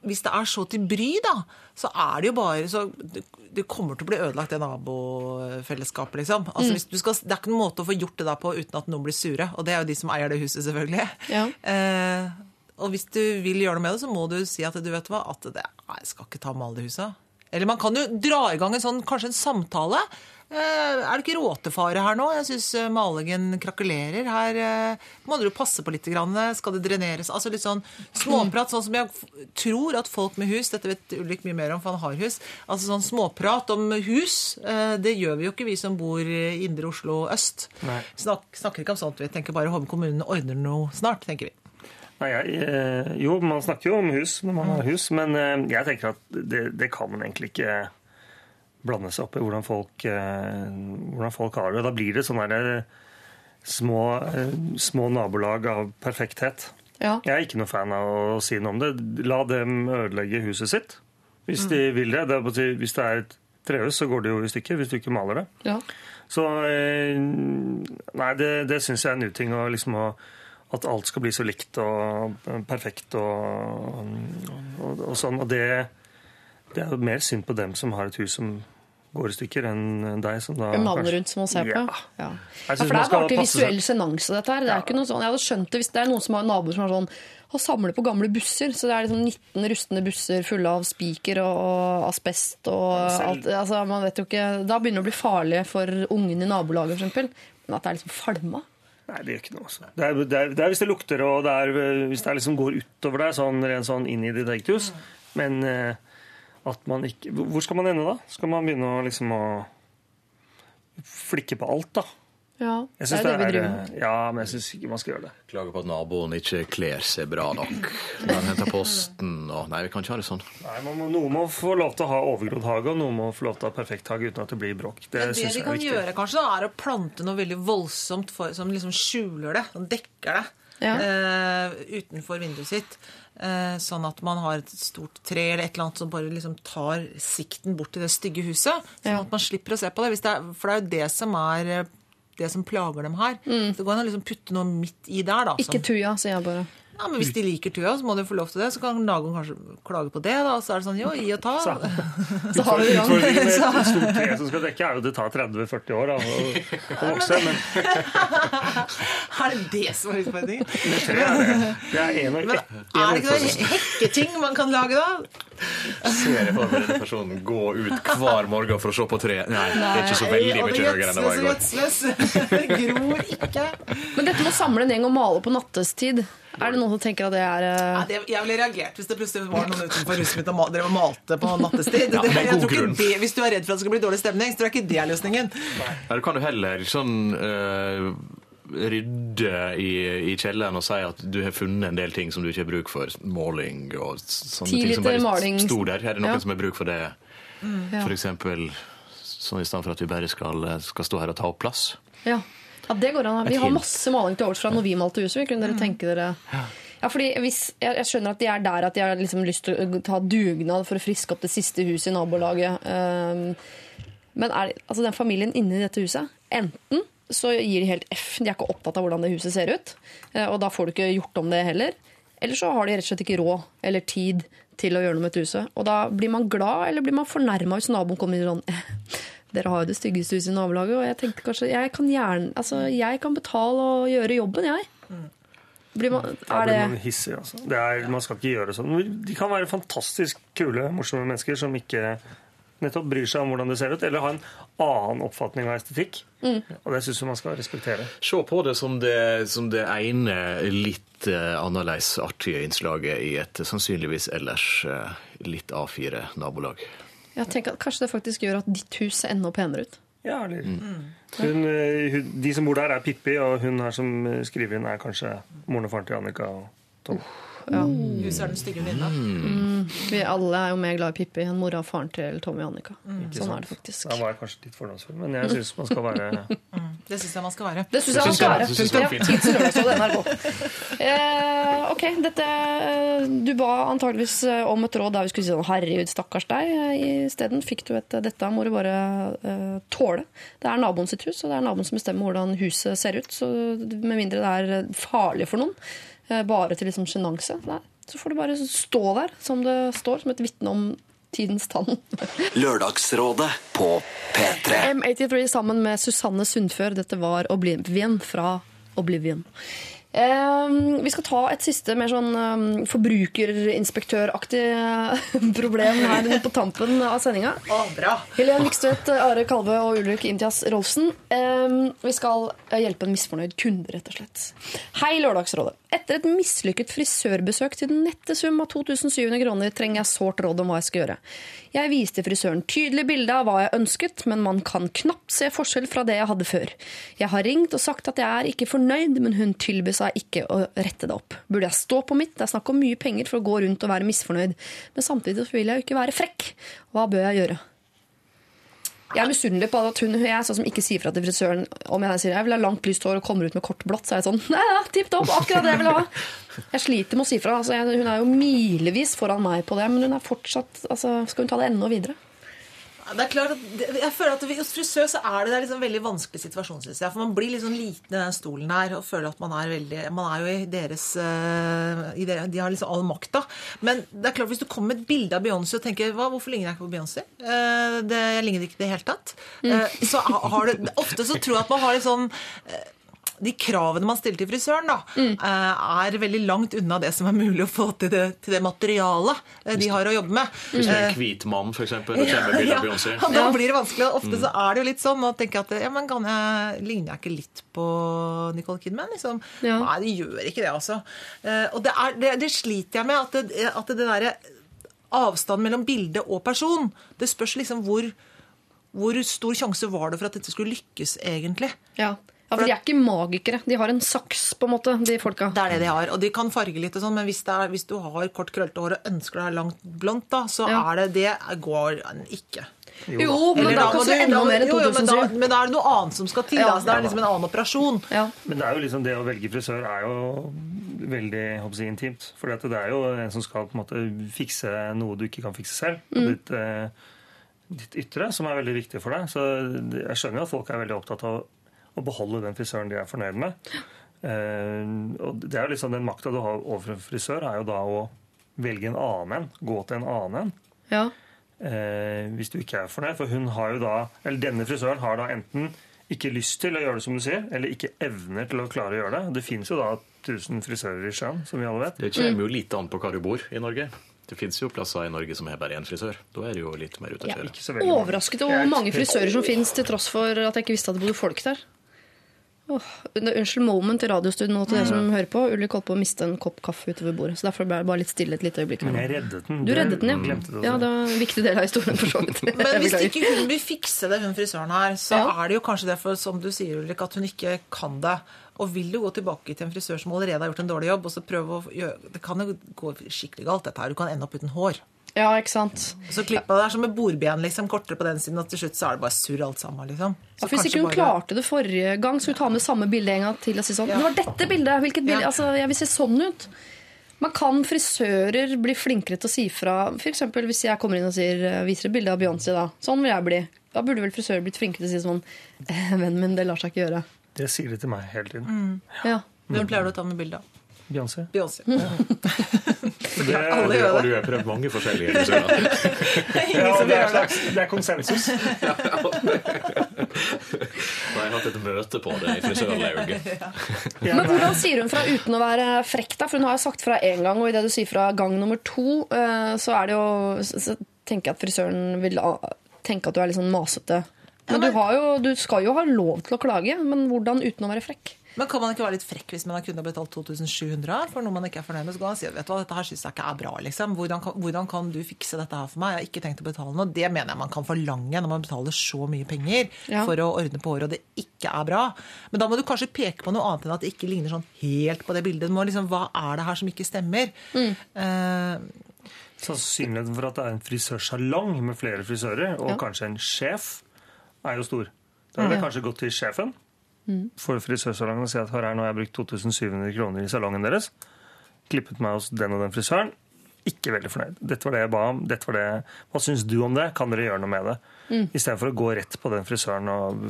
S7: hvis det er så til bry, da, så er det jo bare så Det, kommer til å bli ødelagt, det nabofellesskapet, liksom. Altså, hvis du skal, det er ikke noen måte å få gjort det der på uten at noen blir sure. Og det er jo de som eier det huset, selvfølgelig.
S3: Ja.
S7: Eh, og hvis du vil gjøre noe med det, så må du si at du vet hva, at det, nei, jeg skal ikke ta og male det huset. Eller man kan jo dra i gang en sånn, kanskje en samtale. Eh, er det ikke råtefare her nå? Jeg syns malingen krakulerer. Her eh, må dere passe på litt. Skal det dreneres? Altså litt sånn småprat, sånn som jeg tror at folk med hus Dette vet Ulrik mye mer om, for han har hus. Altså sånn småprat om hus. eh, det gjør vi jo ikke, vi som bor i indre Oslo øst. Snak, snakker ikke om sånt. Vi tenker bare Holm kommune ordner noe snart, tenker vi.
S8: Nei, jeg, eh, jo, man snakker jo om hus når man har hus, men eh, jeg tenker at det, det kan man egentlig ikke blande seg opp i hvordan folk, eh, hvordan folk har det. Da blir det sånne der, små, eh, små nabolag av perfekthet.
S3: Ja.
S8: Jeg er ikke noe fan av å si noe om det. La dem ødelegge huset sitt hvis de vil det. det er, hvis det er et trehus, så går det jo i stykker hvis du ikke maler det.
S3: Ja.
S8: Så eh, Nei, det, det syns jeg er en uting. å Liksom, å- at alt skal bli så likt og perfekt og, og, og sånn. Og det, det er jo mer synd på dem som har et hus som går i stykker, enn deg som da
S3: Mannen rundt som man ser på?
S8: Ja.
S3: Ja. Ja, for det er bare til visuell sjenanse, dette her. Det er ikke noe sånn, jeg hadde skjønt det hvis det er noen som har naboer som har sånn og samler på gamle busser. Så det er liksom 19 rustne busser fulle av spiker og, og asbest og alt. Altså, man vet jo ikke, Da begynner det å bli farlig for ungen i nabolaget, f.eks. Men at det er liksom falma.
S8: Nei, det gjør ikke noe. Altså. Det, er, det, er, det er hvis det lukter og det er, hvis det liksom går utover deg, sånn, rent sånn inn i ditt eget hus. Men eh, at man ikke Hvor skal man ende da? Skal man begynne å liksom å flikke på alt, da?
S3: Ja, det er det vi driver med.
S8: Ja, men jeg syns ikke man skal gjøre det.
S9: Klager på at naboen ikke kler seg bra nok. Når han henter posten og Nei, vi kan ikke ha det sånn.
S8: Nei, man må, Noen må få lov til å ha overgrodd hage, og noen må få lov til å ha perfekt hage uten at det blir bråk. Det
S7: Men det
S8: syns
S7: de
S8: jeg er
S7: kan gjøre, kanskje, da, er å plante noe veldig voldsomt for, som liksom skjuler det, som dekker det.
S3: Ja.
S7: Uh, utenfor vinduet sitt. Eh, sånn at man har et stort tre eller et eller annet som bare liksom tar sikten bort til det stygge huset. Sånn at man slipper å se på det. Hvis det er, for det er jo det som er eh, det som plager dem her. Så det går an å liksom putte noe midt i der, da.
S3: Mm. Ikke tuja, sier jeg bare.
S7: Ja, men Hvis de liker tøya, så må de få lov til det. Så kan naboen kanskje klage på det. da, og Så er det sånn jo, gi og ta.
S8: Så-
S3: Så har vi.
S8: Utfordringen med et stort tre som skal dekke, er jo at det tar 30-40 år da, å, å vokse. Men
S7: Er det det som er utfordringen?
S8: tre er det. Det er en, og
S7: Men
S8: en
S7: er det ikke noen hekketing man kan lage da?
S9: Ser jeg for meg denne personen gå ut hver morgen for å se på tre. Nei, det er ikke så veldig mye høyere enn det var i går.
S7: Det gror ikke.
S3: Men dette med å samle en gjeng og male på nattestid, er det noen som tenker at det er uh...
S7: Ja, det, jeg ville reagert hvis det plutselig var noen utenfor huset mitt og ma- drev og malte på nattestid.
S9: Ja,
S7: Det- jeg
S9: god
S7: tror ikke det, hvis du er redd for at det skal bli dårlig stemning, så tror jeg ikke det er løsningen.
S9: Eller kan du heller sånn uh rydde i, i kjelleren og si at du har funnet en del ting som du ikke har bruk for. Måling og sånne
S3: Ti
S9: ting som bare
S3: maling.
S9: sto der. Er det noen
S3: Ja.
S9: som har bruk for det?
S3: Ja.
S9: For eksempel sånn i stedet for at vi bare skal, skal stå her og ta opp plass.
S3: Ja. Ja, det går an. Vi har masse maling til overs fra når vi malte huset. Kunne dere tenke dere ja, fordi hvis, jeg, jeg skjønner at de er der at de har liksom lyst til å ta dugnad for å friske opp det siste huset i nabolaget. Um, men er, altså den familien inne i dette huset Enten så gir de helt F, de er ikke opptatt av hvordan det huset ser ut. eh, Og da får du ikke gjort om det heller. Eller så har de rett og slett ikke råd eller tid til å gjøre noe med et huset. Og da blir man glad eller blir man fornærma hvis naboen kommer inn sånn dere har jo det styggeste huset i nabolaget, og jeg tenkte kanskje Jeg kan gjerne, altså jeg kan betale og gjøre jobben, jeg. Blir man,
S8: Da
S3: er
S8: blir man hissig. Altså. Det er, man skal ikke gjøre sånn. De kan være fantastisk kule, morsomme mennesker som ikke nettopp bryr seg om hvordan det ser ut, eller har en annen oppfatning av estetikk.
S3: Mm.
S8: Og det syns jeg man skal respektere.
S9: Se på det som det, som det ene litt eh, annerledes artige innslaget i et sannsynligvis ellers eh, litt A4-nabolag.
S3: Jeg tenker at Kanskje det faktisk gjør at ditt hus ser enda penere ut.
S8: Ja, eller hun, eh, hun, De som bor der, er Pippi, og hun her som skriver inn, er kanskje moren og faren til Annika og Tom.
S3: Ja.
S7: Huset er den stygge venninna.
S3: Vi alle er jo mer glad i Pippi enn mora og faren til Tommy og Annika.
S8: Mm.
S3: Sånn er det faktisk.
S8: Da var jeg kanskje litt fordomsfull, men jeg syns man skal være
S7: Det syns jeg man skal være.
S3: Det syns jeg
S9: man
S3: skal være. Ja. Eh, ok, dette eh, Du ba antageligvis eh, om et råd der vi skulle si sånn herregud, stakkars deg. Isteden fikk du et dette må du bare uh, tåle. Det er naboen sitt hus, og det er naboen som bestemmer hvordan huset ser ut. Så med mindre det er farlig for noen, bare til liksom sjenanse, nei, så får du bare stå der som det står, som et vitne om tidens tann.
S1: Lørdagsrådet på P3.
S3: M83 sammen med Susanne Sundfør. Dette var Oblivion fra Oblivion. Eh, vi skal ta et siste mer sånn eh, forbrukerinspektøraktig eh, problem her på tampen av sendinga.
S7: Å, bra.
S3: Helen Vikstvedt, Are Kalve og Ulrik Intias Rolfsen. Eh, vi skal eh, hjelpe en misfornøyd kunde, rett og slett. Hei, Lørdagsrådet. Etter et mislykket frisørbesøk til den nette sum av 2700 kroner trenger jeg sårt råd om hva jeg skal gjøre. Jeg viste frisøren tydelig bilde av hva jeg ønsket, men man kan knapt se forskjell fra det jeg hadde før. Jeg har ringt og sagt at jeg er ikke fornøyd, men hun tilbød seg ikke å rette det opp. Burde jeg stå på mitt? Det er snakk om mye penger for å gå rundt og være misfornøyd, men samtidig vil jeg jo ikke være frekk. Hva bør jeg gjøre? Jeg er misunnelig på at hun jeg er sånn som ikke sier fra til frisøren om jeg sier jeg vil ha langt, lyst hår og kommer ut med kort blått. Så er jeg sånn Nei, ja, tipp topp, akkurat det jeg vil ha. Jeg sliter med å si fra. Altså, jeg, hun er jo milevis foran meg på det, men hun er fortsatt altså, Skal hun ta det enda videre?
S7: Det er klart at jeg føler at Hos frisør så er det, det er liksom veldig vanskelig situasjon, synes jeg. For man blir litt sånn liten i den stolen her og føler at man er veldig Man er jo i deres eh, i deres De har liksom all makta. Men det er klart hvis du kommer med et bilde av Beyoncé og tenker hva, Hvorfor ligner jeg ikke på Beyoncé? Eh, det, jeg ligner ikke i det hele tatt. Eh, så har du Ofte så tror jeg at man har litt sånn de kravene man stiller til frisøren, da, mm. er veldig langt unna det som er mulig å få til det, til det materialet eh, de har å jobbe med.
S9: Hvis det er
S7: Eh,
S9: en hvit mann, av Beyoncé.
S7: og da blir det vanskelig. Ofte så er det jo litt sånn å tenke at ja, men kan jeg, ligner jeg ikke litt på Nicole Kidman? Liksom?
S3: Ja.
S7: Nei, det gjør ikke det, altså. Eh, og det, er, det, det sliter jeg med, at det, at det derre avstanden mellom bilde og person Det spørs liksom hvor, hvor stor sjanse var det for at dette skulle lykkes, egentlig.
S3: Ja. Ja, For de er ikke magikere. De har en saks, på en måte, de folka.
S7: Det er det de har. Og de kan farge litt og sånn, men hvis, det er, hvis du har kort krøllete hår og ønsker deg langt blondt, da, så
S3: Ja.
S7: er det Det går ikke.
S3: Jo, men da, da
S7: du-
S3: enda mer enn
S7: 2007. jo, men, da, men da er det noe annet som skal til.
S3: Ja.
S7: Altså, det er liksom en annen operasjon.
S3: Ja.
S8: Men det er jo liksom det å velge frisør er jo veldig jeg håper jeg, intimt. For det er jo en som skal på en måte fikse noe du ikke kan fikse selv.
S3: Mm.
S8: Ditt, eh, ditt ytre, som er veldig viktig for deg. Så jeg skjønner jo at folk er veldig opptatt av å beholde den frisøren de er fornøyd med. Eh, og det er jo liksom Den makta du har overfor en frisør, er jo da å velge en annen en. Gå til en annen en.
S3: Ja.
S8: Eh, hvis du ikke er fornøyd. For hun har jo da, eller denne frisøren har da enten ikke lyst til å gjøre det som du sier, eller ikke evner til å klare å gjøre det. Det fins jo da 1000 frisører i sjøen, som vi alle vet.
S9: Det kommer jo litt an på hvor du bor i Norge. Det fins jo plasser i Norge som har bare én frisør. Da er det jo litt mer ute å
S3: Ja.
S9: kjøre.
S8: Ikke så veldig mange.
S3: Overrasket over hvor mange frisører som finnes, til tross for at jeg ikke visste at det bodde folk der. Åh, unnskyld moment i radiostudio nå til dere som hører på. Ulrik holdt på å miste en kopp kaffe utover bordet, så derfor ble det bare litt stille et lite øyeblikk.
S8: Men jeg reddet den.
S3: Du reddet den, ja.
S8: Det
S3: Ja, det var en viktig del av historien, for så vidt.
S7: Men hvis ikke hun vil fikse det, hun frisøren her, så
S3: Ja.
S7: er det jo kanskje derfor, som du sier, Ulrik, at hun ikke kan det. Og vil du gå tilbake til en frisør som allerede har gjort en dårlig jobb, og så prøve å gjøre Det kan jo gå skikkelig galt, dette her. Du kan ende opp uten hår.
S3: Ja, ikke sant.
S7: Så klippa det er som med bordben, liksom. Kortere på den siden, og til slutt så er det bare surr alt sammen, liksom. Så
S3: Ja, hvis ikke hun
S7: bare-
S3: klarte det forrige gang, skulle hun ta med samme bilde en gang til og si sånn Det var dette bildet! Hvilket bilde?
S7: Ja.
S3: Altså, jeg vil se sånn ut. Man kan frisører bli flinkere til å si fra. For eksempel hvis jeg kommer inn og sier, viser et bilde av Beyoncé, da. Sånn vil jeg bli. Da burde vel frisører blitt flinkere til å si sånn eh, Vennen min, det lar seg ikke gjøre.
S8: Det sier de til meg hele tiden.
S7: Mm.
S3: Ja.
S7: Hvem pleier du å ta med bilde av?
S8: Beyoncé.
S7: Beyoncé.
S8: Det,
S7: Alle
S8: det,
S9: Og du har prøvd mange forskjellige frisører.
S8: ja, det, er slags, det er konsensus.
S9: Jeg har hatt et møte på det i frisørlauget.
S3: Men hvordan sier hun fra uten å være frekk, da? For hun har jo sagt fra én gang, og idet du sier fra gang nummer to, eh, så er det jo tenker jeg at frisøren vil tenke at du er litt sånn masete. Men du, har jo, du skal jo ha lov til å klage, men hvordan uten å være frekk?
S7: Men kan man ikke være litt frekk hvis man har kunnet betalt 2700 for noe man ikke er fornøyd med? Så kan man si vet du hva, dette her syns jeg ikke er bra, liksom. Hvordan kan, hvordan kan du fikse dette her for meg? Jeg har ikke tenkt å betale noe. Det mener jeg man kan forlange når man betaler så mye penger
S3: Ja.
S7: for å ordne på håret, og det ikke er bra. Men da må du kanskje peke på noe annet enn at det ikke ligner sånn helt på det bildet. Du må liksom, Hva er det her som ikke stemmer? Eh,
S8: Sannsynligheten for at det er en frisørsalong med flere frisører, og
S3: Ja.
S8: kanskje en sjef, er jo stor. Da hadde jeg kanskje gått til sjefen for frisørsalongen og si at her, her, nå har jeg brukt 2700 kroner i salongen deres. Klippet meg hos den og den frisøren. Ikke veldig fornøyd. Dette var det jeg ba om. Dette var det. Hva syns du om det? Kan dere gjøre noe med det?
S3: Mm.
S8: Istedenfor å gå rett på den frisøren og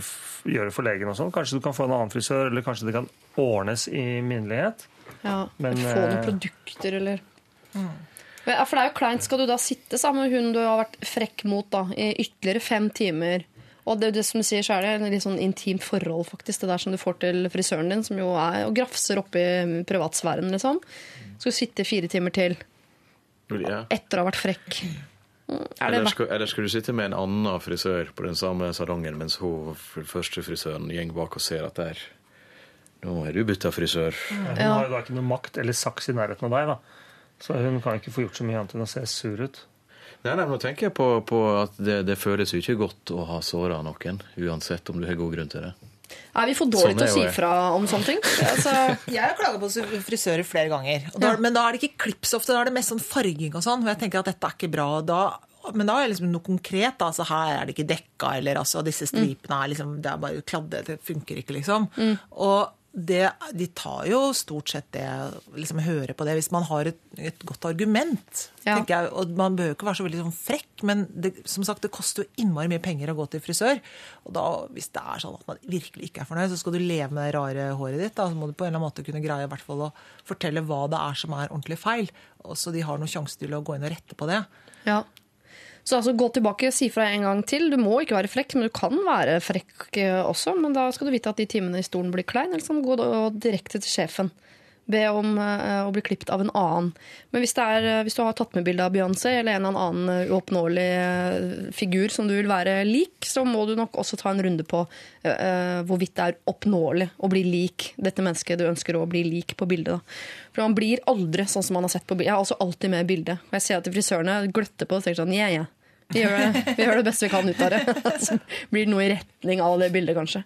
S8: gjøre for legen og sånn. Kanskje du kan få en annen frisør, eller kanskje det kan ordnes i minnelighet.
S3: Ja,
S8: Men,
S3: Få noen
S8: eh,
S3: produkter, eller mm. For det er jo kleint. Skal du da sitte sammen med hun du har vært frekk mot da, i ytterligere fem timer? Og det, det som du sier, så er det et litt sånn intimt forhold, faktisk, det der som du får til frisøren din, som jo er og grafser oppi privatsfæren, liksom. Skal du sitte fire timer til
S9: Ja.
S3: etter å ha vært frekk. Mm, Er det
S9: Eller skal, eller skal du sitte med en annen frisør på den samme salongen mens hun første frisøren går bak og ser at der Nå er du bytta frisør.
S8: Hun
S3: Ja.
S8: har jo da ikke noe makt eller saks i nærheten av deg, da. Så hun kan ikke få gjort så mye annet enn å se sur ut.
S9: Nei, nei, men Nå tenker jeg på, på at det, det føles jo ikke godt å ha såra noen, uansett om du har god grunn til det.
S3: Er vi for dårlige
S9: Sånn
S3: til å si fra om sånne ting? Altså,
S7: Jeg har klaga på frisører flere ganger. Og da, Men da er det ikke klipp så ofte, da er det mest sånn farging og sånn. Og jeg tenker at dette er ikke bra. Da, men da er det liksom noe konkret. Altså, her er det ikke dekka, eller altså, disse stripene er liksom Det er bare kladde, det funker ikke, liksom. Og det, de tar jo stort sett det liksom hører på det hvis man har et, et godt argument.
S3: Ja.
S7: tenker jeg. Og man behøver ikke være så veldig sånn frekk, men det, som sagt, det koster jo innmari mye penger å gå til frisør. Og da, hvis det er sånn at man virkelig ikke er fornøyd, så skal du leve med det rare håret ditt. Da, så må du på en eller annen måte kunne greie i hvert fall å fortelle hva det er som er ordentlig feil. Og så de har noen sjanse til å gå inn og rette på det.
S3: ja. Så altså, gå tilbake, si fra en gang til. Du må ikke være frekk, men du kan være frekk eh, også. Men da skal du vite at de timene i stolen blir klein, eller så må du gå direkte til sjefen. Be om eh, å bli klippet av en annen. Men hvis, er, eh, hvis du har tatt med bilde av Beyoncé eller en eller annen eh, uoppnåelig figur som du vil være lik, så må du nok også ta en runde på hvorvidt det er oppnåelig å bli lik dette mennesket du ønsker å bli lik på bildet. Da. For man blir aldri sånn som man har sett på bildet. Jeg er altså alltid med i bildet. Og jeg ser at frisørene gløtter på og tenker sånn yeah, yeah. Vi gjør, det, vi gjør det beste vi kan ut av det. Blir det noe i retning av det bildet, kanskje.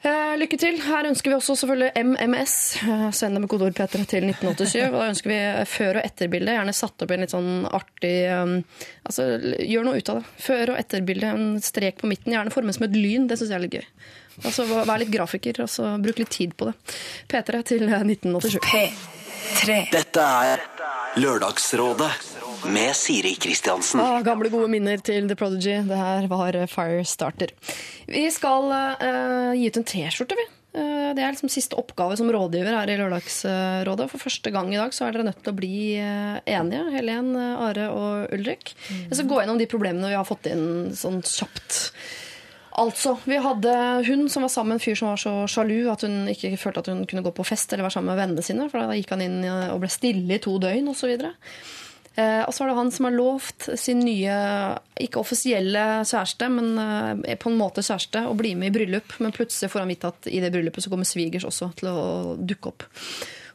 S3: Eh, lykke til. Her ønsker vi også selvfølgelig MMS. Eh, Send det med kodeord P3 til 1987. Og da ønsker vi før- og etterbilde. Gjerne satt opp i en litt sånn artig um, Altså, gjør noe ut av det. Før- og etterbilde. En strek på midten. Gjerne formet som et lyn. Det syns jeg er litt gøy. Altså, Vær litt grafiker, og så bruk litt tid på det. P3 til eh, 1987.
S2: P3.
S1: Dette er Lørdagsrådet med Siri Kristiansen.
S3: Ah, gamle, gode minner til The Prodigy. Det her var eh, Firestarter. Vi skal uh, gi ut en T-skjorte, vi. Uh, det er liksom siste oppgave som rådgiver her i Lørdagsrådet. For første gang i dag så er dere nødt til å bli uh, enige, Helen, Are og Ulrik. Jeg skal gå gjennom de problemene vi har fått inn sånn kjapt. Altså, Vi hadde hun som var sammen med en fyr som var så sjalu at hun ikke følte at hun kunne gå på fest eller være sammen med vennene sine. For da gikk han inn og ble stille i to døgn osv. Eh, og så er det han som har lovt sin nye, ikke offisielle kjæreste, men eh, på en måte kjæreste, å bli med i bryllup. Men plutselig får han vite at i det bryllupet så kommer svigers også til å dukke opp.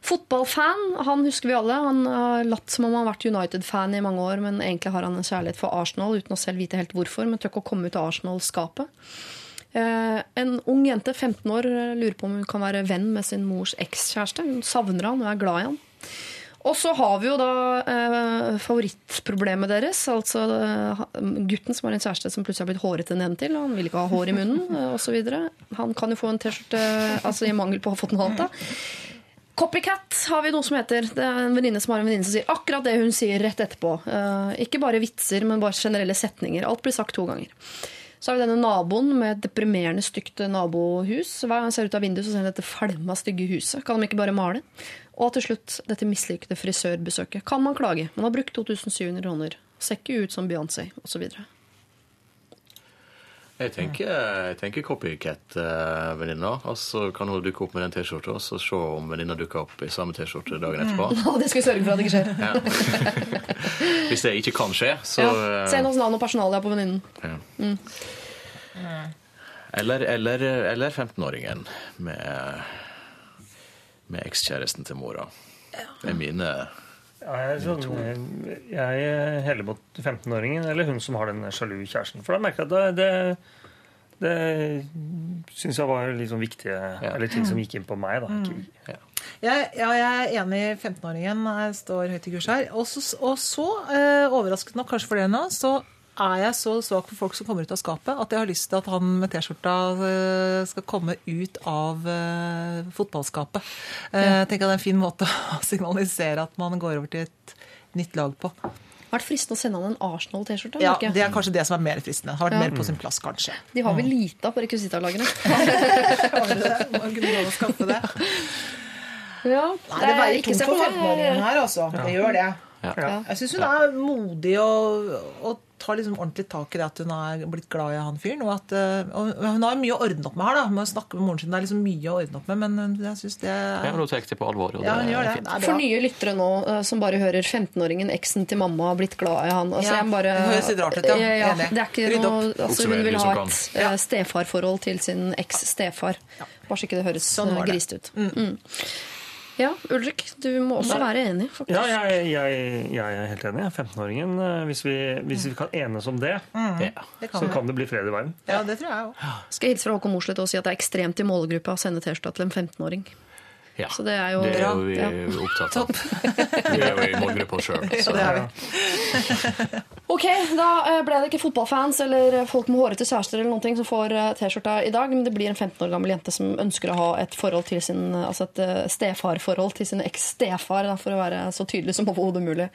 S3: Fotballfan, han husker vi alle. Han har latt som om han har vært United-fan i mange år, men egentlig har han en kjærlighet for Arsenal uten å selv vite helt hvorfor. Men tør ikke å komme ut av Arsenal-skapet. Eh, en ung jente, 15 år, lurer på om hun kan være venn med sin mors ekskjæreste. Hun savner han og er glad i han. Og så har vi jo da eh, favorittproblemet deres. Altså eh, gutten som har en kjæreste som plutselig har blitt hårete nedentil. og Han vil ikke ha hår i munnen eh, osv. Han kan jo få en T-skjorte altså i mangel på å ha fått noe annet. da. Copycat har vi noe som heter. Det er en venninne som har en venninne som sier akkurat det hun sier rett etterpå. Eh, ikke bare vitser, men bare generelle setninger. Alt blir sagt to ganger. Så har vi denne naboen med et deprimerende stygt nabohus. Hver gang han ser ut av vinduet, så ser han dette falma, stygge huset. Kan de ikke bare male? Og til slutt dette mislykkede frisørbesøket. Kan man klage? Man har brukt 2700 kroner. Ser ikke ut som Beyoncé, osv.
S9: Jeg tenker, jeg tenker copycat-venninna. Og så kan hun dukke opp med den T-skjorta, og så se om venninna dukker opp i samme T-skjorte dagen etterpå.
S3: Og det skal vi sørge for at det ikke skjer.
S9: Ja. Hvis det ikke kan skje, så
S3: Ja. Send oss navn og personalia på venninnen.
S9: ja. Eller, eller, eller 15-åringen med, med ekskjæresten til mora. Det er mine
S8: Ja, jeg, er sånn, jeg heller mot 15-åringen eller hun som har den sjalu kjæresten. For da merker jeg at det, det, det syns jeg var liksom viktige Eller ting som gikk inn på meg. da ikke,
S9: ja.
S7: Jeg, ja, jeg er enig 15-åringen. Jeg står høyt i kurs her. Og så, og så eh, overraskende nok kanskje for dere nå, så er jeg så svak for folk som kommer ut av skapet, at jeg har lyst til at han med T-skjorta eh, skal komme ut av eh, fotballskapet. Jeg Tenk at det er en fin måte å signalisere at man går over til et nytt lag på.
S3: Har Vært fristende å sende han en Arsenal-T-skjorte.
S7: Ja. Det er kanskje det som er mer fristende. Har vært
S3: Ja.
S7: mer på sin plass, kanskje.
S3: De har vel lite på rekvisittalagene.
S7: Man kunne lov å skaffe det.
S3: Ja,
S7: Nei, det veier
S3: ikke
S7: tungt for
S3: på
S7: 15-åringen her, altså. Det gjør det.
S9: Ja.
S7: Jeg syns hun er modig og, og tar liksom ordentlig tak i det at hun er blitt glad i han fyren. Og, at, eh, og hun har mye å ordne opp med her, da, med å snakke med moren sin. Det er liksom mye å ordne opp med, men jeg syns det
S9: Ja,
S7: er
S9: men Nå tar det på alvor. Og
S7: Ja,
S9: det er
S7: det.
S9: fint.
S7: Det er
S3: For nye lyttere nå eh, som bare hører 15-åringen, eksen til mamma, har blitt glad i han. Altså,
S7: Ja,
S3: jeg bare,
S7: det høres litt rart ut, ja.
S3: ja. Det er ikke
S7: Rydd
S3: noe, altså, hun vil ha et
S9: ja.
S3: eh, stefarforhold til sin eks-stefar. Bare så ikke det høres
S7: Sånn var
S3: ut.
S7: det.
S3: Mm. Ja, Ulrik, du må også være enig, faktisk.
S8: Ja, jeg, jeg, jeg er helt enig. er 15-åringen. eh, Hvis, vi, hvis vi kan enes om det,
S9: Ja.
S7: Det kan
S8: så
S7: vi.
S8: kan det bli fred i verden.
S7: Ja, det tror jeg òg.
S3: Skal jeg hilse fra Håkon Mosleth og si at det er ekstremt i målgruppa å sende T-skjorta til en 15-åring.
S9: Ja.
S3: Så det er jo
S9: det er jo vi
S3: Ja.
S9: opptatt av. Vi er jo i målgruppa sjøl.
S7: Ja, det er vi.
S3: Ok, da eh, ble det ikke fotballfans eller folk med hårete kjærester eller noen ting som får eh, T-skjorta i dag, men det blir en 15 år gammel jente som ønsker å ha et forhold til sin, eh, altså et stefarforhold til sin eks-stefar, for å være så tydelig som overhodet mulig.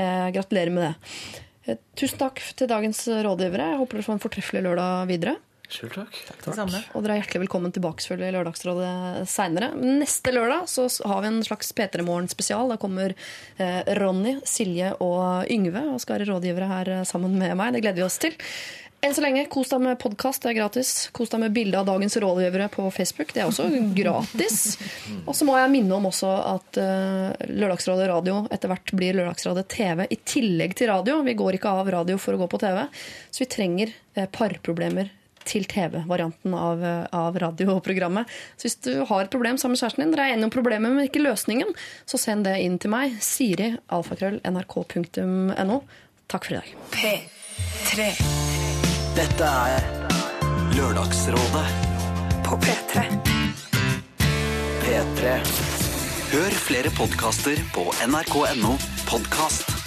S3: Eh, gratulerer med det. Tusen takk til dagens rådgivere. Jeg håper dere får en fortreffelig lørdag videre.
S9: Sjøl takk.
S7: takk, samme.
S3: Og dere er hjertelig velkommen tilbake selvfølgelig i Lørdagsrådet seinere. Neste lørdag så har vi en slags P3 Morgen-spesial. Da kommer eh, Ronny, Silje og Yngve og skal være rådgivere her eh, sammen med meg. Det gleder vi oss til. Enn så lenge, kos deg med podkast, det er gratis. Kos deg med bilde av dagens rådgivere på Facebook. Det er også gratis. Og så må jeg minne om også at uh, Lørdagsrådet radio etter hvert blir Lørdagsrådet TV i tillegg til radio. Vi går ikke av radio for å gå på TV, så vi trenger uh, parproblemer til TV-varianten av, av radioprogrammet. Så hvis du har et problem sammen med kjæresten din, dere er enige om problemet, men ikke løsningen, så send det inn til meg. Siri, alfakrøll, nrk.no. Takk for i dag.
S2: P3.
S1: Dette er Lørdagsrådet
S2: på P3.
S1: P3. Hør flere podkaster på nrk.no podkast.